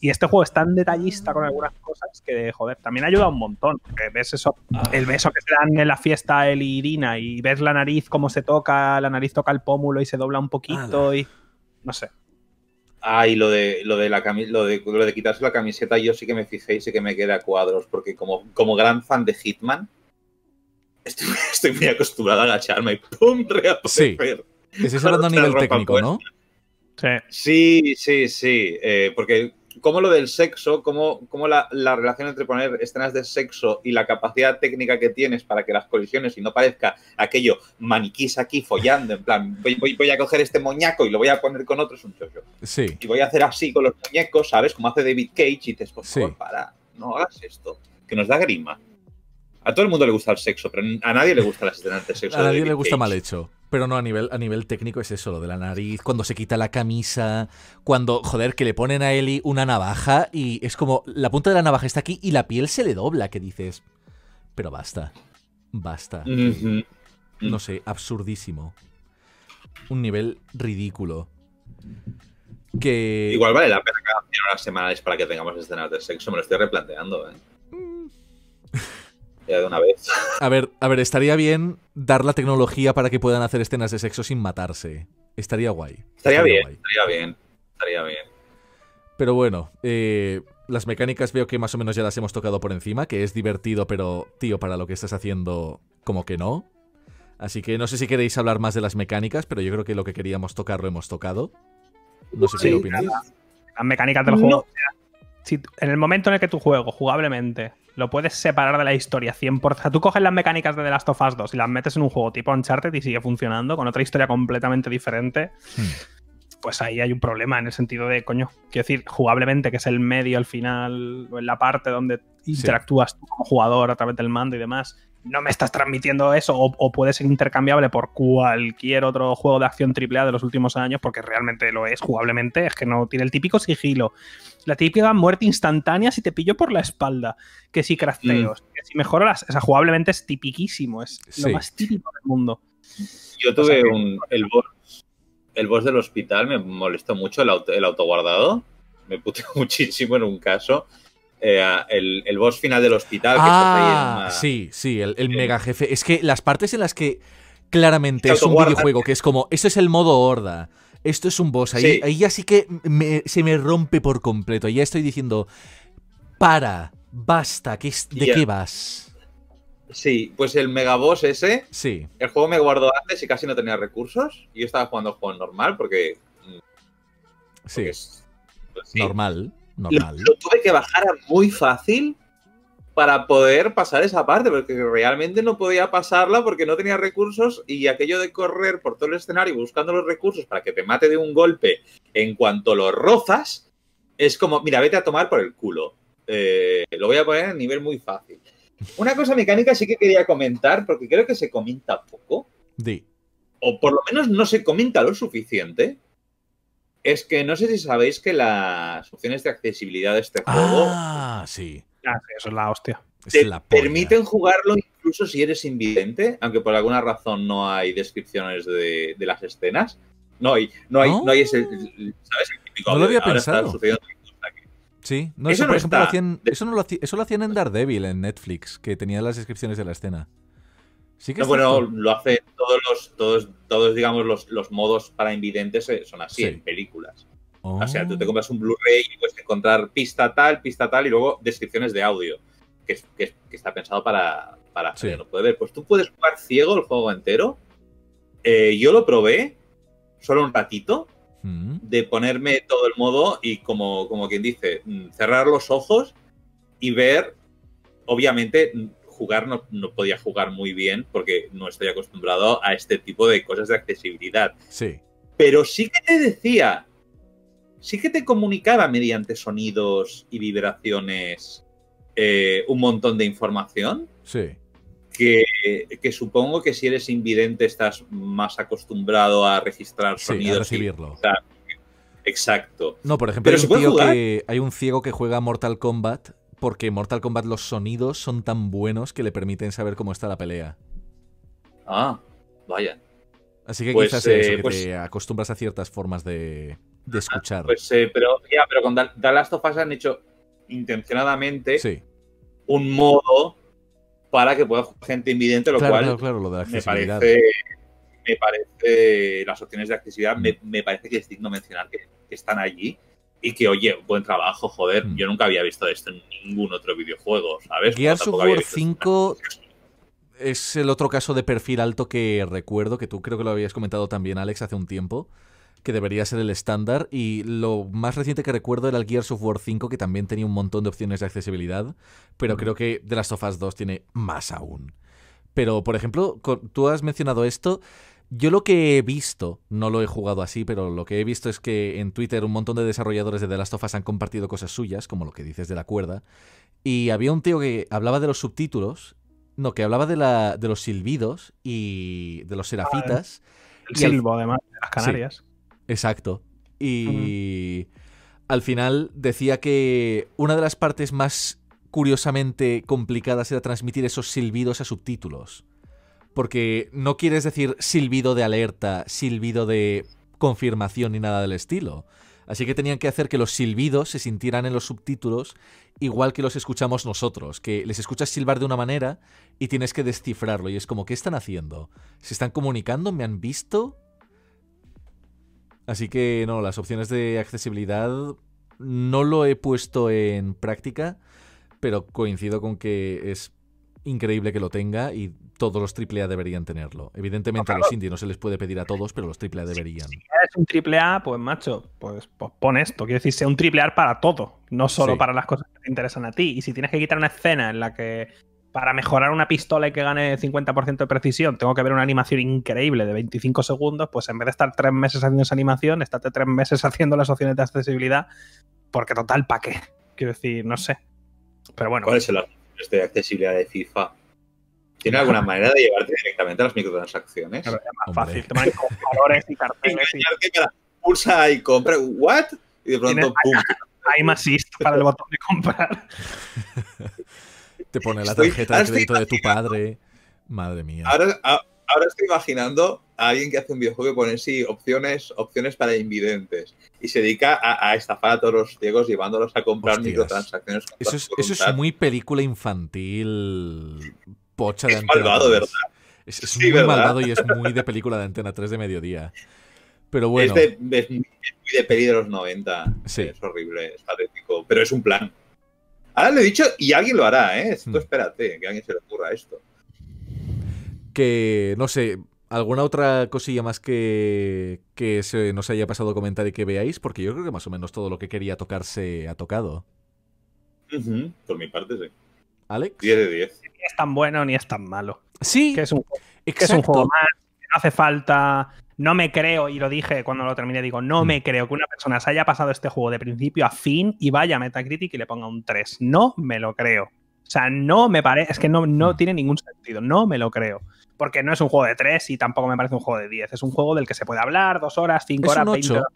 Y este juego es tan detallista con algunas cosas que, joder, también ayuda un montón. Porque ves eso, el beso que se dan en la fiesta él y Irina y ves la nariz cómo se toca, la nariz toca el pómulo y se dobla un poquito y no sé. Ah, y lo de, lo de, la cami- lo de, lo de quitarse la camiseta, yo sí que me fijé y sí que me quedé a cuadros, porque como, como gran fan de Hitman, estoy, estoy muy acostumbrado a agacharme y ¡pum! reaparecer. Estáis hablando a nivel técnico, puesta. ¿no? Sí. Sí, sí, sí. eh, porque cómo lo del sexo, cómo, cómo la, la relación entre poner escenas de sexo y la capacidad técnica que tienes para que las colisiones y no parezca aquello maniquís aquí follando, en plan, voy, voy- voy a coger este moñaco y lo voy a poner con otro, es un chollo. Sí. Y voy a hacer así con los muñecos, ¿sabes? Como hace David Cage y dices, por Sí. favor, para, no hagas esto, que nos da grima. A todo el mundo le gusta el sexo, pero a nadie le gustan las escenas de sexo. A de nadie David le gusta Cage. mal hecho. Pero no, a nivel, a nivel técnico es eso, lo de la nariz, cuando se quita la camisa, cuando, joder, que le ponen a Eli una navaja y es como, la punta de la navaja está aquí y la piel se le dobla, que dices, pero basta, basta. No sé, absurdísimo. Un nivel ridículo. Que... Igual vale la pena cada 100 horas semanales para que tengamos escenas de sexo, me lo estoy replanteando, ¿eh? Ya de una vez. A ver, a ver, estaría bien dar la tecnología para que puedan hacer escenas de sexo sin matarse. Estaría guay. Estaría bien, guay. estaría bien, estaría bien. Pero bueno, eh, las mecánicas veo que más o menos ya las hemos tocado por encima, que es divertido, pero tío, para lo que estás haciendo, como que no. Así que no sé si queréis hablar más de las mecánicas, pero yo creo que lo que queríamos tocar lo hemos tocado. No sé Sí, qué opináis. Las mecánicas del juego. si en el momento en el que tu juego, jugablemente, lo puedes separar de la historia 100%. O sea, tú coges las mecánicas de The Last of Us 2 y las metes en un juego tipo Uncharted y sigue funcionando con otra historia completamente diferente. Hmm. Pues ahí hay un problema en el sentido de, coño, quiero decir, jugablemente, que es el medio al final, o en la parte donde interactúas tú como jugador a través del mando y demás, no me estás transmitiendo eso, o, o puede ser intercambiable por cualquier otro juego de acción AAA de los últimos años, porque realmente lo es jugablemente, es que no tiene el típico sigilo, la típica muerte instantánea si te pillo por la espalda, que si crafteos, que si mejoro las. O sea, jugablemente es tipiquísimo, es lo más típico del mundo. Yo O sea tuve que- un. El boss, el boss del hospital me molestó mucho el, auto, el autoguardado. Me puteó muchísimo en un caso. Eh, el, el boss final del hospital. que estás ahí en Ah, una- sí, sí, el, mega jefe. Es que las partes en las que claramente es un videojuego, que es como, esto es el modo horda, esto es un boss, ahí, Sí. ahí ya sí que me- se me rompe por completo. Ya estoy diciendo, para, basta, ¿qué es- ¿de qué vas? Sí, pues el megaboss ese. Sí, El juego me guardó antes y casi no tenía recursos. Y yo estaba jugando el juego normal porque. mm, sí, es- pues sí. normal, normal. lo tuve que bajar a muy fácil para poder pasar esa parte, porque realmente no podía pasarla porque no tenía recursos y aquello de correr por todo el escenario buscando los recursos para que te mate de un golpe en cuanto lo rozas, es como, mira, vete a tomar por el culo. Eh, lo voy a poner a nivel muy fácil. Una cosa mecánica sí que quería comentar, porque creo que se comenta poco, o por lo menos no se comenta lo suficiente, es que no sé si sabéis que las opciones de accesibilidad de este juego Ah, sí. Ah, sí, eso es la hostia. Es te la permiten jugarlo incluso si eres invidente, aunque por alguna razón no hay descripciones de, de las escenas. No hay, no hay, ¿No? no hay ese, ¿sabes? El típico No lo había "Ahora está pensado". sucediendo una cosa aquí". Sí, no, Eso eso, no por ejemplo lo hacían, eso, no lo hacían, eso lo hacían en Daredevil, en Netflix, que tenía las descripciones de la escena. Sí que No, es bueno, cierto. lo hacen todos los, todos, todos digamos, los, los modos para invidentes eh, son así Sí. en películas. Oh. O sea, tú te compras un Blu-ray y puedes encontrar pista tal, pista tal y luego descripciones de audio, que, es- que es- que está pensado para, para Sí. puede ver. Pues tú puedes jugar ciego el juego entero. Eh, yo lo probé solo un ratito Mm. de ponerme todo el modo y como, como quien dice, mm, cerrar los ojos y ver, obviamente, jugar no, no podía jugar muy bien porque no estoy acostumbrado a este tipo de cosas de accesibilidad Sí. pero sí que te decía, sí que te comunicaba mediante sonidos y vibraciones eh, un montón de información Sí. que, que supongo que si eres invidente estás más acostumbrado a registrar Sí, a sonidos. y- recibirlo. exacto. No, por ejemplo, Pero hay un, tío que, hay un ciego que juega Mortal Kombat porque en Mortal Kombat los sonidos son tan buenos que le permiten saber cómo está la pelea. Ah, vaya. Así que Pues, quizás eso, eh, que pues- te acostumbras a ciertas formas de, de escuchar. Pues eh, pero ya, pero con The Last of Us han hecho intencionadamente sí, un modo para que pueda jugar gente invidente, lo claro, cual claro, claro, lo de la me accesibilidad. parece, me parece las opciones de accesibilidad, me, me parece que es digno mencionar que, que están allí y que, oye, buen trabajo, joder, Mm. yo nunca había visto esto en ningún otro videojuego, ¿sabes? Gears of War visto 5 es el otro caso de perfil alto que recuerdo, que tú creo que lo habías comentado también, Alex, hace un tiempo, que debería ser el estándar. Y lo más reciente que recuerdo era el Gears of War 5, que también tenía un montón de opciones de accesibilidad. Pero creo que The Last of Us 2 tiene más aún. Pero, por ejemplo, tú has mencionado esto. Yo lo que he visto, no lo he jugado así, pero lo que he visto es que en Twitter un montón de desarrolladores de The Last of Us han compartido cosas suyas, como lo que dices de la cuerda. Y había un tío que hablaba de los subtítulos, no, que hablaba de, la, de los silbidos y de los serafitas. Ah, el silbo, además, de las Canarias. exacto. Y al final decía que una de las partes más curiosamente complicadas era transmitir esos silbidos a subtítulos. Porque no quieres decir silbido de alerta, silbido de confirmación ni nada del estilo. Así que tenían que hacer que los silbidos se sintieran en los subtítulos igual que los escuchamos nosotros, que les escuchas silbar de una manera y tienes que descifrarlo. Y es como, ¿qué están haciendo? ¿Se están comunicando? ¿Me han visto? Así que no, las opciones de accesibilidad no lo he puesto en práctica, pero coincido con que es increíble que lo tenga y todos los AAA deberían tenerlo. Evidentemente a los indie no se les puede pedir a todos, pero los AAA deberían. Si es un AAA, pues macho, pues, pues, pon esto. Quiero decir, sea un AAA para todo, no solo para las cosas que te interesan a ti. Y si tienes que quitar una escena en la que para mejorar una pistola y que gane 50% de precisión tengo que ver una animación increíble de 25 segundos, pues en vez de estar tres meses haciendo esa animación, estate tres meses haciendo las opciones de accesibilidad, porque total, ¿para qué? Quiero decir, no sé. Pero bueno. ¿Cuál es el de accesibilidad de FIFA? ¿Tiene alguna manera de llevarte directamente a las microtransacciones? es más fácil. Te con valores y carteles. Y... pulsa y compra. ¿What? Y de pronto, ¡pum! Hay más para el botón de comprar. Te pone la tarjeta de crédito de tu padre. Madre mía. Ahora, ahora, estoy imaginando a alguien que hace un videojuego y pone sí, opciones, opciones para invidentes. Y se dedica a, estafar a todos los ciegos llevándolos a comprar microtransacciones. Eso es, eso es muy película infantil pocha de es malvado, ¿verdad? Es, muy malvado y es muy de película de Antena 3 de mediodía. Pero bueno. Es, de, muy de peli de los 90. Sí. Es horrible, es patético. Pero es un plan. Ahora lo he dicho y alguien lo hará, ¿eh? Esto hmm. espérate, que a alguien se le ocurra esto. Que, no sé, ¿alguna otra cosilla más que, que se nos haya pasado a comentar y que veáis? Porque yo creo que más o menos todo lo que quería tocar se ha tocado. Por mi parte, sí. ¿Alex? 10 de 10. Ni es tan bueno ni es tan malo. Sí. Que es un, que es un juego más, no hace falta. No me creo, y lo dije cuando lo terminé, digo, no mm. me creo que una persona se haya pasado este juego de principio a fin y vaya a Metacritic y le ponga un 3. No me lo creo. O sea, no me parece, es que no, no mm. tiene ningún sentido, no me lo creo. Porque no es un juego de 3 y tampoco me parece un juego de 10. Es un juego del que se puede hablar dos horas, cinco horas, 20 horas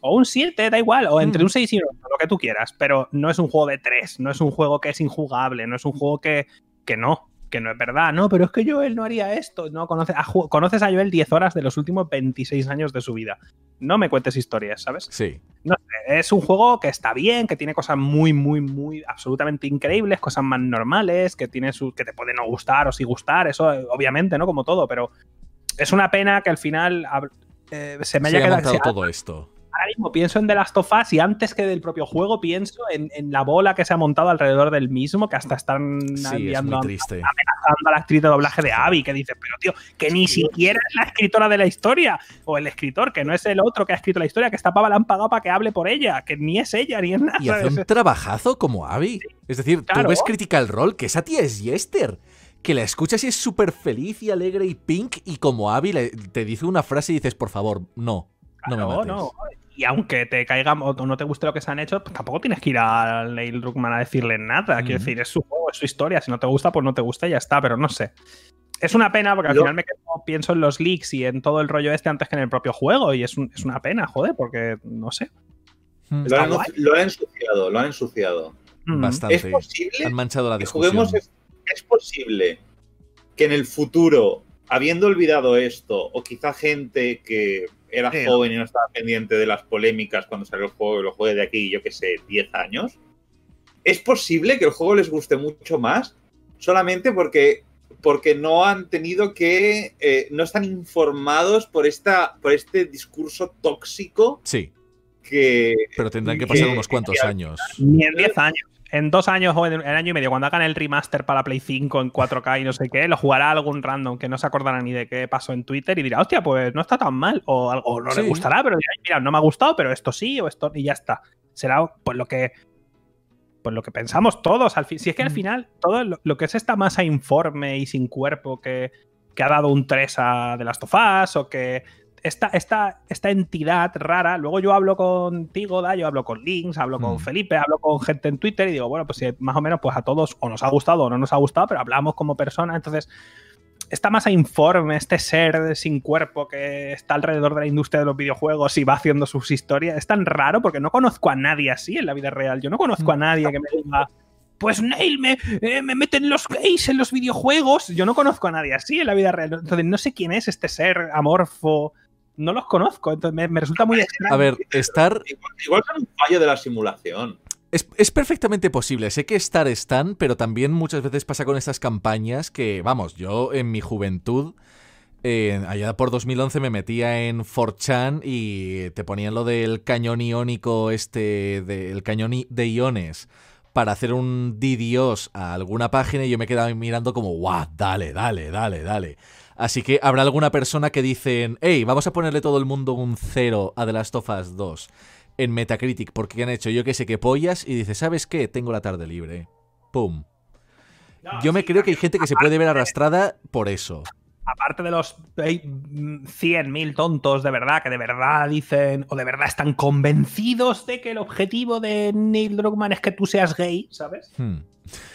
o un 7, da igual, o entre mm. un 6 y un 8, lo que tú quieras, pero no es un juego de 3, no es un juego que es injugable, no es un juego que, que no, que no es verdad, no, pero es que Joel no haría esto, no conoces a, conoces a Joel 10 horas de los últimos 26 años de su vida. No me cuentes historias, ¿sabes? Sí. No sé, es un juego que está bien, que tiene cosas muy, muy, muy absolutamente increíbles, cosas más normales, que tiene su, que te pueden no gustar o sí gustar, eso obviamente, ¿no? Como todo, pero es una pena que al final eh, se me haya quedado todo esto ahora mismo pienso en The Last of Us y antes que del propio juego pienso en, la bola que se ha montado alrededor del mismo, que hasta están amenazando a la actriz de doblaje de Abby, que dice, pero tío, que ni siquiera es la escritora de la historia, o el escritor, que no es el otro que ha escrito la historia, que esta pava la han pagado para que hable por ella, que ni es ella, ni es nada. Y hace un trabajazo como Abby. Es decir, tú ves Critical Role, que esa tía es Yester que la escuchas y es súper feliz y alegre y pink y como Abby te dice una frase y dices, por favor, no, no me mates. No, y aunque te caiga o no te guste lo que se han hecho, pues tampoco tienes que ir a Neil Druckmann a decirle nada. Quiero decir, es su juego, es su historia. Si no te gusta, pues no te gusta y ya está, pero no sé. Es una pena porque al final me quedo, pienso en los leaks y en todo el rollo este antes que en el propio juego. Y es, una pena, joder, porque no sé. Hmm. Lo, han, lo ensuciado, lo ha ensuciado. Hmm. Bastante. Es posible. Han manchado la discusión. es, es posible que en el futuro, habiendo olvidado esto, o quizá gente que era joven y no estaba pendiente de las polémicas cuando salió el juego y lo juegue de aquí, yo que sé, 10 años. ¿Es posible que el juego les guste mucho más solamente porque, porque no han tenido que. Eh, no están informados por, esta, por este discurso tóxico? Sí. Que, Pero tendrán que pasar unos cuantos años. Ni en 10 años. En dos años o en, en año y medio, cuando hagan el remaster para Play 5 en 4K y no sé qué, lo jugará algún random que no se acordará ni de qué pasó en Twitter y dirá, hostia, pues no está tan mal. O algo no Sí. le gustará, pero dirá, mira, no me ha gustado, pero esto sí, o esto, y ya está. Será pues lo que. Pues lo que pensamos todos. Al fin, si es que al Mm. final, todo lo, lo que es esta masa informe y sin cuerpo que, que ha dado un 3 a The Last of Us, o que esta, esta, esta entidad rara, luego yo hablo contigo, Da, yo hablo con Links, hablo con Mm. Felipe, hablo con gente en Twitter y digo, bueno, pues si más o menos pues a todos o nos ha gustado o no nos ha gustado, pero hablamos como personas, entonces esta masa informe, este ser sin cuerpo que está alrededor de la industria de los videojuegos y va haciendo sus historias, es tan raro porque no conozco a nadie así en la vida real. Yo no conozco a nadie que me diga, pues Neil, me, eh, me meten los gays en los videojuegos. Yo no conozco a nadie así en la vida real. Entonces no sé quién es este ser amorfo. No los conozco. Entonces me, me resulta muy extraño. A ver, estar Igual, igual son un fallo de la simulación. Es, es perfectamente posible. Sé que estar están, pero también muchas veces pasa con estas campañas que, vamos, yo en mi juventud, eh, allá por 2011 me metía en 4chan y te ponían lo del cañón iónico, este, del cañón i- de iones, para hacer un dios a alguna página y yo me quedaba mirando como, guau, dale, dale, dale, dale. Así que habrá alguna persona que dicen, hey, vamos a ponerle todo el mundo un cero a The Last of Us 2 en Metacritic porque han hecho yo que sé qué pollas y dice, ¿sabes qué? Tengo la tarde libre. Pum. No, Yo me sí, creo que hay gente que se puede ver arrastrada por eso. aparte de los eh, 100.000 tontos de verdad, que de verdad dicen, o de verdad están convencidos de que el objetivo de Neil Druckmann es que tú seas gay, ¿sabes? Hmm.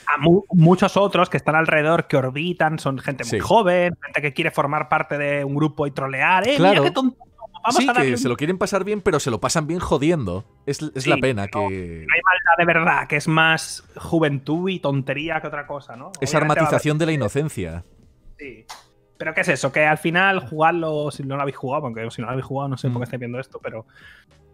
A mu- muchos otros que están alrededor, que orbitan, son gente muy Sí. joven, gente que quiere formar parte de un grupo y trolear. ¡Eh, Claro. mira qué tonto! Vamos sí, a darle que un- se lo quieren pasar bien, pero se lo pasan bien jodiendo. Es, es Sí, la pena que... No hay maldad de verdad, que es más juventud y tontería que otra cosa, ¿no? Esa armatización de la inocencia. Sí. Pero ¿qué es eso? Que al final jugarlo, si no lo habéis jugado, porque si no lo habéis jugado no sé por Mm. qué estáis viendo esto, pero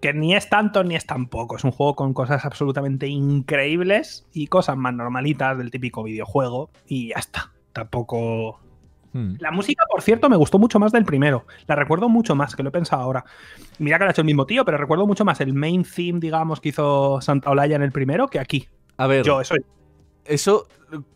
que ni es tanto ni es tan poco. Es un juego con cosas absolutamente increíbles y cosas más normalitas del típico videojuego y ya está. Tampoco... Hmm. La música, por cierto, me gustó mucho más del primero. La recuerdo mucho más, que lo he pensado ahora. Mira que lo ha hecho el mismo tío, pero recuerdo mucho más el main theme, digamos, que hizo Santa Olaya en el primero que aquí. A ver, Yo, eso eso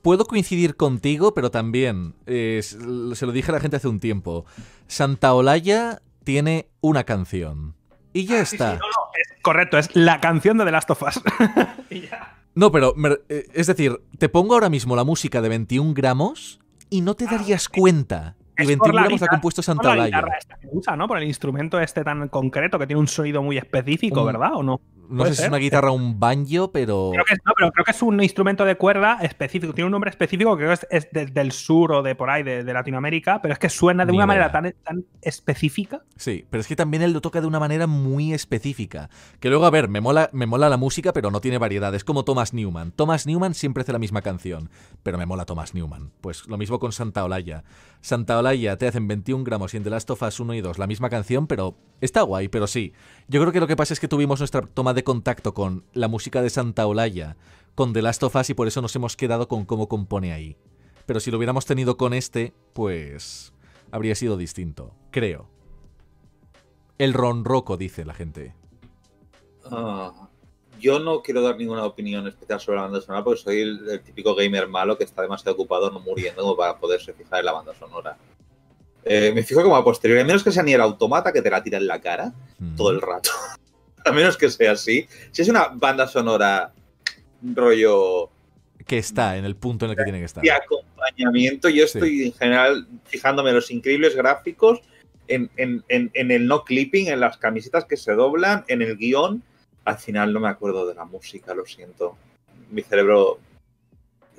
puedo coincidir contigo, pero también eh, se lo dije a la gente hace un tiempo. Santa Olaya tiene una canción. Y ya Ah, Sí, sí, está. no, no, es correcto, es la canción de The Last of Us. y ya. No, pero me- eh, es decir, te pongo ahora mismo la música de 21 gramos y no te Ah, darías cuenta. Y Es 21 por la gramos la ha guitarra- compuesto Por Santa la Olaya. guitarra esta que usa, ¿no? Por el instrumento este tan concreto que tiene un sonido muy específico, Un- ¿verdad? ¿O no? No sé si es una guitarra o un banjo, pero. Creo que, es- no, pero creo que es un instrumento de cuerda específico. Tiene un nombre específico que creo que es, es de- del sur o de por ahí, de, de Latinoamérica, pero es que suena de Ni una manera tan, tan específica. Sí, pero es que también él lo toca de una manera muy específica. Que luego, a ver, me mola, me mola la música, pero no tiene variedad. Es como Thomas Newman. Thomas Newman siempre hace la misma canción, pero me mola Thomas Newman. Pues lo mismo con Santa Olaya. Santa Olaya te hacen 21 gramos y en The Last of Us 1 y 2 la misma canción, pero está guay, pero sí. Yo creo que lo que pasa es que tuvimos nuestra toma de contacto con la música de Santa Olaya, con The Last of Us y por eso nos hemos quedado con cómo compone ahí. Pero si lo hubiéramos tenido con este, pues habría sido distinto, creo. El ronroco, dice la gente. Ah, yo no quiero dar ninguna opinión especial sobre la banda sonora porque soy el, el típico gamer malo que está demasiado ocupado no muriendo para poderse fijar en la banda sonora. Eh, me fijo como a posteriori, a menos que sea ni el automata que te la tira en la cara Mm. todo el rato. a menos que sea así. Si es una banda sonora rollo Que está en el punto en el que tiene que estar. de acompañamiento, yo Sí. estoy en general fijándome en los increíbles gráficos, en, en- en- en el no clipping, en las camisetas que se doblan, en el guion. Al final no me acuerdo de la música, lo siento. Mi cerebro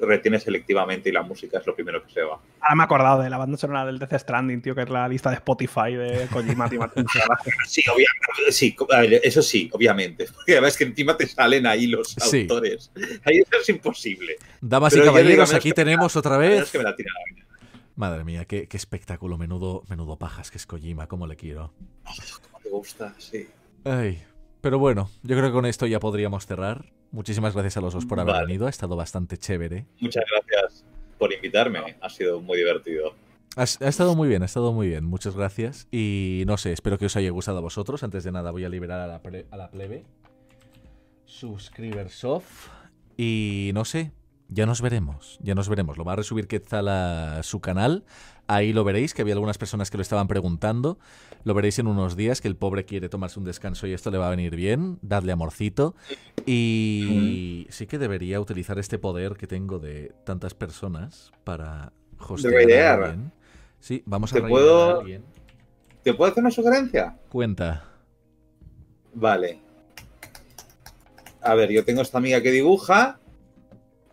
retiene selectivamente y la música es lo primero que se va. Ahora me he acordado de la banda sonora del Death Stranding, tío, que es la lista de Spotify de Kojima. Sí, obviamente, sí, eso sí, obviamente. Porque además que encima te salen ahí los Sí. autores. Ahí eso es imposible. Damas Pero y caballeros, aquí que- tenemos otra vez. que me la tira la vida. Madre mía, qué, qué espectáculo. Menudo, menudo pajas que es Kojima, cómo le quiero. Como te gusta, sí. Ay. Pero bueno, yo creo que con esto ya podríamos cerrar. Muchísimas gracias a los dos por haber Vale. venido. Ha estado bastante chévere. Muchas gracias por invitarme. Ha sido muy divertido. Ha, ha estado muy bien, ha estado muy bien. Muchas gracias. Y no sé, espero que os haya gustado a vosotros. Antes de nada voy a liberar a la, pre- a la plebe. Y no sé, ya nos veremos, ya nos veremos. Lo va a resubir Quetzal a su canal. Ahí lo veréis, que había algunas personas que lo estaban preguntando. Lo veréis en unos días, que el pobre quiere tomarse un descanso y esto le va a venir bien. Dadle amorcito. Y sí que debería utilizar este poder que tengo de tantas personas para hostear a alguien. Sí, vamos a ¿Te puedo- a alguien. ¿Te puedo hacer una sugerencia? Cuenta. Vale. A ver, yo tengo esta amiga que dibuja.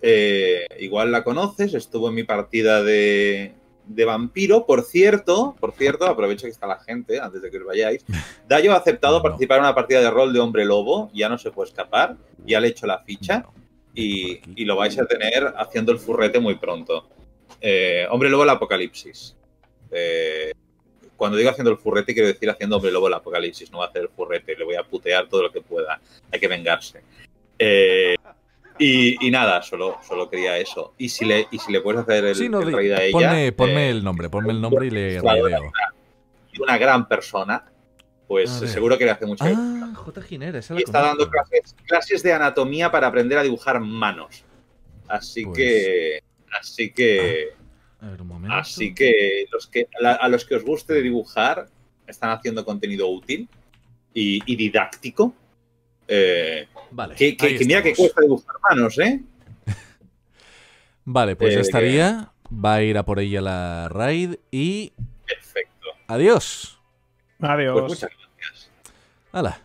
eh, igual la conoces, estuvo en mi partida de, de vampiro. Por cierto, por cierto, aprovecho que está la gente antes de que os vayáis. Dayo ha aceptado No, participar en una partida de rol de hombre lobo, ya no se puede escapar, ya le he hecho la ficha y, y lo vais a tener haciendo el furrete muy pronto. Eh, hombre lobo el apocalipsis. Eh, cuando digo haciendo el furrete, quiero decir haciendo hombre lobo el apocalipsis. No va a hacer el furrete, le voy a putear todo lo que pueda. Hay que vengarse. Eh, y, y nada, solo, solo quería eso. Y si le, y si le puedes hacer el, Sí, no, el ella. ponme, ponme eh, el nombre, ponme el nombre y le raideo. y una gran persona, pues seguro que le hace mucha Ah, J. Ginera, esa la y está dando clases, clases de anatomía para aprender a dibujar manos. Así Pues- que. Así que. A ver, un momento. Así que, los que la- a los que os guste dibujar, están haciendo contenido útil y, y didáctico. Eh, Vale, que, que- que mira que cuesta dibujar manos, ¿eh? Vale, pues ya Eh, estaría. Va a ir a por ella la raid y. Perfecto. Adiós. Adiós. Pues muchas gracias. Hala.